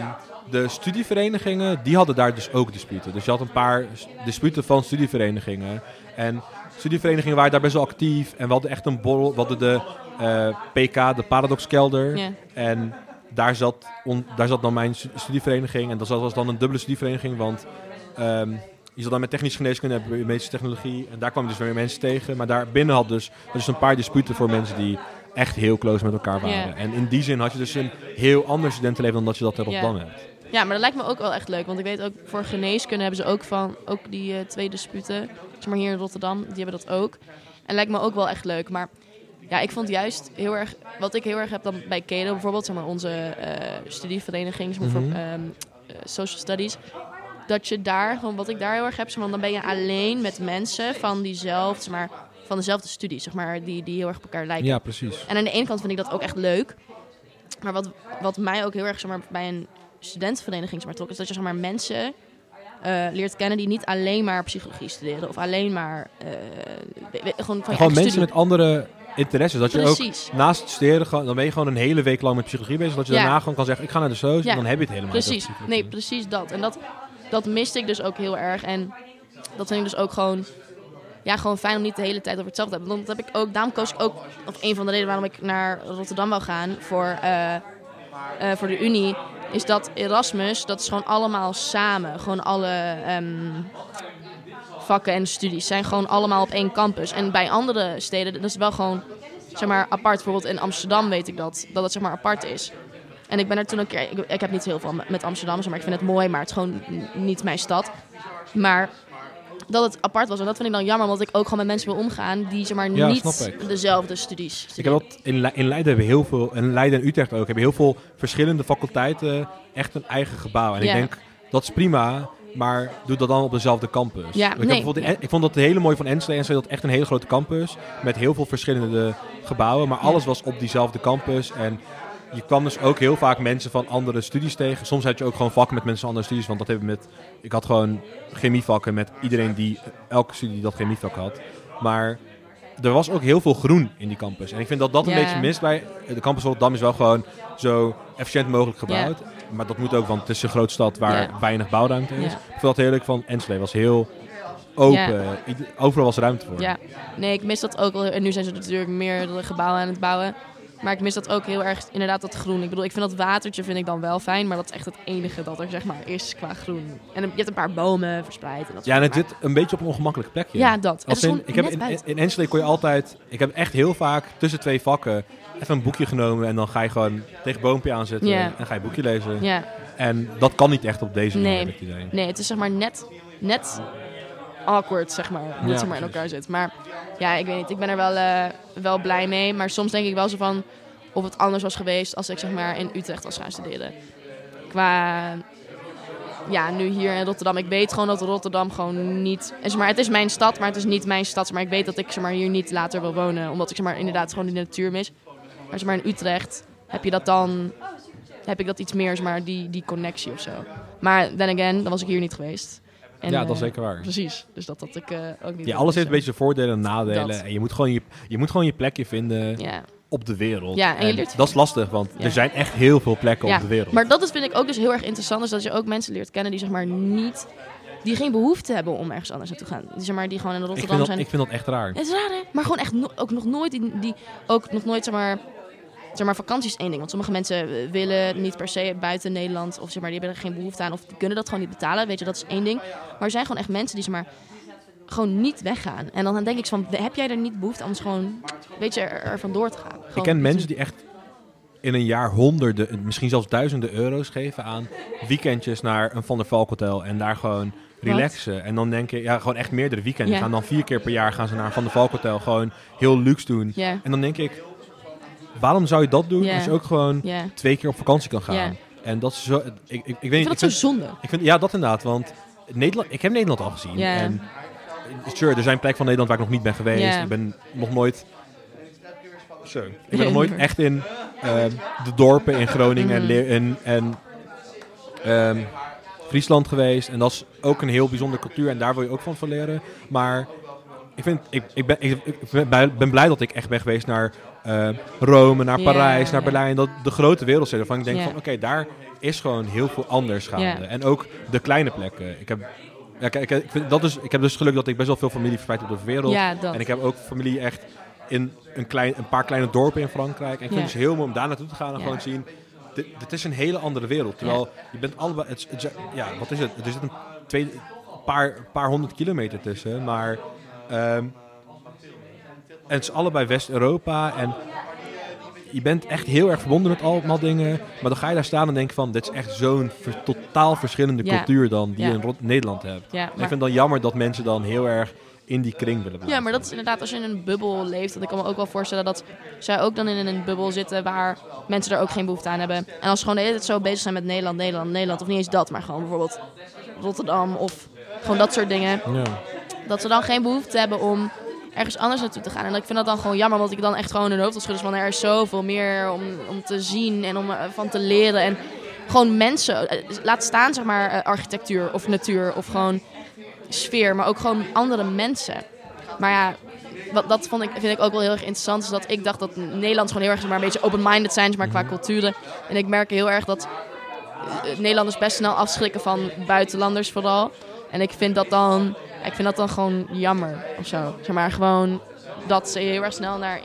de studieverenigingen, die hadden daar dus ook disputen. Dus je had een paar disputen van studieverenigingen. En studieverenigingen waren daar best wel actief. En we hadden echt een borrel. We hadden de eh, PK, de Paradoxkelder. ja. En daar zat, on- daar zat dan mijn stu- studievereniging. En dat was dan een dubbele studievereniging. Want ehm, je zat dan met technische geneeskunde, je medische technologie. En daar kwamen dus weer mensen tegen. Maar daar binnen had dus, dus een paar disputen voor mensen die echt heel close met elkaar waren. En in die zin had je dus een heel ander studentenleven dan dat je dat in. Rotterdam hebt. ja, maar dat lijkt me ook wel echt leuk. Want ik weet ook, voor geneeskunde hebben ze ook van... Ook die eh, twee disputen. Zeg maar hier in Rotterdam, die hebben dat ook. En lijkt me ook wel echt leuk. Maar ja, ik vond juist heel erg... Wat ik heel erg heb dan bij Kedo bijvoorbeeld... Zeg maar onze eh, studievereniging zeg maar, Mhm. voor ehm, eh, social studies... Dat je daar, gewoon wat ik daar heel erg heb... Zeg maar, dan ben je alleen met mensen van diezelfde... Maar, van dezelfde studie, zeg maar, die, die heel erg op elkaar lijken. Ja, precies. En aan de ene kant vind ik dat ook echt leuk. Maar wat, wat mij ook heel erg zeg maar, bij een studentenvereniging zeg maar, trok, is dat je zeg maar, mensen eh, leert kennen die niet alleen maar psychologie studeren. Of alleen maar eh, we- we- gewoon van gewoon mensen studie. met andere interesses. Dat je ook naast het studeren, dan ben je gewoon een hele week lang met psychologie bezig. Dat je Ja. daarna gewoon kan zeggen, ik ga naar de. Ja. En dan heb je het helemaal niet Precies. Nee, precies dat. En dat, dat miste ik dus ook heel erg. En dat vind ik dus ook gewoon, ja, gewoon fijn om niet de hele tijd over hetzelfde te hebben. Dat heb ik ook, daarom koos ik ook, of een van de redenen waarom ik naar Rotterdam wou gaan voor, eh, eh, voor de Unie, is dat Erasmus, dat is gewoon allemaal samen. Gewoon alle ehm, vakken en studies zijn gewoon allemaal op één campus. En bij andere steden, dat is wel gewoon, zeg maar, apart. Bijvoorbeeld in Amsterdam weet ik dat, dat het zeg maar apart is. En ik ben er toen een keer, ik, ik heb niet heel veel met- Amsterdam, maar ik vind het mooi, maar het is gewoon niet mijn stad. Maar dat het apart was, en dat vind ik dan jammer, omdat ik ook gewoon met mensen wil omgaan die zeg maar Ja, niet dezelfde studies Ik heb dat in, Le- in Leiden hebben we heel veel, en Leiden en Utrecht ook, hebben heel veel verschillende faculteiten echt een eigen gebouw. En Ja. ik denk, dat is prima. maar doe dat dan op dezelfde campus. Ja, ik, heb nee. in- ik vond dat hele mooi van Enschede. Enschede had echt een hele grote campus met heel veel verschillende gebouwen, maar alles was op diezelfde campus. En je kwam dus ook heel vaak mensen van andere studies tegen. Soms had je ook gewoon vakken met mensen van andere studies, want dat hebben met... Ik had gewoon chemievakken met iedereen die, elke studie die dat chemievak had. Maar er was ook heel veel groen in die campus. En ik vind dat dat een beetje mist bij... De campus Rotterdam is wel gewoon zo efficiënt mogelijk gebouwd. Maar dat moet ook, want het is een grote stad waar weinig bouwruimte is. Ik vind dat heerlijk van Enschede. was heel open. Overal was ruimte voor. Ja, nee, ik mis dat ook wel. En nu zijn ze natuurlijk meerdere gebouwen aan het bouwen. Maar ik mis dat ook heel erg, inderdaad, dat groen. Ik bedoel, ik vind dat watertje vind ik dan wel fijn, maar dat is echt het enige dat er zeg maar is qua groen. En je hebt een paar bomen verspreid. En dat Ja, en het zit een beetje op een ongemakkelijk plekje. Ja, dat. Als in, ik heb in, buiten. in Enschede kon je altijd... Ik heb echt heel vaak tussen twee vakken even een boekje genomen. En dan ga je gewoon tegen boompje aanzetten. En ga je boekje lezen. Ja, En dat kan niet echt op deze manier, Nee. nee, het is zeg maar net, net awkward, zeg maar. Ja, het zeg maar in elkaar zit. Maar ja, ik weet niet. Ik ben er wel, eh, wel blij mee. Maar soms denk ik wel zo van of het anders was geweest als ik zeg maar in Utrecht was gaan studeren. Qua, ja, nu hier in Rotterdam. Ik weet gewoon dat Rotterdam gewoon niet... en Zeg maar, het is mijn stad, maar het is niet mijn stad. Maar ik weet dat ik zeg maar, hier niet later wil wonen. Omdat ik zeg maar, inderdaad gewoon de natuur mis. Maar, zeg maar in Utrecht heb je dat dan... Heb ik dat iets meer, zeg maar, die, die connectie of zo. Maar then again, dan was ik hier niet geweest. En, ja, dat is eh, zeker waar. Precies. Dus dat had ik eh, ook niet. Ja, alles heeft een beetje voordelen en nadelen. Dat. En je moet, gewoon je, je moet gewoon je plekje vinden eh, Ja. op de wereld. Ja, en je leert- dat is lastig, want Ja. er zijn echt heel veel plekken Ja, op de wereld. Maar dat is, vind ik ook dus heel erg interessant. Is dat je ook mensen leert kennen die zeg maar niet... Die geen behoefte hebben om ergens anders naartoe te gaan. Die, zeg maar, die gewoon in Rotterdam dat, zijn. ik vind dat echt raar. Het is raar, hè? Maar gewoon echt no- ook nog nooit, die, die ook nog nooit, zeg maar, zeg maar, vakantie is één ding. Want sommige mensen eh, willen niet per se buiten Nederland, of zeg maar, die hebben er geen behoefte aan, of die kunnen dat gewoon niet betalen. Weet je, dat is één ding. Maar er zijn gewoon echt mensen die, zeg maar, gewoon niet weggaan. En dan denk ik van, heb jij er niet behoefte om gewoon, weet je, er, er vandoor te gaan? Ik Gewoon ken iets mensen die echt in een jaar honderden, misschien zelfs duizenden euro's geven aan weekendjes naar een Van der Valk hotel en daar gewoon relaxen. En dan denk je, ja, gewoon echt meerdere weekenden. Ja. Gaan dan vier keer per jaar gaan ze naar een Van der Valk hotel, gewoon heel luxe doen. En dan denk ik, waarom zou je dat doen als je ook gewoon twee keer op vakantie kan gaan? En dat is zo, ik, ik, ik weet Ik vind dat zo zonde. ik vind, ja, dat inderdaad, want Nederland, ik heb Nederland al gezien. En sure, er zijn plekken van Nederland waar ik nog niet ben geweest. Ik ben nog nooit, zo, ik ben nog nooit echt in ehm, de dorpen in Groningen en, Mhm. En, en ehm, Friesland geweest. En dat is ook een heel bijzondere cultuur en daar wil je ook van van leren. Maar ik, vind, ik, ik, ben, ik, ben blij dat ik echt ben geweest naar eh, Rome, naar Parijs, naar. Berlijn. Dat, de grote wereldsteden. Waarvan ik denk van oké, daar is gewoon heel veel anders gaande. En ook de kleine plekken. Ik heb, ja, kijk, ik, vind dat dus, ik heb dus geluk dat ik best wel veel familie verspreid heb over de wereld. Ja. En ik heb ook familie echt in een, klein, een paar kleine dorpen in Frankrijk. En ik vind het dus heel mooi om daar naartoe te gaan en gewoon zien... Dit, dit is een hele andere wereld. Terwijl je bent allebei... Het, het ja, wat is het? Er zit een twee, paar, paar honderd kilometer tussen. Maar... ehm, en het is allebei West-Europa. En je bent echt heel erg verbonden met allemaal dingen. Maar dan ga je daar staan en denk van... Dit is echt zo'n ver- totaal verschillende Ja. cultuur dan die Ja. je in Nederland hebt. Ja, En ik vind het dan jammer dat mensen dan heel erg in die kring willen blijven. ja, maar dat is inderdaad als je in een bubbel leeft. Dat ik kan me ook wel voorstellen dat zij ook dan in een bubbel zitten waar mensen er ook geen behoefte aan hebben. En als ze gewoon de hele tijd zo bezig zijn met Nederland, Nederland, Nederland. Of niet eens dat, maar gewoon bijvoorbeeld Rotterdam of gewoon dat soort dingen. Ja. Dat ze dan geen behoefte hebben om ergens anders naartoe te gaan. En ik vind dat dan gewoon jammer, want ik dan echt gewoon in hun hoofd wil schudden van er is zoveel meer om, om te zien en om eh, van te leren. En gewoon mensen, eh, laat staan zeg maar eh, architectuur of natuur of gewoon sfeer, maar ook gewoon andere mensen. Maar ja, wat, dat vond ik, vind ik ook wel heel erg interessant. Is dat ik dacht dat Nederlanders gewoon heel erg zeg maar, een beetje open-minded zijn zeg maar, qua culturen. En ik merk heel erg dat Nederlanders best snel afschrikken van buitenlanders vooral. En ik vind dat dan, ja, ik vind dat dan gewoon jammer of zo. Zeg maar gewoon dat ze heel erg snel naar,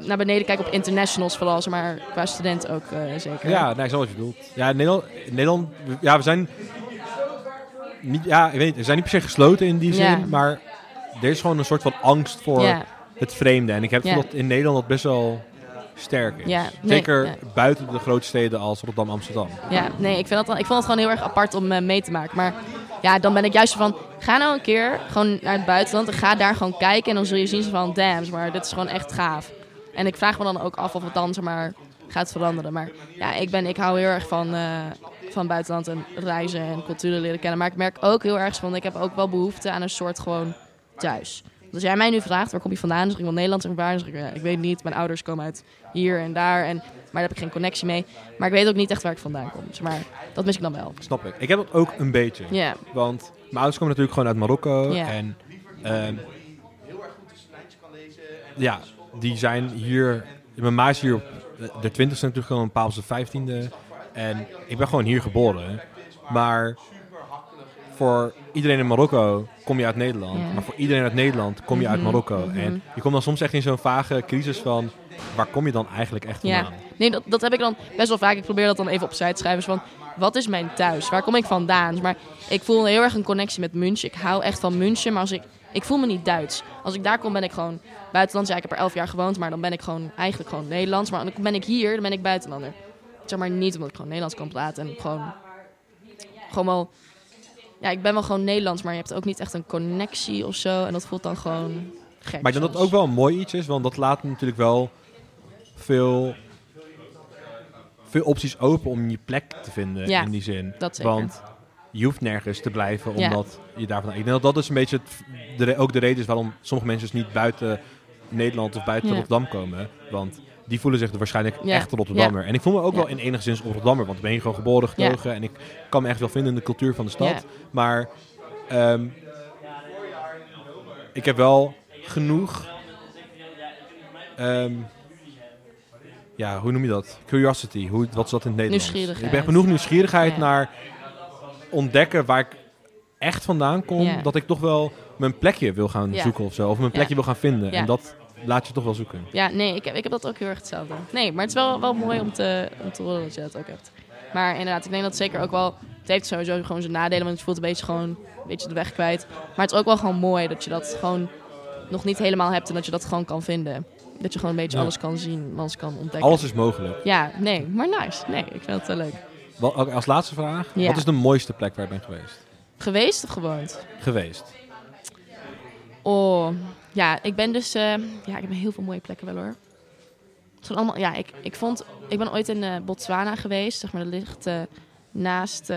naar beneden kijken op internationals vooral, zeg maar qua student ook eh, zeker. Ja, nee, ik snap wat je bedoelt. Ja, Nederland, Nederland ja, we zijn niet, ja, ik weet niet, we zijn niet per se gesloten in die zin, Ja. maar er is gewoon een soort van angst voor ja, het vreemde. En ik heb Ja. dat in Nederland dat best wel sterk is. Ja, nee, Zeker ja. buiten de grote steden als Rotterdam, Amsterdam. ja, nee, ik, vind dat, ik vond het gewoon heel erg apart om eh, mee te maken. Maar ja, dan ben ik juist van, ga nou een keer gewoon naar het buitenland en ga daar gewoon kijken. En dan zul je zien van, damn, maar dit is gewoon echt gaaf. En ik vraag me dan ook af of het dan, zeg maar, gaat veranderen. Maar ja, ik, ben, ik hou heel erg van, eh, van buitenland en reizen en culturen leren kennen. Maar ik merk ook heel erg van, ik heb ook wel behoefte aan een soort gewoon thuis. Als jij mij nu vraagt, waar kom je vandaan? Zeg ik wel Nederland en waar? Ik, ja, ik weet niet. Mijn ouders komen uit hier en daar. En, maar daar heb ik geen connectie mee. Maar ik weet ook niet echt waar ik vandaan kom. Zeg maar dat mis ik dan wel. Snap ik. Ik heb dat ook een beetje. Ja, Want mijn ouders komen natuurlijk gewoon uit Marokko. Ja. En ehm, ja, die zijn hier. Mijn ma is hier op de 20ste natuurlijk gewoon een paar op zijn vijftiende. En ik ben gewoon hier geboren. Maar voor iedereen in Marokko kom je uit Nederland. Ja. Maar voor iedereen uit Nederland kom je uit Mhm, Marokko. mhm. En je komt dan soms echt in zo'n vage crisis van... Waar kom je dan eigenlijk echt Ja. vandaan? Nee, dat, dat heb ik dan best wel vaak. Ik probeer dat dan even opzij te schrijven. Dus van, wat is mijn thuis? Waar kom ik vandaan? Maar ik voel heel erg een connectie met München. Ik hou echt van München, maar als ik, ik voel me niet Duits. Als ik daar kom, ben ik gewoon buitenlands. Ja, ik heb er elf jaar gewoond, maar dan ben ik gewoon eigenlijk gewoon Nederlands. Maar dan ben ik hier, dan ben ik buitenlander. Zeg maar niet omdat ik gewoon Nederlands kan praten. En gewoon, gewoon wel... Ja, ik ben wel gewoon Nederlands, maar je hebt ook niet echt een connectie of zo. En dat voelt dan gewoon gek. Maar ik denk dat het ook wel een mooi iets is, want dat laat natuurlijk wel veel, veel opties open om je plek te vinden Ja, in die zin. dat zeker. Want je hoeft nergens te blijven Ja. omdat je daarvan... Ik denk dat dat dus een beetje het, de, re- ook de reden is waarom sommige mensen dus niet buiten Nederland of buiten Ja. Rotterdam komen. Want die voelen zich waarschijnlijk Ja. echt Rotterdammer. En ik voel me ook Ja. wel in enige zin Rotterdammer, want ik ben hier gewoon geboren, getogen. En ik kan me echt wel vinden in de cultuur van de stad. Maar ehm, ik heb wel genoeg. ehm, ja, hoe noem je dat? Curiosity. Hoe, wat is dat in het Nederlands? Nieuwsgierigheid. Ik ben genoeg nieuwsgierigheid naar ontdekken waar ik echt vandaan kom. Dat ik toch wel mijn plekje wil gaan zoeken of zo. Of mijn plekje wil gaan vinden. En dat laat je toch wel zoeken. Ja, nee, ik heb, ik heb dat ook heel erg hetzelfde. Nee, maar het is wel, wel mooi om te, om te horen dat je dat ook hebt. Maar inderdaad, ik denk dat zeker ook wel... Het heeft sowieso gewoon zijn nadelen, want je voelt een beetje gewoon een beetje de weg kwijt. Maar het is ook wel gewoon mooi dat je dat gewoon nog niet helemaal hebt en dat je dat gewoon kan vinden. Dat je gewoon een beetje Ja. alles kan zien, alles kan ontdekken. Alles is mogelijk. Ja, nee, maar nice. Nee, ik vind het wel leuk. Wat, als laatste vraag. Ja. Wat is de mooiste plek waar je bent geweest? Geweest of gewoond? Geweest. Oh, ja, ik ben dus... eh, ja, ik heb heel veel mooie plekken wel hoor. Het allemaal, ja, ik, ik vond... Ik ben ooit in eh, Botswana geweest. Zeg maar, dat ligt eh, naast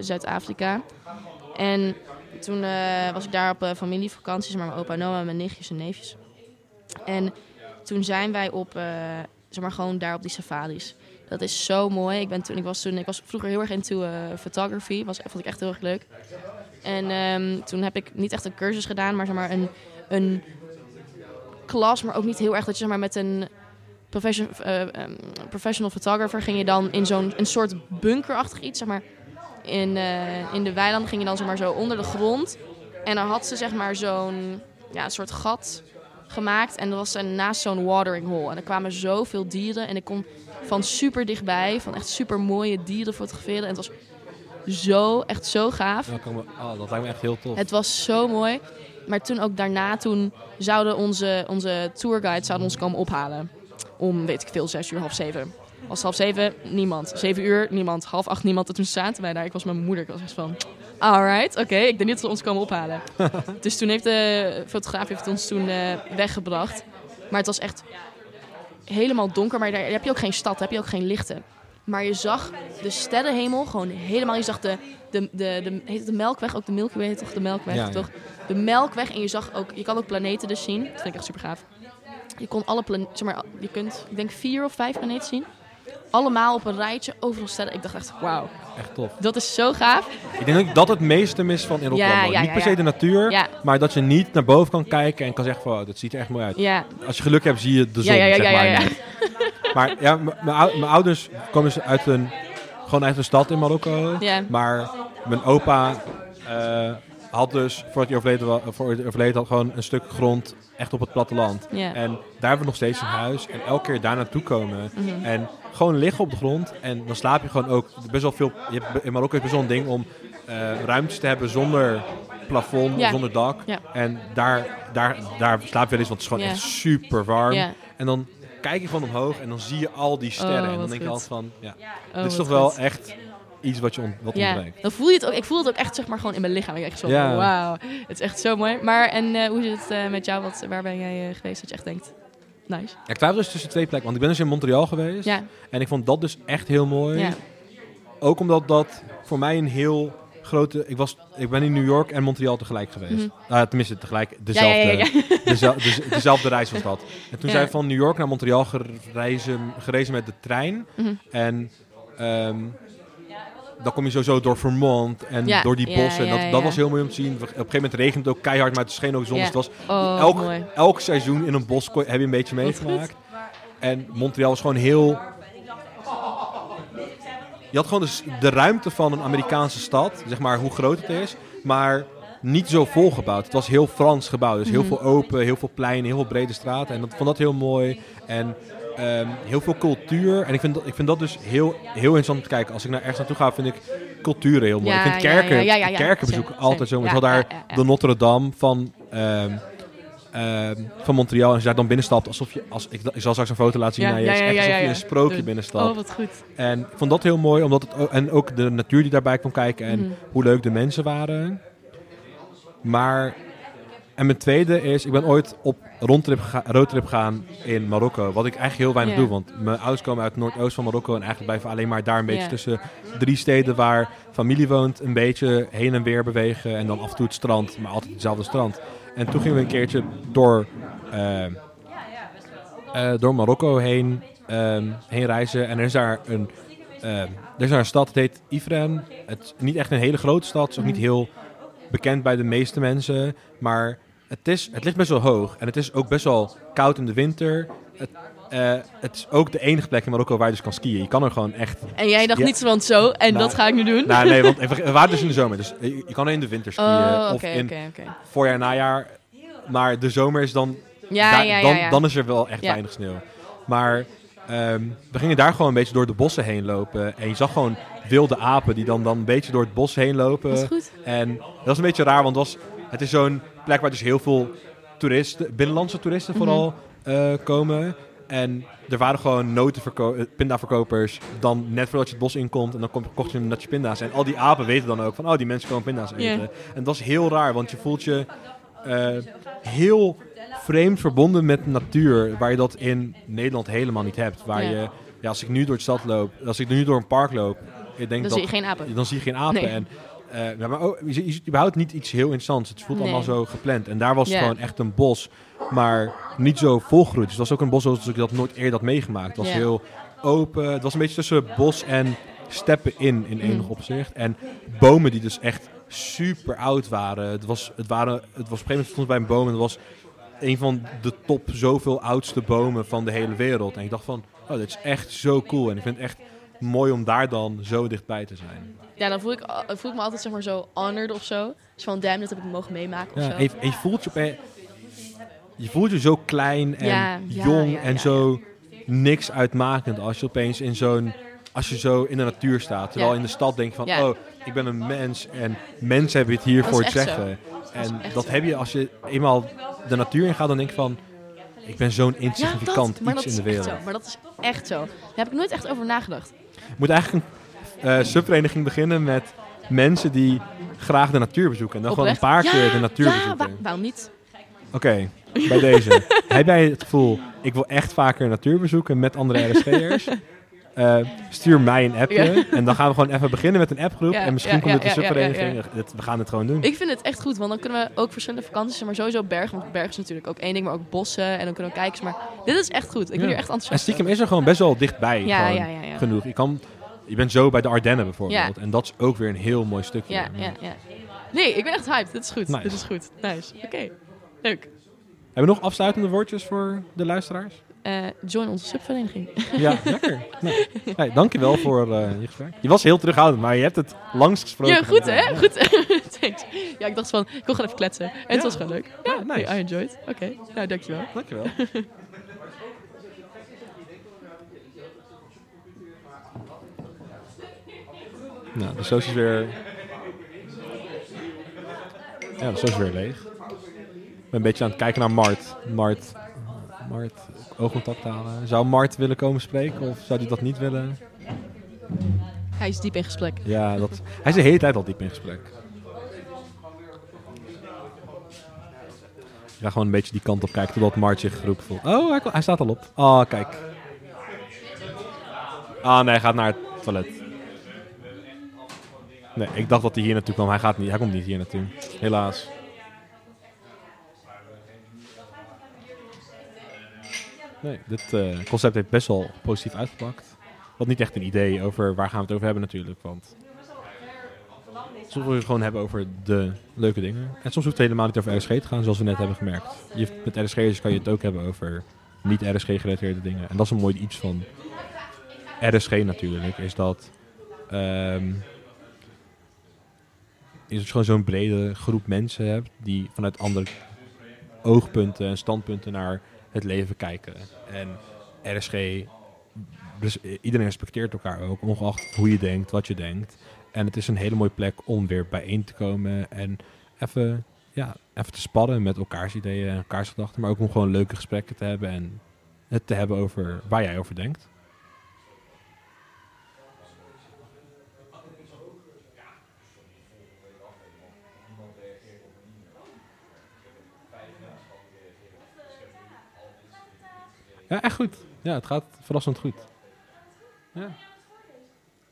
Zuid-Afrika. En toen was ik daar op eh, familievakanties met mijn opa en mijn nichtjes en neefjes. En toen zijn wij op, zeg maar, gewoon daar op die safaris. Dat is zo mooi. Ik, ben toen, ik, was toen, ik was vroeger heel erg into photography. Was, vond ik echt heel erg leuk. En ehm, toen heb ik niet echt een cursus gedaan, maar zeg maar een, een klas, maar ook niet heel erg dat zeg maar met een profession, eh, ehm, professional photographer ging je dan in zo'n een soort bunkerachtig iets, zeg maar. In, eh, in de weilanden ging je dan zeg maar zo onder de grond. En dan had ze zeg maar zo'n ja, soort gat gemaakt. En dat was naast zo'n watering hole. En er kwamen zoveel dieren. En ik kon van super dichtbij, van echt super mooie dieren fotograferen. En het was zo, echt zo gaaf. Ja, me- oh, dat lijkt me echt heel tof. Het was zo mooi. Maar toen ook daarna, toen zouden onze, onze tourguides zouden ons komen ophalen. Om, weet ik veel, zes uur, half zeven. Was half zeven, niemand. Zeven uur, niemand. Half acht, niemand. En toen zaten wij daar. Ik was met mijn moeder. Ik was echt van, alright, oké. Ik denk niet dat ze ons komen ophalen. dus toen heeft de fotograaf heeft ons toen eh, weggebracht. Maar het was echt helemaal donker. Maar daar heb je ook geen stad, heb je ook geen lichten. Maar je zag de sterrenhemel gewoon helemaal. Je zag de, de, de, de, heet het de Melkweg, ook de Milky Way heet toch de Melkweg, Ja, ja. toch? De Melkweg en je zag ook, je kan ook planeten dus zien. Dat vind ik echt super gaaf. Je kon alle planeten, zeg maar, je kunt, ik denk vier of vijf planeten zien. Allemaal op een rijtje, overal sterren. Ik dacht echt, wauw, Echt tof. dat is zo gaaf. Ik denk dat dat het meeste mis van in Rotterdam. Ja, wonen. ja, niet per se de natuur, maar dat je niet naar boven kan kijken en kan zeggen van, oh, dat ziet er echt mooi uit. Als je geluk hebt, zie je de zon, zeg maar. Maar ja, mijn ou- mijn ouders komen dus uit een, gewoon uit een stad in Marokko. Maar mijn opa eh, had dus, voordat hij overleden, voor hij overleden had, gewoon een stuk grond echt op het platteland. Ja. En daar hebben we nog steeds een huis. En elke keer daar naartoe komen. Mhm. En gewoon liggen op de grond. En dan slaap je gewoon ook best wel veel. Je hebt, in Marokko is best wel een ding om eh ruimtes te hebben zonder plafond, Ja. zonder dak. Ja. En daar, daar, daar slaap je wel eens, want het is gewoon echt super warm. En dan kijk je van omhoog en dan zie je al die sterren. Oh, en dan denk je altijd van, ja, Oh, dit is toch wel goed. echt iets wat, je ont, wat Ja, ontbreekt. dan voel je het ook. Ik voel het ook echt zeg maar gewoon in mijn lichaam. Ik echt zo, Ja. wauw, het is echt zo mooi. Maar en eh, hoe zit het eh, met jou? Wat, waar ben jij geweest dat je echt denkt, nice? Ja, ik twijfel dus tussen twee plekken. Want ik ben dus in Montreal geweest. Ja, En ik vond dat dus echt heel mooi. ja, ook omdat dat voor mij een heel grote... Ik, was, ik ben in New York en Montreal tegelijk geweest. Ah, tenminste, tegelijk. Dezelfde, ja, ja, ja. dezel- deze- dezelfde reis was dat. En toen zijn we van New York naar Montreal gereizen, gerezen met de trein. Mhm. En ehm, dan kom je sowieso door Vermont en Ja, door die bossen. En ja, dat, dat was heel mooi om te zien. Op een gegeven moment regent het ook keihard, maar het scheen ook zon. Dus het was Oh, elk, mooi. elk seizoen in een bos kon- heb je een beetje meegemaakt. En Montreal was gewoon heel... Je had gewoon de, s- de ruimte van een Amerikaanse stad, zeg maar hoe groot het is, maar niet zo volgebouwd. Het was heel Frans gebouwd, dus heel Mhm. veel open, heel veel pleinen, heel veel brede straten. En dat, vond dat heel mooi. En ehm, heel veel cultuur. En ik vind dat, ik vind dat dus heel, heel interessant om te kijken. Als ik naar ergens naartoe ga, vind ik culturen heel mooi. Ja, ik vind kerken, ja, ja, ja, ja. kerken bezoeken Same, altijd zo. Ja, Zo daar de Notre Dame van... ehm, ehm, van Montreal en als je daar dan binnenstapt, alsof je, als, ik, ik zal straks een foto laten zien Ja, naar je, ja, alsof je ja. een sprookje binnenstapt. Oh, wat goed. En ik vond dat heel mooi, omdat het, en ook de natuur die daarbij kwam kijken en Mhm. hoe leuk de mensen waren. Maar, en mijn tweede is, ik ben ooit op rondtrip roadtrip gegaan in Marokko. Wat ik eigenlijk heel weinig doe, want mijn ouders komen uit het noordoost van Marokko. En eigenlijk blijven we alleen maar daar een beetje tussen drie steden waar familie woont. Een beetje heen en weer bewegen en dan af en toe het strand, maar altijd hetzelfde strand. En toen gingen we een keertje door, eh, eh, door Marokko heen, ehm, heen reizen. En er is daar een, ehm, er is daar een stad, het heet Ifren. Het is niet echt een hele grote stad, het is ook niet Mhm. heel bekend bij de meeste mensen. Maar het, is, het ligt best wel hoog. En het is ook best wel koud in de winter. Het, eh, het is ook de enige plek in Marokko waar je dus kan skiën. Je kan er gewoon echt... En jij dacht Ja. niet zo van zo, en Nou, dat ga ik nu doen? Nou, nee, want we waren dus in de zomer. Dus je, kan er in de winter skiën. oh, of oké, in voorjaar, najaar. Maar de zomer is dan Ja, daar- ja, ja, dan, dan is er wel echt weinig sneeuw. Maar ehm, we gingen daar gewoon een beetje door de bossen heen lopen. En je zag gewoon wilde apen die dan, dan een beetje door het bos heen lopen. Dat is goed. En dat was een beetje raar, want het, was, het is zo'n plek waar dus heel veel toeristen, binnenlandse toeristen Mhm. vooral, eh, komen. En er waren gewoon notenverko- eh, pindaverkopers dan net voordat je het bos inkomt. En dan kom, kocht je een natje pinda's. En al die apen weten dan ook van, oh, die mensen komen pinda's eten. En dat is heel raar, want je voelt je eh, heel vreemd verbonden met natuur. Waar je dat in Nederland helemaal niet hebt. Waar je, ja, als ik nu door de stad loop, als ik nu door een park loop. Ik denk Dan dat, zie je geen apen. dan zie je geen apen. Nee. En, ja, maar ook, je, ziet- überhaupt niet iets heel interessants. Het voelt Nee. allemaal zo gepland. En daar was gewoon echt een bos, maar niet zo volgroeid. Dus het was ook een bos zoals ik dat nooit eerder had meegemaakt. Het was heel open. Het was een beetje tussen bos en steppen in, in enig Mm. opzicht. En bomen die dus echt super oud waren. Het was, het waren, het was op een gegeven moment stond bij een boom en het was een van de top zoveel oudste bomen van de hele wereld. En ik dacht van, oh, dit is echt zo cool. En ik vind het echt mooi om daar dan zo dichtbij te zijn. Ja, dan voel ik, al- voel ik me altijd zeg maar zo honored of zo. Dus van, damn, dat heb ik mogen meemaken of Ja, zo. en je, en je voelt je je voelt je zo klein en Ja, jong ja, en zo niks uitmakend als je opeens in zo'n als je zo in de natuur staat. Terwijl Ja. in de stad denk je van, Ja. oh, ik ben een mens en mensen hebben het hier Dat voor echt zeggen. En dat heb je als je eenmaal de natuur in gaat, dan denk je van, ik ben zo'n ja, insignificant dat, iets in de wereld. Maar dat is echt zo. Daar heb ik nooit echt over nagedacht. Je moet eigenlijk een eh, subvereniging beginnen met mensen die graag de natuur bezoeken. En dan gewoon een paar keer de natuur ja, bezoeken. wa- waarom niet? Oké, bij deze. Heb jij het gevoel, ik wil echt vaker natuur bezoeken met andere RSG'ers? Eh, stuur mij een appje. Ja. En dan gaan we gewoon even beginnen met een appgroep. Ja, en misschien ja, komt het ja, subvereniging. We gaan het gewoon doen. Ik vind het echt goed, want dan kunnen we ook verschillende vakanties, maar sowieso bergen. Want bergen is natuurlijk ook één ding, maar ook bossen. En dan kunnen we kijken. Maar dit is echt goed. Ik ben hier echt En enthousiast stiekem over. is er gewoon best wel dichtbij Ja, gewoon genoeg. Je, kan, je bent zo bij de Ardennen bijvoorbeeld. En dat is ook weer een heel mooi stukje. Ja, ja, ja. Nee, ik ben echt hyped. Dit is goed. Nice. Dit is goed. Nice. Oké. Leuk. Hebben we nog afsluitende woordjes voor de luisteraars? Eh, join onze subvereniging. Ja, lekker. Nee. Hey, dankjewel voor eh, je gesprek. Je was heel terughoudend, maar je hebt het langs gesproken. Ja, goed hè? Ja. Goed. Thanks. Ja, ik dacht van, ik wil gewoon even kletsen. En het was gewoon leuk. Ja, Ja, nice. I enjoyed. Oké, nou dankjewel. Dankjewel. nou, de soos is weer... Ja, de soos is weer leeg. Ik ben een beetje aan het kijken naar Mart. Mart, Mart oogcontact halen. Zou Mart willen komen spreken of zou hij dat niet willen? Hij is diep in gesprek. Ja, dat, hij is de hele tijd al diep in gesprek. Ik ga gewoon een beetje die kant op kijken totdat Mart zich geroepen voelt. Oh, hij, hij staat al op. Oh, kijk. Ah, nee, hij gaat naar het toilet. Nee, ik dacht dat hij hier naartoe kwam. Hij, gaat niet, hij komt niet hier naartoe. Helaas. Nee, dit eh, concept heeft best wel positief uitgepakt. Wat niet echt een idee over waar gaan we het over hebben natuurlijk. Want soms wil je het gewoon hebben over de leuke dingen. En soms hoeft het helemaal niet over RSG te gaan, zoals we net hebben gemerkt. Je, met RSG'ers kan je het ook hebben over niet RSG-gerelateerde dingen. En dat is een mooi iets van RSG natuurlijk. Is dat... ehm, het gewoon zo'n brede groep mensen hebt die vanuit andere oogpunten en standpunten naar het leven kijken. En RSG, dus iedereen respecteert elkaar ook, ongeacht hoe je denkt, wat je denkt. En het is een hele mooie plek om weer bijeen te komen en even, ja, even te spadden met elkaars ideeën en elkaars gedachten. Maar ook om gewoon leuke gesprekken te hebben en het te hebben over waar jij over denkt. Ja, echt goed. Ja, het gaat verrassend goed. Ja.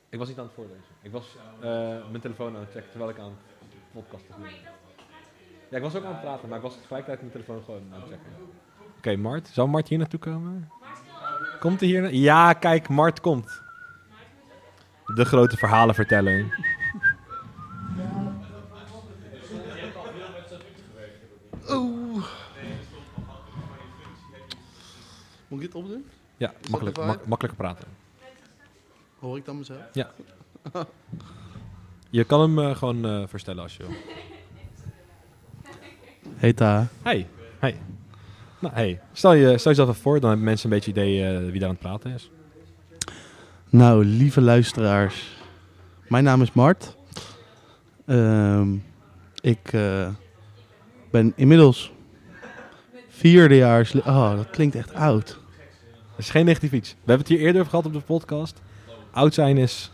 Ik was niet aan het voorlezen. Ik was eh, mijn telefoon aan het checken terwijl ik aan het podcast was. Ja, ik was ook aan het praten, maar ik was tegelijkertijd mijn telefoon gewoon aan het checken. Oké, Mart. Zou Mart hier naartoe komen? Komt hij hier? Ja, kijk, Mart komt. De grote verhalenverteller. Moet ik dit opdoen? Ja, makkelijk, mak- makkelijker praten. Hoor ik dan mezelf? Je kan hem eh, gewoon eh, verstellen als je wil. Hey Ta. Hey, hey. Nou, hey. Stel, je, stel jezelf even voor, dan hebben mensen een beetje idee eh, wie daar aan het praten is. Nou, lieve luisteraars. Mijn naam is Mart. Ehm, ik eh, ben inmiddels vierdejaars... li- Oh, dat klinkt echt oud. Is geen negatief iets. We hebben het hier eerder over gehad op de podcast. Oud zijn is,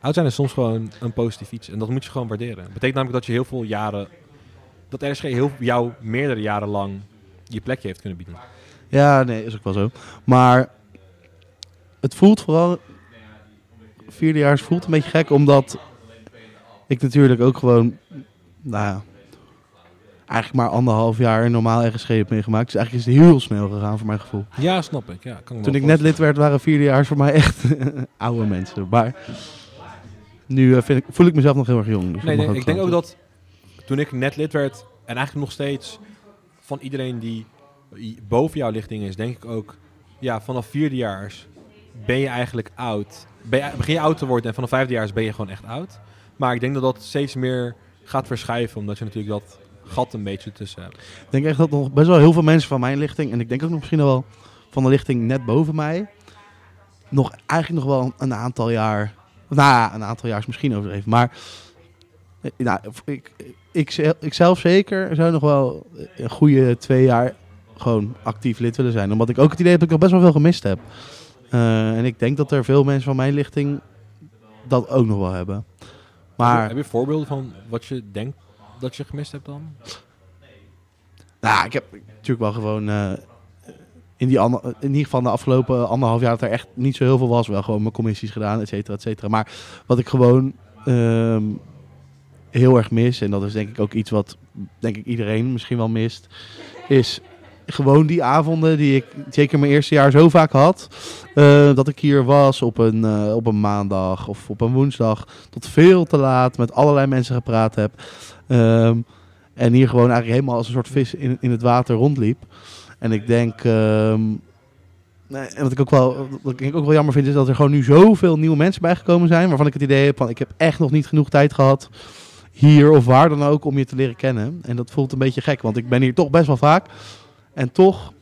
oud zijn is soms gewoon een positief iets. En dat moet je gewoon waarderen. Dat betekent namelijk dat je heel veel jaren... Dat RSG heel, jou meerdere jaren lang je plekje heeft kunnen bieden. Ja, nee, is ook wel zo. Maar het voelt vooral... Vierdejaars voelt een beetje gek, omdat ik natuurlijk ook gewoon... Nou ja, eigenlijk maar anderhalf jaar normaal RSG heb meegemaakt. Dus eigenlijk is het heel snel gegaan voor mijn gevoel. Ja, snap ik. Ja, kan Toen ik net lid werd, waren vierdejaars voor mij echt oude mensen. Maar nu eh, vind ik, voel ik mezelf nog heel erg jong. Dus Nee, ik denk ook dat toen ik net lid werd, en eigenlijk nog steeds van iedereen die boven jouw lichting is, denk ik ook, ja, vanaf vierdejaars ben je eigenlijk oud. Ben je, begin je oud te worden en vanaf vijfdejaars ben je gewoon echt oud. Maar ik denk dat dat steeds meer gaat verschuiven, omdat je natuurlijk dat gat een beetje tussen hebt. Ik denk echt dat nog best wel heel veel mensen van mijn lichting, en ik denk ook nog misschien wel van de lichting net boven mij, nog eigenlijk nog wel een aantal jaar, nou een aantal jaar is misschien overdreven, maar eh, nou, ik, ik, zel- ik zelf zeker zou nog wel een goede twee jaar gewoon actief lid willen zijn. Omdat ik ook het idee heb dat ik nog best wel veel gemist heb. Eh, en ik denk dat er veel mensen van mijn lichting dat ook nog wel hebben. Maar heb je voorbeelden van wat je denkt dat je gemist hebt dan? Nou, ik heb natuurlijk wel gewoon eh, in, die in ieder geval de afgelopen anderhalf jaar dat er echt niet zo heel veel was. Wel gewoon mijn commissies gedaan, et cetera, et cetera. Maar wat ik gewoon ehm, heel erg mis, en dat is denk ik ook iets wat denk ik iedereen misschien wel mist, is gewoon die avonden die ik zeker mijn eerste jaar zo vaak had. eh, dat ik hier was op een, eh, op een maandag of op een woensdag tot veel te laat met allerlei mensen gepraat heb. Ehm, en hier gewoon eigenlijk helemaal als een soort vis in, in het water rondliep. En ik denk. ehm, en wat ik, ook wel, wat ik ook wel jammer vind, is dat er gewoon nu zoveel nieuwe mensen bijgekomen zijn. Waarvan ik het idee heb van ik heb echt nog niet genoeg tijd gehad. Hier of waar dan ook om je te leren kennen. En dat voelt een beetje gek, want ik ben hier toch best wel vaak. En toch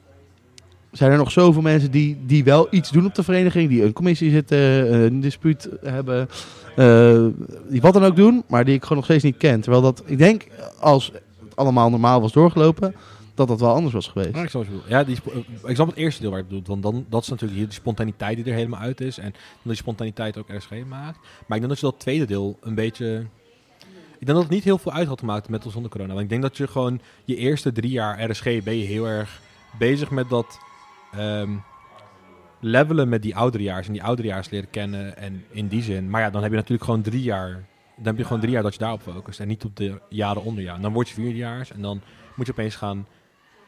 zijn er nog zoveel mensen die, die wel iets doen op de vereniging. Die een commissie zitten, een dispuut hebben. Eh, die wat dan ook doen, maar die ik gewoon nog steeds niet ken. Terwijl dat, ik denk, als het allemaal normaal was doorgelopen, dat dat wel anders was geweest. Ja, ik snap bedoelt. Ja, die, eh, ik snap het eerste deel waar je het bedoelt. Want dan, dat is natuurlijk hier die spontaniteit die er helemaal uit is. En die spontaniteit ook RSG maakt. Maar ik denk dat je dat tweede deel een beetje... Ik denk dat het niet heel veel uit had gemaakt met of zonder corona. Want ik denk dat je gewoon je eerste drie jaar RSG ben je heel erg bezig met dat ehm, levelen met die ouderejaars. En die ouderejaars leren kennen. En in die zin. Maar ja, dan heb je natuurlijk gewoon drie jaar dan heb je gewoon drie jaar dat je daarop focust en niet op de jaren onder jou. Dan word je vierdejaars en dan moet je opeens gaan,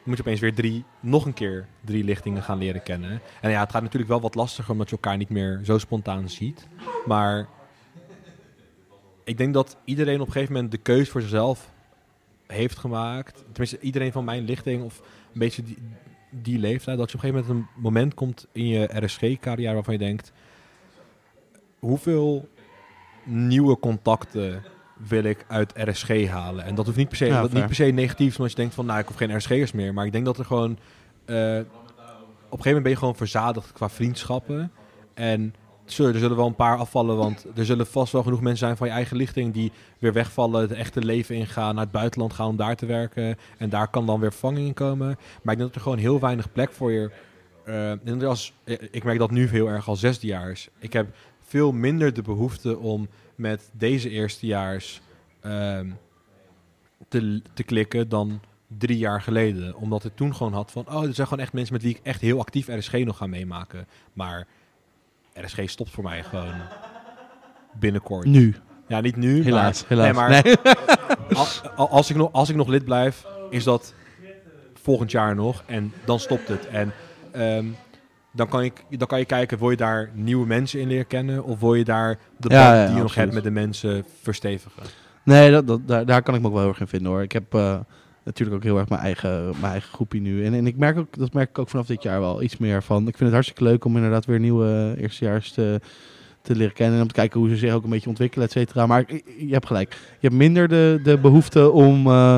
moet je opeens weer drie, nog een keer drie lichtingen gaan leren kennen. En ja, het gaat natuurlijk wel wat lastiger omdat je elkaar niet meer zo spontaan ziet. Maar ik denk dat iedereen op een gegeven moment de keus voor zichzelf heeft gemaakt. Tenminste, iedereen van mijn lichting of een beetje die, die leeftijd. Dat je op een gegeven moment een moment komt in je RSG-carrière waarvan je denkt... Hoeveel nieuwe contacten wil ik uit RSG halen? En dat hoeft niet per se, Ja, dat niet per se negatief, omdat je denkt van... Nou, ik hoef geen RSG'ers meer. Maar ik denk dat er gewoon... eh, op een gegeven moment ben je gewoon verzadigd qua vriendschappen. En Zullen, er zullen wel een paar afvallen, want er zullen vast wel genoeg mensen zijn van je eigen lichting die weer wegvallen, het echte leven ingaan, naar het buitenland gaan om daar te werken. En daar kan dan weer vervanging in komen. Maar ik denk dat er gewoon heel weinig plek voor je. eh, dat als, ik merk dat nu heel erg als zesdejaars. Ik heb veel minder de behoefte om met deze eerstejaars ehm te, te klikken dan drie jaar geleden. Omdat ik toen gewoon had van, oh, er zijn gewoon echt mensen met wie ik echt heel actief RSG nog ga meemaken. Maar RSG stopt voor mij gewoon binnenkort. Nu. Ja, niet nu. Helaas, maar, helaas. Nee, maar als, ik nog, als ik nog lid blijf, is dat volgend jaar nog. En dan stopt het. En ehm, dan, kan ik, dan kan je kijken, wil je daar nieuwe mensen in leren kennen? Of wil je daar de band ja, die je nog hebt met de mensen verstevigen? Nee, dat, dat, daar, daar kan ik me ook wel heel erg in vinden hoor. Ik heb eh, natuurlijk ook heel erg mijn eigen, mijn eigen groepje nu. En, en ik merk ook, dat merk ik ook vanaf dit jaar wel iets meer van. Ik vind het hartstikke leuk om inderdaad weer nieuwe eh, eerstejaars te, te leren kennen. En om te kijken hoe ze zich ook een beetje ontwikkelen, et cetera. Maar je hebt gelijk. Je hebt minder de, de behoefte om eh,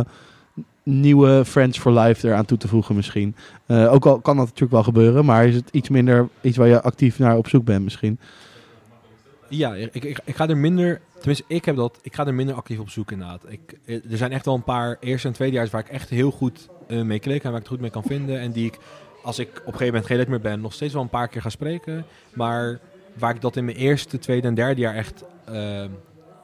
nieuwe Friends for Life eraan toe te voegen misschien. Eh, ook al kan dat natuurlijk wel gebeuren. Maar is het iets minder iets waar je actief naar op zoek bent misschien. Ja, ik, ik, ik ga er minder, tenminste ik heb dat, ik ga er minder actief op zoek inderdaad. Ik, eh, er zijn echt wel een paar eerste en tweedejaars waar ik echt heel goed eh, mee klik en waar ik het goed mee kan vinden. En die ik, als ik op een gegeven moment geen lid meer ben, nog steeds wel een paar keer ga spreken. Maar waar ik dat in mijn eerste, tweede en derde jaar echt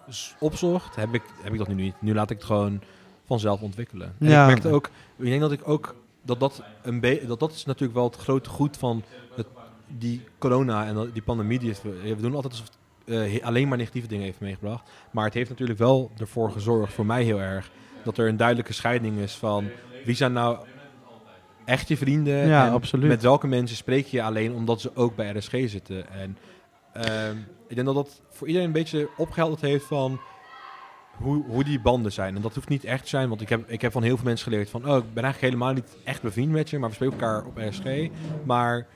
s- opzocht, heb ik, heb ik dat nu niet. Nu laat ik het gewoon vanzelf ontwikkelen. En Ja. ik merkte ook, ik denk dat ik ook, dat dat, een be- dat dat is natuurlijk wel het grote goed van het, die corona en die pandemie. Die het, we doen altijd alsof eh, alleen maar negatieve dingen heeft meegebracht. Maar het heeft natuurlijk wel ervoor gezorgd, voor mij heel erg, dat er een duidelijke scheiding is van wie zijn nou echt je vrienden Ja, en absoluut. met welke mensen spreek je alleen omdat ze ook bij RSG zitten. En ehm, ik denk dat dat voor iedereen een beetje opgehelderd heeft van hoe, hoe die banden zijn. En dat hoeft niet echt te zijn, want ik heb, ik heb van heel veel mensen geleerd van, oh, ik ben eigenlijk helemaal niet echt bevriend met je, maar we spreken elkaar op RSG. Maar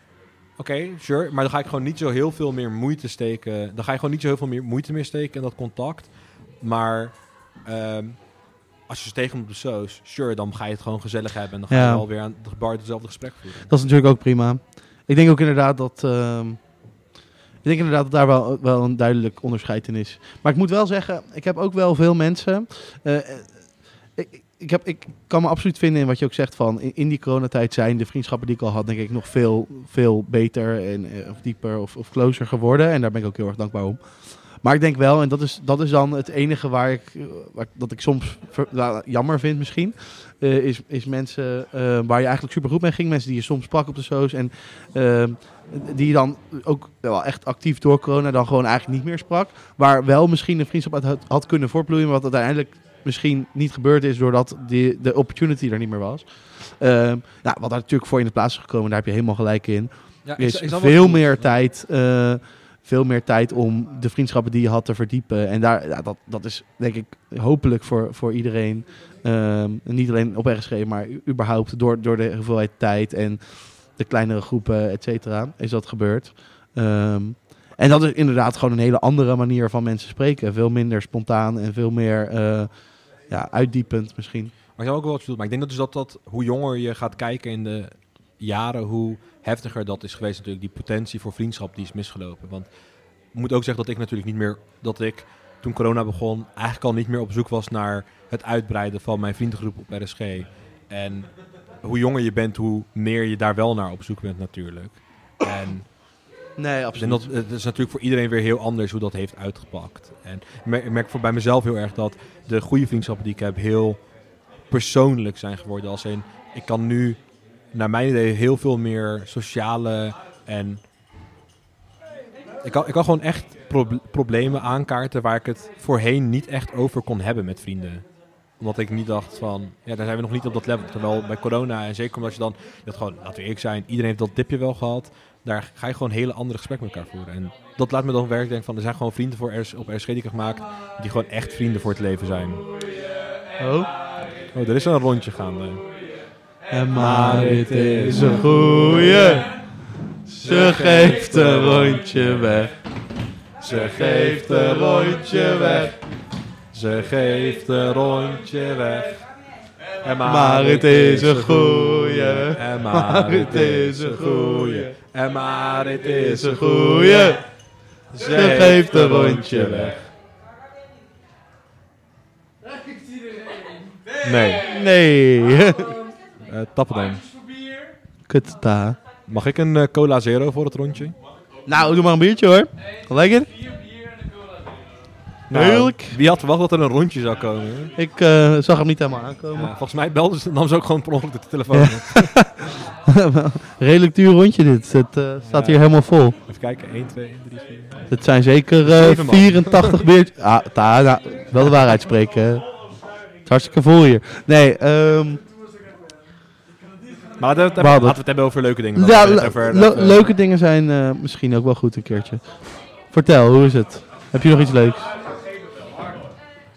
Oké, sure. Maar dan ga ik gewoon niet zo heel veel meer moeite steken. Dan ga je gewoon niet zo heel veel meer moeite meer steken in dat contact. Maar ehm, als je ze tegenkomt op de soos, sure, dan ga je het gewoon gezellig hebben. En dan ga Ja. je wel weer aan de bar hetzelfde gesprek voeren. Dat is natuurlijk ook prima. Ik denk ook inderdaad dat. ehm, ik denk inderdaad dat daar wel, wel een duidelijk onderscheid in is. Maar ik moet wel zeggen, ik heb ook wel veel mensen. eh, ik, heb, ik kan me absoluut vinden in wat je ook zegt van in, die coronatijd zijn de vriendschappen die ik al had, denk ik, nog veel, veel beter en eh, of dieper of, of closer geworden. En daar ben ik ook heel erg dankbaar om. Maar ik denk wel, en dat is, dat is dan het enige waar ik, eh, waar, dat ik soms nou, jammer vind misschien, eh, is, is mensen waar je eigenlijk super goed mee ging. Mensen die je soms sprak op de shows en eh, die je dan ook wel echt actief door corona dan gewoon eigenlijk niet meer sprak. Waar wel misschien een vriendschap uit had, had kunnen voortbloeien, maar wat uiteindelijk misschien niet gebeurd is doordat die, de opportunity er niet meer was. Eh, nou, wat daar natuurlijk voor in de plaats is gekomen, daar heb je helemaal gelijk in Ja, is veel meer tijd, eh, veel meer tijd om de vriendschappen die je had te verdiepen. En daar, ja, dat, dat is denk ik hopelijk voor, voor iedereen, ehm, niet alleen op RSG, maar überhaupt door, door de hoeveelheid tijd en de kleinere groepen, et cetera, is dat gebeurd. Ehm, en dat is inderdaad gewoon een hele andere manier van mensen spreken. Veel minder spontaan en veel meer eh, ja, uitdiepend misschien. Maar ik zou ook wel wat bedoeld. Maar ik denk dat dus dat, dat hoe jonger je gaat kijken in de jaren, hoe heftiger dat is geweest natuurlijk. Die potentie voor vriendschap die is misgelopen. Want ik moet ook zeggen dat ik natuurlijk niet meer, dat ik toen corona begon, eigenlijk al niet meer op zoek was naar het uitbreiden van mijn vriendengroep op RSG. En hoe jonger je bent, hoe meer je daar wel naar op zoek bent natuurlijk. En Nee, ik denk dat, het is natuurlijk voor iedereen weer heel anders hoe dat heeft uitgepakt. En ik merk, ik merk voor bij mezelf heel erg dat de goede vriendschappen die ik heb heel persoonlijk zijn geworden. Als in, ik kan nu naar mijn idee heel veel meer sociale en ik kan, ik kan gewoon echt proble- problemen aankaarten waar ik het voorheen niet echt over kon hebben met vrienden. Omdat ik niet dacht van, ja, daar zijn we nog niet op dat level. Terwijl bij corona, en zeker omdat je dan, dat gewoon, laten we eerlijk zijn, iedereen heeft dat dipje wel gehad. Daar ga je gewoon hele andere gesprekken met elkaar voeren. En dat laat me dan werk denken van, er zijn gewoon vrienden voor RS, op RSG die ik heb gemaakt, die gewoon echt vrienden voor het leven zijn. Oh. Oh, er is een rondje gaande. En Marit is een goeie. Ze geeft een rondje weg. Ze geeft een rondje weg. Ze geeft een rondje weg. En Marit is een goeie. En Marit is een goeie. En Marit is Is een goeie. Ze geeft een rondje weg. Nee, Nee. eh tappen dan. Kut daar. Mag ik een eh, cola zero voor het rondje? Nou, doe maar een biertje hoor. Lekker. Heerlijk. Nou, Wie had verwacht dat er een rondje zou komen? hè? Ik eh, zag hem niet helemaal aankomen. Ja, volgens mij belde ze, nam ze ook gewoon per ongeluk de telefoon. Ja. Redelijk duur rondje dit. Het eh, staat Ja. hier helemaal vol. Even kijken, 1, 2, 3, 4. Het zijn zeker eh, Zeven man. 84 biertjes. Ah, ta, nou, wel de waarheid spreken. hè. Het is hartstikke vol hier. Nee, ehm Maar laten we, het hebben, We hadden laten we het. hebben over leuke dingen. ja, le- le- over, eh, leuke dingen zijn eh, misschien ook wel goed een keertje. Vertel, hoe is het? Heb je nog iets leuks?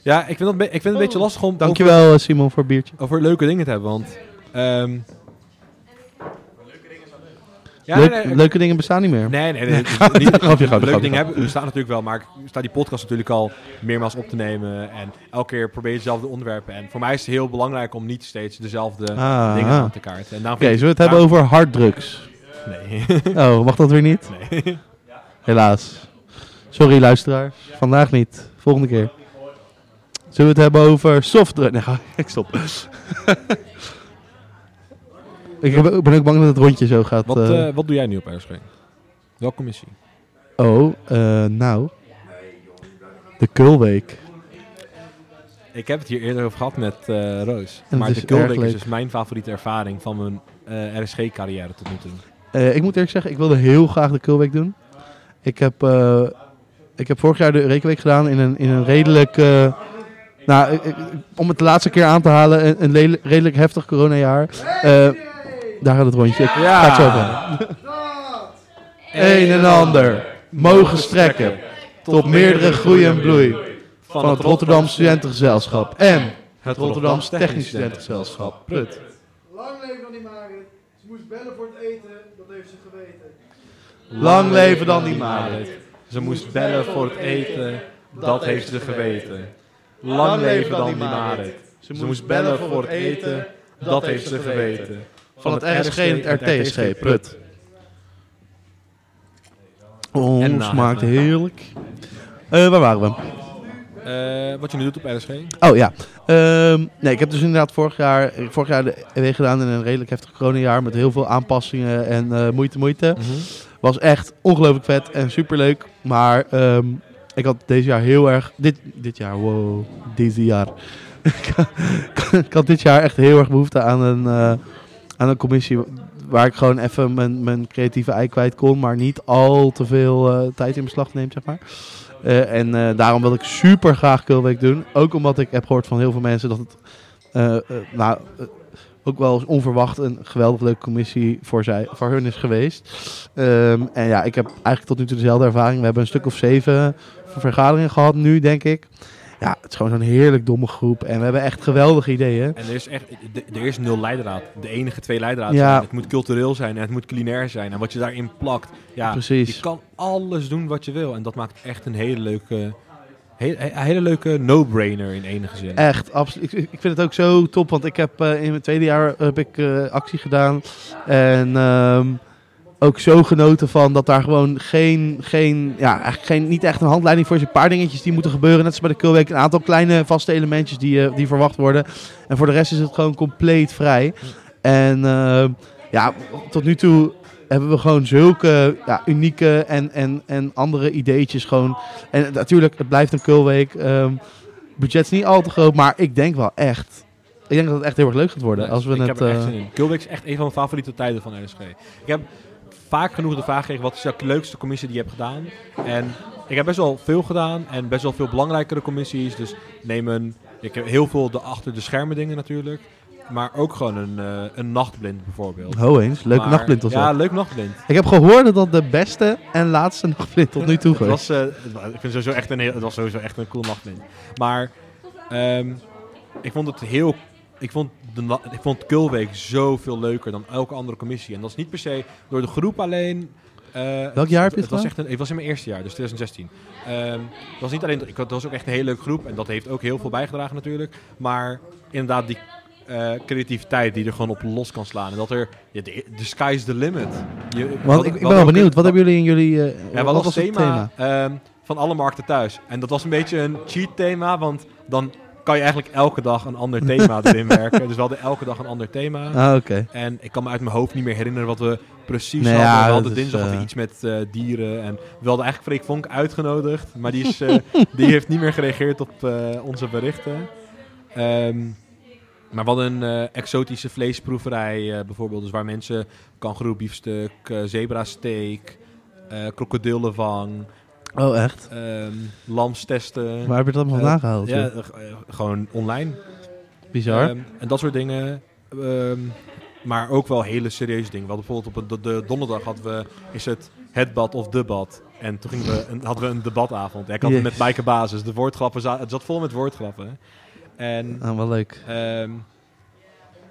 Ja, ik vind, het, be- ik vind het een beetje lastig om Dankjewel eh, Simon voor het biertje. over leuke dingen te hebben, want... ehm ja, Leuk- nee, nee, leuke dingen bestaan niet meer. Nee, nee, nee. Niet, grapje, leuke dingen hebben, we staan natuurlijk wel, maar ik sta die podcast natuurlijk al meermaals op te nemen. En elke keer probeer je dezelfde onderwerpen. En voor mij is het heel belangrijk om niet steeds dezelfde Ah, dingen ah. aan te kaarten. Oké, ik- zullen we het hebben over harddrugs? Nee. Oh, mag dat weer niet? nee. Helaas. Sorry luisteraars, vandaag niet. Volgende keer. Zullen we het hebben over softdrugs? Nee, ik stop. ik ben ook bang dat het rondje zo gaat. Wat, eh. eh, wat doe jij nu op RSG? Welke commissie? oh, eh, nou. De Kulweek. Ik heb het hier eerder over gehad met Roos. maar de Kulweek is dus mijn favoriete ervaring van mijn RSG-carrière tot nu toe. Ik moet eerlijk zeggen, ik wilde heel graag de Kulweek doen. Ik heb, ik heb vorig jaar de Rekenweek gedaan in een, in een redelijk... nou, ik- ik- om het de laatste keer aan te halen, een, een redelijk heftig coronajaar. Eh daar gaat het rondje. Ik ga het zo. Een en ander mogen strekken tot meerdere groei en bloei van het Rotterdam Studentengezelschap en het Rotterdam Technisch Studentengezelschap. Prut. Lang leven aan die Marit. Ze moest bellen voor het eten, dat heeft ze geweten. Lang leven dan die Marit. Ze moest bellen voor het eten, dat heeft ze geweten. Lang leven dan die Marit. Ze moest bellen voor het eten, dat heeft ze geweten. Van het RSG en het RTSG. Prut. Oh, En na smaakt heerlijk. Eh, waar waren we? Eh, wat je nu doet op RSG? Oh ja. Ehm, nee, ik heb dus inderdaad vorig jaar, vorig jaar de EW gedaan in een redelijk heftig coronajaar met heel veel aanpassingen en eh, moeite, moeite. Was echt ongelooflijk vet en superleuk. Maar ehm, ik had deze jaar heel erg, dit, dit jaar, wow, deze jaar. ik had dit jaar echt heel erg behoefte aan een, eh, aan een commissie waar ik gewoon even mijn, mijn creatieve ei kwijt kon, maar niet al te veel eh, tijd in beslag neemt, zeg maar. Eh, en daarom wil ik super graag Kulweek doen. Ook omdat ik heb gehoord van heel veel mensen dat het nou, ook wel eens onverwacht een geweldig leuke commissie voor, zij, voor hun is geweest. Ehm, en ja, ik heb eigenlijk tot nu toe dezelfde ervaring. We hebben een stuk of zeven vergaderingen gehad nu, denk ik. Ja, het is gewoon zo'n heerlijk domme groep. En we hebben echt geweldige ideeën. En er is echt, er is nul leidraad. De enige twee leidraad Ja. zijn. Het moet cultureel zijn en het moet culinair zijn. En wat je daarin plakt, ja, Precies. je kan alles doen wat je wil. En dat maakt echt een hele leuke, he- he- hele leuke no-brainer in enige zin. Echt, absoluut. Ik, ik vind het ook zo top, want ik heb eh, in mijn tweede jaar heb ik eh, actie gedaan. En ehm, ook zo genoten van dat daar gewoon geen, geen, ja, eigenlijk geen, niet echt een handleiding voor is. Een paar dingetjes die moeten gebeuren, net als bij de Kulweek. Een aantal kleine vaste elementjes die, eh, die verwacht worden. En voor de rest is het gewoon compleet vrij. En ehm, ja, tot nu toe hebben we gewoon zulke ja, unieke en, en, en andere ideetjes gewoon. En natuurlijk, het blijft een Kulweek. ehm budget is niet al te groot, maar ik denk wel echt. Ik denk dat het echt heel erg leuk gaat worden. als we ik het, heb er echt eh, zin in. Is echt een van mijn favoriete tijden van RSG. Ik heb vaak genoeg de vraag gekregen, wat is jouw leukste commissie die je hebt gedaan? En ik heb best wel veel gedaan en best wel veel belangrijkere commissies. Dus neem een, ik heb heel veel de achter de schermen dingen natuurlijk. Maar ook gewoon een, eh, een nachtblind bijvoorbeeld. Ho eens, leuke Maar- nachtblind of zo. Ja, leuk nachtblind. Ik heb gehoord dat dat de beste en laatste nachtblind tot nu toe Het geweest. was, eh, wa- ik vind sowieso echt een, heel- het was sowieso echt een cool nachtblind. Maar ehm, ik vond het heel... Ik vond, de, ik vond Kulweek zoveel leuker dan elke andere commissie. En dat is niet per se door de groep alleen. eh, Welk jaar heb je het het was echt een, Het was in mijn eerste jaar, dus 2016. Ehm, het was niet alleen... Ik, het was ook echt een hele leuke groep. En dat heeft ook heel veel bijgedragen natuurlijk. Maar inderdaad die eh, creativiteit die er gewoon op los kan slaan. En dat er... Ja, de, de sky's the limit. Je, Want wat- ik, ik ben wel benieuwd, wat hebben jullie in jullie... eh, ja, wat was het thema, thema? ehm, van alle markten thuis. En dat was een beetje een cheat thema, want dan kan je eigenlijk elke dag een ander thema erin werken. Dus we hadden elke dag een ander thema. Ah, oké. En ik kan me uit mijn hoofd niet meer herinneren wat we precies Nee, hadden. ja, we hadden is, dinsdag hadden eh, iets met dieren. En we hadden eigenlijk Freek Vonk uitgenodigd. Maar die, is, die heeft niet meer gereageerd op onze berichten. Ehm, maar hadden een eh, exotische vleesproeverij eh, bijvoorbeeld. Dus waar mensen kangoeroe biefstuk, eh zebrasteak, eh krokodillevang, Oh, echt? ehm lamstesten. Waar heb je dat allemaal vandaan gehaald? Ja, gewoon online. Bizar. Ehm, en dat soort dingen. Ehm, maar ook wel hele serieuze dingen. We hadden bijvoorbeeld op de, de donderdag hadden we, is het het bad of de bad. En toen gingen we een, hadden we een debatavond. Ik had het met. Maaike Basis. De woordgrappen, het zat vol met woordgrappen. En, Ah, wel leuk. ehm,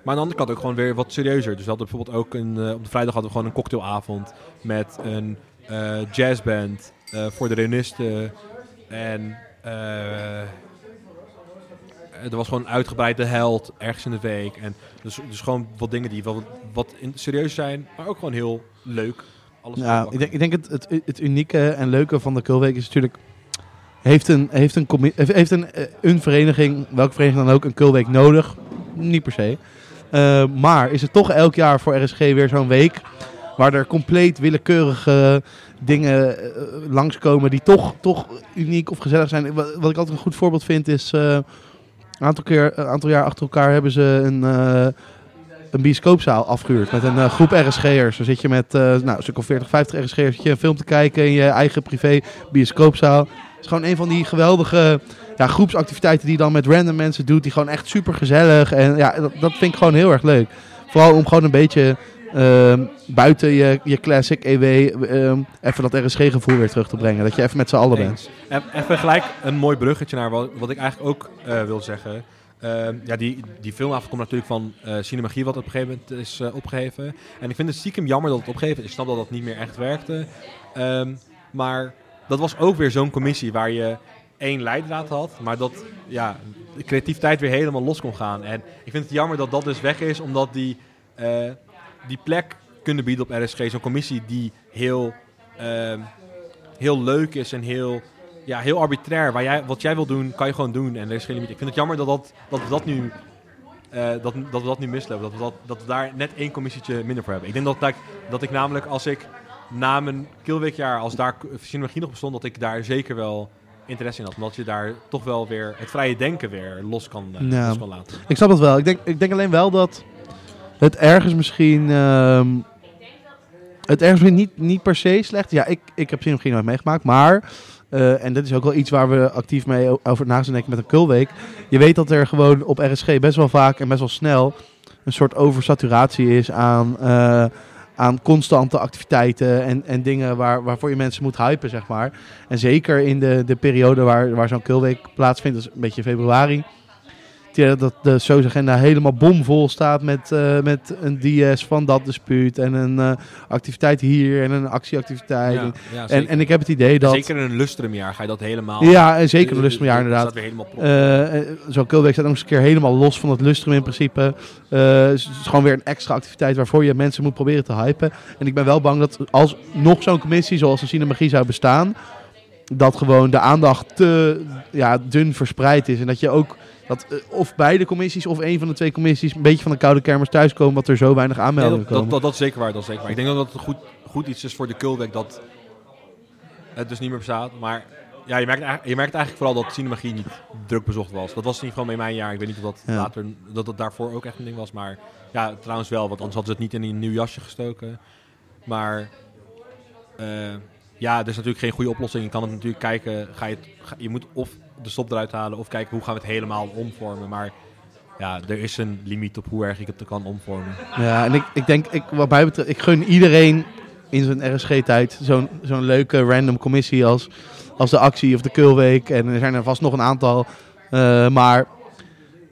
maar aan de andere kant ook gewoon weer wat serieuzer. Dus we hadden bijvoorbeeld ook een, eh, op de vrijdag hadden we gewoon een cocktailavond met een eh, jazzband eh, voor de reunisten. En er was gewoon een uitgebreide held ergens in de week. En dus, dus gewoon wat dingen die wel wat, in, serieus zijn, maar ook gewoon heel leuk. Alles Ja, ik denk, ik denk het, het, het unieke en leuke van de Kulweek is natuurlijk... Heeft een, heeft een, commi- heeft- een, eh, een vereniging, welke vereniging dan ook, een Kulweek nodig? Niet per se. Eh, maar is het toch elk jaar voor RSG weer zo'n week... waar er compleet willekeurige dingen eh, langskomen... die toch, toch uniek of gezellig zijn. Wat, ik altijd een goed voorbeeld vind is... eh, een aantal, keer, aantal jaar achter elkaar hebben ze een... eh, een bioscoopzaal afgehuurd met een eh, groep RSG'ers. Dan zit je met eh, nou, een stuk of 40, 50 RSG'ers zit je een film te kijken in je eigen privé bioscoopzaal. Is gewoon een van die geweldige ja, groepsactiviteiten die je dan met random mensen doet. Die gewoon echt super gezellig. En ja, dat, dat vind ik gewoon heel erg leuk. Vooral om gewoon een beetje ehm, buiten je, je classic EW ehm, even dat RSG-gevoel weer terug te brengen. Dat je even met z'n allen bent. Even gelijk een mooi bruggetje naar wat, wat ik eigenlijk ook eh, wil zeggen. Ehm, ja, die, die filmavond komt natuurlijk van eh Cinemagie, wat op een gegeven moment is eh, opgeheven. En ik vind het stiekem jammer dat het opgeheven is. Ik snap dat dat niet meer echt werkte. Maar dat was ook weer zo'n commissie waar je één leidraad had, maar dat ja, de creativiteit weer helemaal los kon gaan. En ik vind het jammer dat dat dus weg is, omdat die, eh, die plek kunnen bieden op RSG. Zo'n commissie die heel, ehm, heel leuk is en heel, ja, heel arbitrair. Waar jij, wat jij wil doen, kan je gewoon doen en er is geen limiet. Ik vind het jammer dat, dat, dat we dat nu... eh, dat, dat we dat nu mislopen. Dat we, dat, dat we daar net één commissietje minder voor hebben. Ik denk dat, dat, dat ik namelijk als ik na mijn Kilweekjaar, als daar cinemagie nog bestond, dat ik daar zeker wel interesse in had. Omdat je daar toch wel weer het vrije denken weer los kan, eh, Ja. los kan laten. Ik snap dat wel. Ik denk, ik denk alleen wel dat het ergens misschien. ehm, het ergens misschien niet, niet per se slecht. Ja, ik, ik heb Synologie nooit meegemaakt. Maar. eh, en dit is ook wel iets waar we actief mee over na denken met een kulweek. Je weet dat er gewoon op RSG best wel vaak en best wel snel een soort oversaturatie is aan, eh, aan constante activiteiten en, en dingen waar, waarvoor je mensen moet hypen, zeg maar. En zeker in de, de periode waar, waar zo'n kulweek plaatsvindt, dus een beetje februari. Dat de SOS-agenda helemaal bomvol staat met, eh, met een DS van dat dispuut en een eh, activiteit hier en een actieactiviteit. Ja, ja, en, en ik heb het idee dat... Zeker in een lustrumjaar ga je dat helemaal... Ja, en zeker een Eh, lustrumjaar dat inderdaad. weer helemaal. Eh, Zo'n Kulweek staat ook eens een keer helemaal los van het lustrum in principe. Dus het is gewoon weer een extra activiteit waarvoor je mensen moet proberen te hypen. En ik ben wel bang dat als nog zo'n commissie zoals een Cinemagie zou bestaan, dat gewoon de aandacht te ja, dun verspreid is. En dat je ook, dat eh, of beide commissies of een van de twee commissies een beetje van de koude kermis thuiskomen, wat er zo weinig Nee, aanmeldingen dat, dat, komen. dat, dat is zeker waar, dat is zeker waar. Ik denk dat het goed, goed iets is voor de Kulweg dat het dus niet meer bestaat. Maar ja, je merkt, eigenlijk- je merkt eigenlijk vooral dat Cinemagie niet druk bezocht was. Dat was in ieder geval in mijn jaar. Ik weet niet of dat Ja. later, dat het daarvoor ook echt een ding was. Maar ja, trouwens wel, want anders hadden ze het niet in een nieuw jasje gestoken. Maar eh, ja, er is natuurlijk geen goede oplossing. Je kan het natuurlijk kijken, ga je, je moet of de stop eruit halen of kijken hoe gaan we het helemaal omvormen. Maar ja, er is een limiet op hoe erg ik het kan omvormen. Ja, en ik, ik denk, ik, wat mij betreft, ik gun iedereen in zijn RSG-tijd zo'n zo'n leuke random commissie als, als de actie of de Kulweek. En er zijn er vast nog een aantal. Eh, maar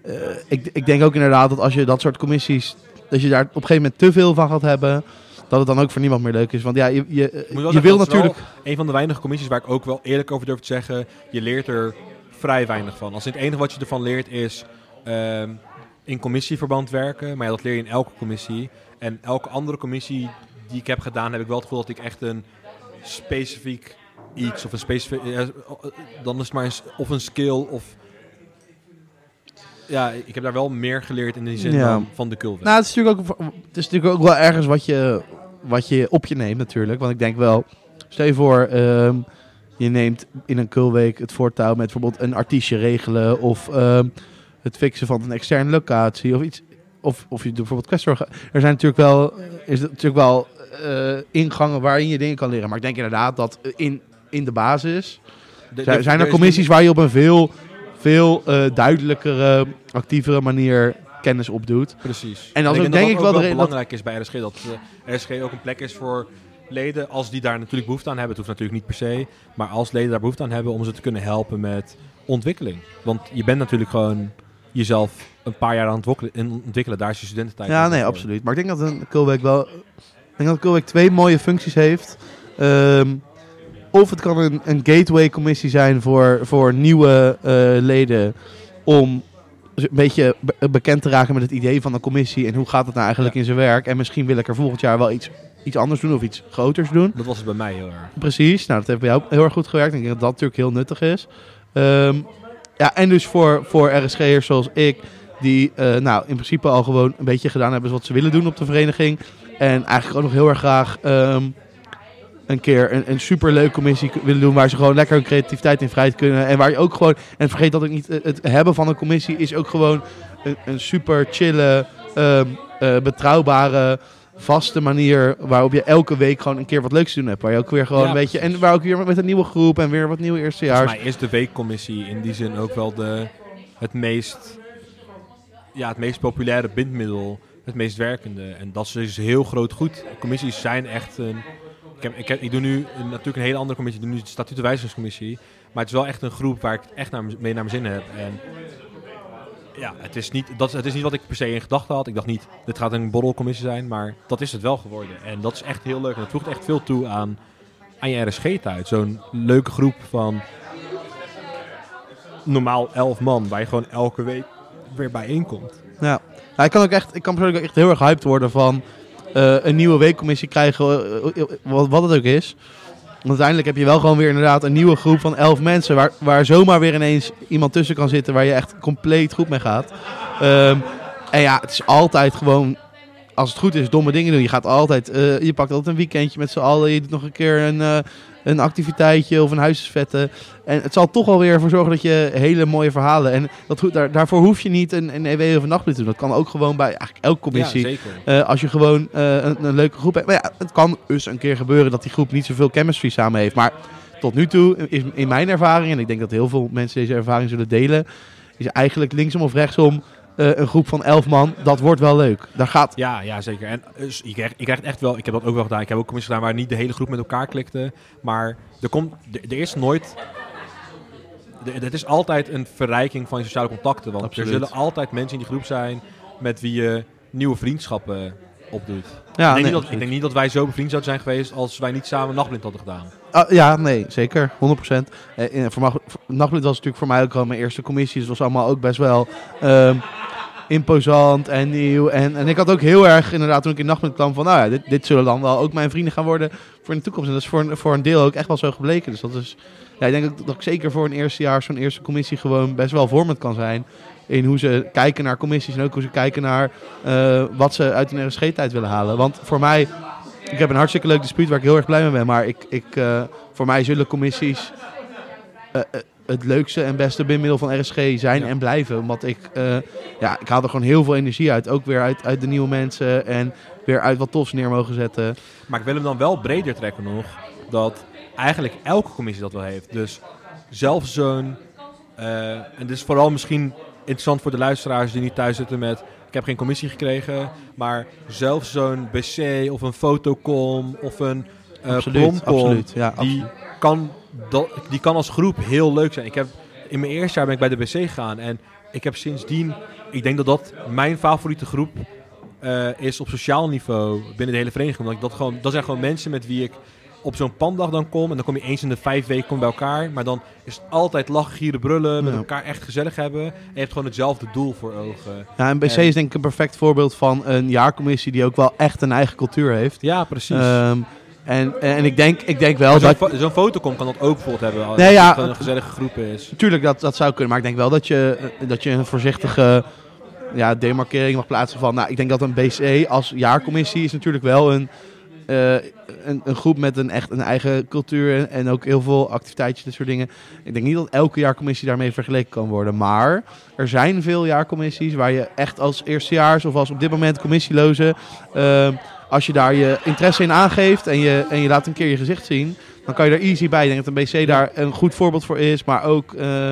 eh, ik, ik denk ook inderdaad dat als je dat soort commissies, dat je daar op een gegeven moment te veel van gaat hebben, dat het dan ook voor niemand meer leuk is. Want ja, je, je, je wil natuurlijk... een van de weinige commissies waar ik ook wel eerlijk over durf te zeggen, je leert er vrij weinig van. Als het enige wat je ervan leert is ehm, in commissieverband werken, maar ja, dat leer je in elke commissie. En elke andere commissie die ik heb gedaan, heb ik wel het gevoel dat ik echt een specifiek iets of een specifiek, eh, eh, dan is het maar een, of een skill of ja, ik heb daar wel meer geleerd in die zin Ja. dan van de kulve. Nou, het is natuurlijk ook, het is natuurlijk ook wel ergens wat je, wat je op je neemt natuurlijk. Want ik denk wel, stel je voor, ehm, je neemt in een kulweek het voortouw met bijvoorbeeld een artiestje regelen of ehm, het fixen van een externe locatie of iets. Of, of je doet bijvoorbeeld questor. Er zijn natuurlijk wel, is natuurlijk wel eh, ingangen waarin je dingen kan leren. Maar ik denk inderdaad dat in, in de basis De- zijn, de- zijn er is commissies waar je op een veel, veel eh, duidelijkere, actievere manier kennis opdoet. Precies. En dat is ik denk denk ik wel belangrijk is bij RSG. Dat eh, RSG ook een plek is voor leden als die daar natuurlijk behoefte aan hebben. Het hoeft natuurlijk niet per se. Maar als leden daar behoefte aan hebben om ze te kunnen helpen met ontwikkeling. Want je bent natuurlijk gewoon jezelf een paar jaar aan het ontwikkelen. Daar is je studententijd. Ja, nee, absoluut. Maar ik denk dat een wel. Ik denk dat Kulweek twee mooie functies heeft. Ehm, of het kan een, een gateway-commissie zijn voor, voor nieuwe eh, leden. Om een beetje be- bekend te raken met het idee van een commissie. En hoe gaat het nou eigenlijk in zijn werk. En misschien wil ik er volgend jaar wel iets, iets anders doen of iets groters doen. Dat was het bij mij heel erg. Precies, nou dat heeft bij jou heel erg goed gewerkt. Ik denk dat dat natuurlijk heel nuttig is. Ehm, ja, en dus voor, voor RSG'ers zoals ik, die eh, nou in principe al gewoon een beetje gedaan hebben wat ze willen doen op de vereniging. En eigenlijk ook nog heel erg graag ehm, een keer een, een superleuke commissie willen doen waar ze gewoon lekker hun creativiteit in vrij kunnen. En waar je ook gewoon, en vergeet dat ook niet, eh, het hebben van een commissie is ook gewoon een, een super chille, ehm, eh, betrouwbare vaste manier waarop je elke week gewoon een keer wat leuks te doen hebt. Waar je ook weer gewoon Ja, een beetje... precies. En waar ook weer met een nieuwe groep en weer wat nieuwe Volgens eerstejaars. mij is de weekcommissie in die zin ook wel de, het meest ja, het meest populaire bindmiddel, het meest werkende. En dat is dus heel groot goed. Commissies zijn echt een... Ik, ik, doe nu natuurlijk een hele andere commissie. Ik doe nu de statutenwijzigingscommissie. Maar het is wel echt een groep waar ik echt naar, mee naar mijn zin heb. En ja, het is, niet, dat, het is niet wat ik per se in gedachten had. Ik dacht niet, dit gaat een borrelcommissie zijn. Maar dat is het wel geworden. En dat is echt heel leuk. En dat voegt echt veel toe aan, aan je RSG-tijd. Zo'n leuke groep van normaal elf man. Waar je gewoon elke week weer bijeenkomt. Ja. Nou, ik kan ook echt, ik kan persoonlijk echt heel erg hyped worden van een nieuwe weekcommissie krijgen, eh, eh, wat, wat het ook is. Want uiteindelijk heb je wel gewoon weer inderdaad een nieuwe groep van elf mensen, waar, waar zomaar weer ineens iemand tussen kan zitten waar je echt compleet goed mee gaat. Ehm, en ja, het is altijd gewoon, als het goed is, domme dingen doen. Je gaat altijd, eh, je pakt altijd een weekendje met z'n allen, je doet nog een keer een, eh, een activiteitje of een huisvetten. En het zal toch wel weer ervoor zorgen dat je hele mooie verhalen. En dat, daar, daarvoor hoef je niet een, een EW of een nachtblad te doen. Dat kan ook gewoon bij eigenlijk elke commissie. Ja. Eh, als je gewoon eh, een, een leuke groep hebt. Maar ja, het kan dus een keer gebeuren dat die groep niet zoveel chemistry samen heeft. Maar tot nu toe is in mijn ervaring, en ik denk dat heel veel mensen deze ervaring zullen delen, is eigenlijk linksom of rechtsom een groep van elf man. Dat wordt wel leuk. Daar gaat. Ja, ja, zeker. En dus, je, krijgt, je krijgt echt wel, ik heb dat ook wel gedaan. Ik heb ook commissies gedaan waar niet de hele groep met elkaar klikte. Maar er komt, er, is nooit. Het is altijd een verrijking van je sociale contacten. Want Absoluut. er zullen altijd mensen in die groep zijn met wie je nieuwe vriendschappen opdoet. Ja, ik, denk nee, niet dat, ik denk niet dat wij zo bevriend zouden zijn geweest als wij niet samen nachtblind hadden gedaan. Ah, ja, nee, zeker. 100%. Eh, in- voor voor- Nachtblid was natuurlijk voor mij ook al mijn eerste commissie. Dus het was allemaal ook best wel ehm, imposant en nieuw. En, en ik had ook heel erg, inderdaad, toen ik in Nachtblid kwam, van nou ja, dit, dit zullen dan wel ook mijn vrienden gaan worden voor in de toekomst. En dat is voor, een- voor een deel ook echt wel zo gebleken. Dus dat is, ja, ik denk ook dat ik zeker voor een eerste jaar zo'n eerste commissie gewoon best wel vormend kan zijn. In hoe ze kijken naar commissies en ook hoe ze kijken naar eh, wat ze uit een RSG-tijd willen halen. Want voor mij, ik heb een hartstikke leuk dispuut waar ik heel erg blij mee ben. Maar ik, ik, eh, voor mij zullen commissies. eh, het leukste en beste bindmiddel van RSG zijn Ja. en blijven. Omdat ik, ja, ik haal er gewoon heel veel energie uit. Ook weer uit, uit de nieuwe mensen en weer uit wat tofs neer mogen zetten. Maar ik wil hem dan wel breder trekken nog. Dat eigenlijk elke commissie dat wel heeft. Dus zelfs zo'n... en dit is vooral misschien interessant voor de luisteraars die niet thuis zitten met... Ik heb geen commissie gekregen. Maar zelfs zo'n BC of een fotocom of een absoluut, promcom, absoluut. Ja, Die absoluut. kan, dat, die kan als groep heel leuk zijn. Ik heb, in mijn eerste jaar ben ik bij de BC gegaan. En ik heb sindsdien... Ik denk dat dat mijn favoriete groep eh, is op sociaal niveau binnen de hele vereniging. Omdat ik dat, gewoon, dat zijn gewoon mensen met wie ik op zo'n panddag dan kom. En dan kom je eens in de vijf weken kom bij elkaar. Maar dan is het altijd lachen, gieren, brullen. Met Ja. elkaar echt gezellig hebben. En je hebt gewoon hetzelfde doel voor ogen. Ja, en BC En- is denk ik een perfect voorbeeld van een jaarcommissie die ook wel echt een eigen cultuur heeft. Ja, precies. Ehm, en, en ik denk, ik denk wel zo'n dat... zo'n fotocom kan dat ook bijvoorbeeld hebben. Als Nee, het ja, gewoon een het- gezellige groep is. Natuurlijk, dat, dat zou kunnen. Maar ik denk wel dat je, eh, dat je een voorzichtige ja, demarkering mag plaatsen van... Nou, ik denk dat een BC als jaarcommissie is natuurlijk wel een, eh, een, een groep met een echt een eigen cultuur... En, ook heel veel activiteitjes, dit soort dingen. Ik denk niet dat elke jaarcommissie daarmee vergeleken kan worden. Maar er zijn veel jaarcommissies waar je echt als eerstejaars... of als op dit moment commissieloze... eh, als je daar je interesse in aangeeft en je, en je laat een keer je gezicht zien... dan kan je er easy bij. Ik denk dat een BC daar een goed voorbeeld voor is. Maar ook, eh,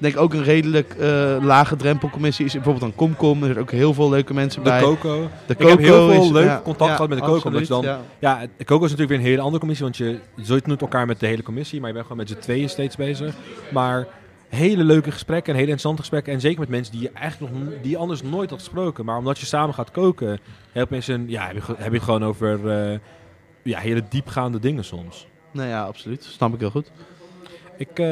denk ook een redelijk eh, lage drempelcommissie is bijvoorbeeld een Comcom. Er zijn ook heel veel leuke mensen De bij. Coco. De Ik heb heel veel is- leuk ja, contact ja, gehad met de Coco. absoluut, Dus dan, ja. de Coco is natuurlijk weer een hele andere commissie. Want je zoiets noemt elkaar met de hele commissie. Maar je bent gewoon met z'n tweeën steeds bezig. Maar hele leuke gesprekken en hele interessante gesprekken. En zeker met mensen die je eigenlijk nog die anders nooit had gesproken. Maar omdat je samen gaat koken, heb je, een, ja, heb je, heb je gewoon over eh, ja, hele diepgaande dingen soms. Nou ja, absoluut. Snap ik heel goed. Ik eh,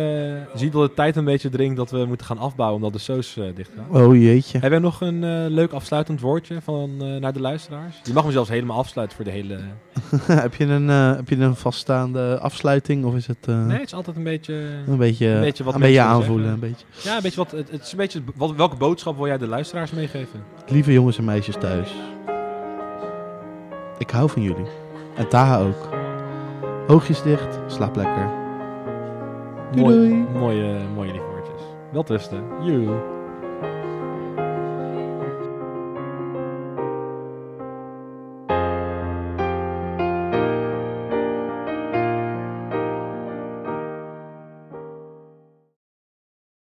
zie dat de tijd een beetje dringt dat we moeten gaan afbouwen omdat de soos eh, dicht gaat. Oh jeetje. Heb jij nog een eh, leuk afsluitend woordje van, naar de luisteraars? Je mag me zelfs helemaal afsluiten voor de hele... heb, je een, heb je een vaststaande afsluiting of is het Nee, het is altijd een beetje... een beetje, een beetje wat een beetje aanvoelen? Een beetje. Ja, een beetje wat, het, het is een beetje wat, welke boodschap wil jij de luisteraars meegeven? Lieve jongens en meisjes thuis. Ik hou van jullie. En Taha ook. Oogjes dicht, slaap lekker. Doei, Mooi, doei. mooie, mooie lieve woordjes. Wel trusten. Joe.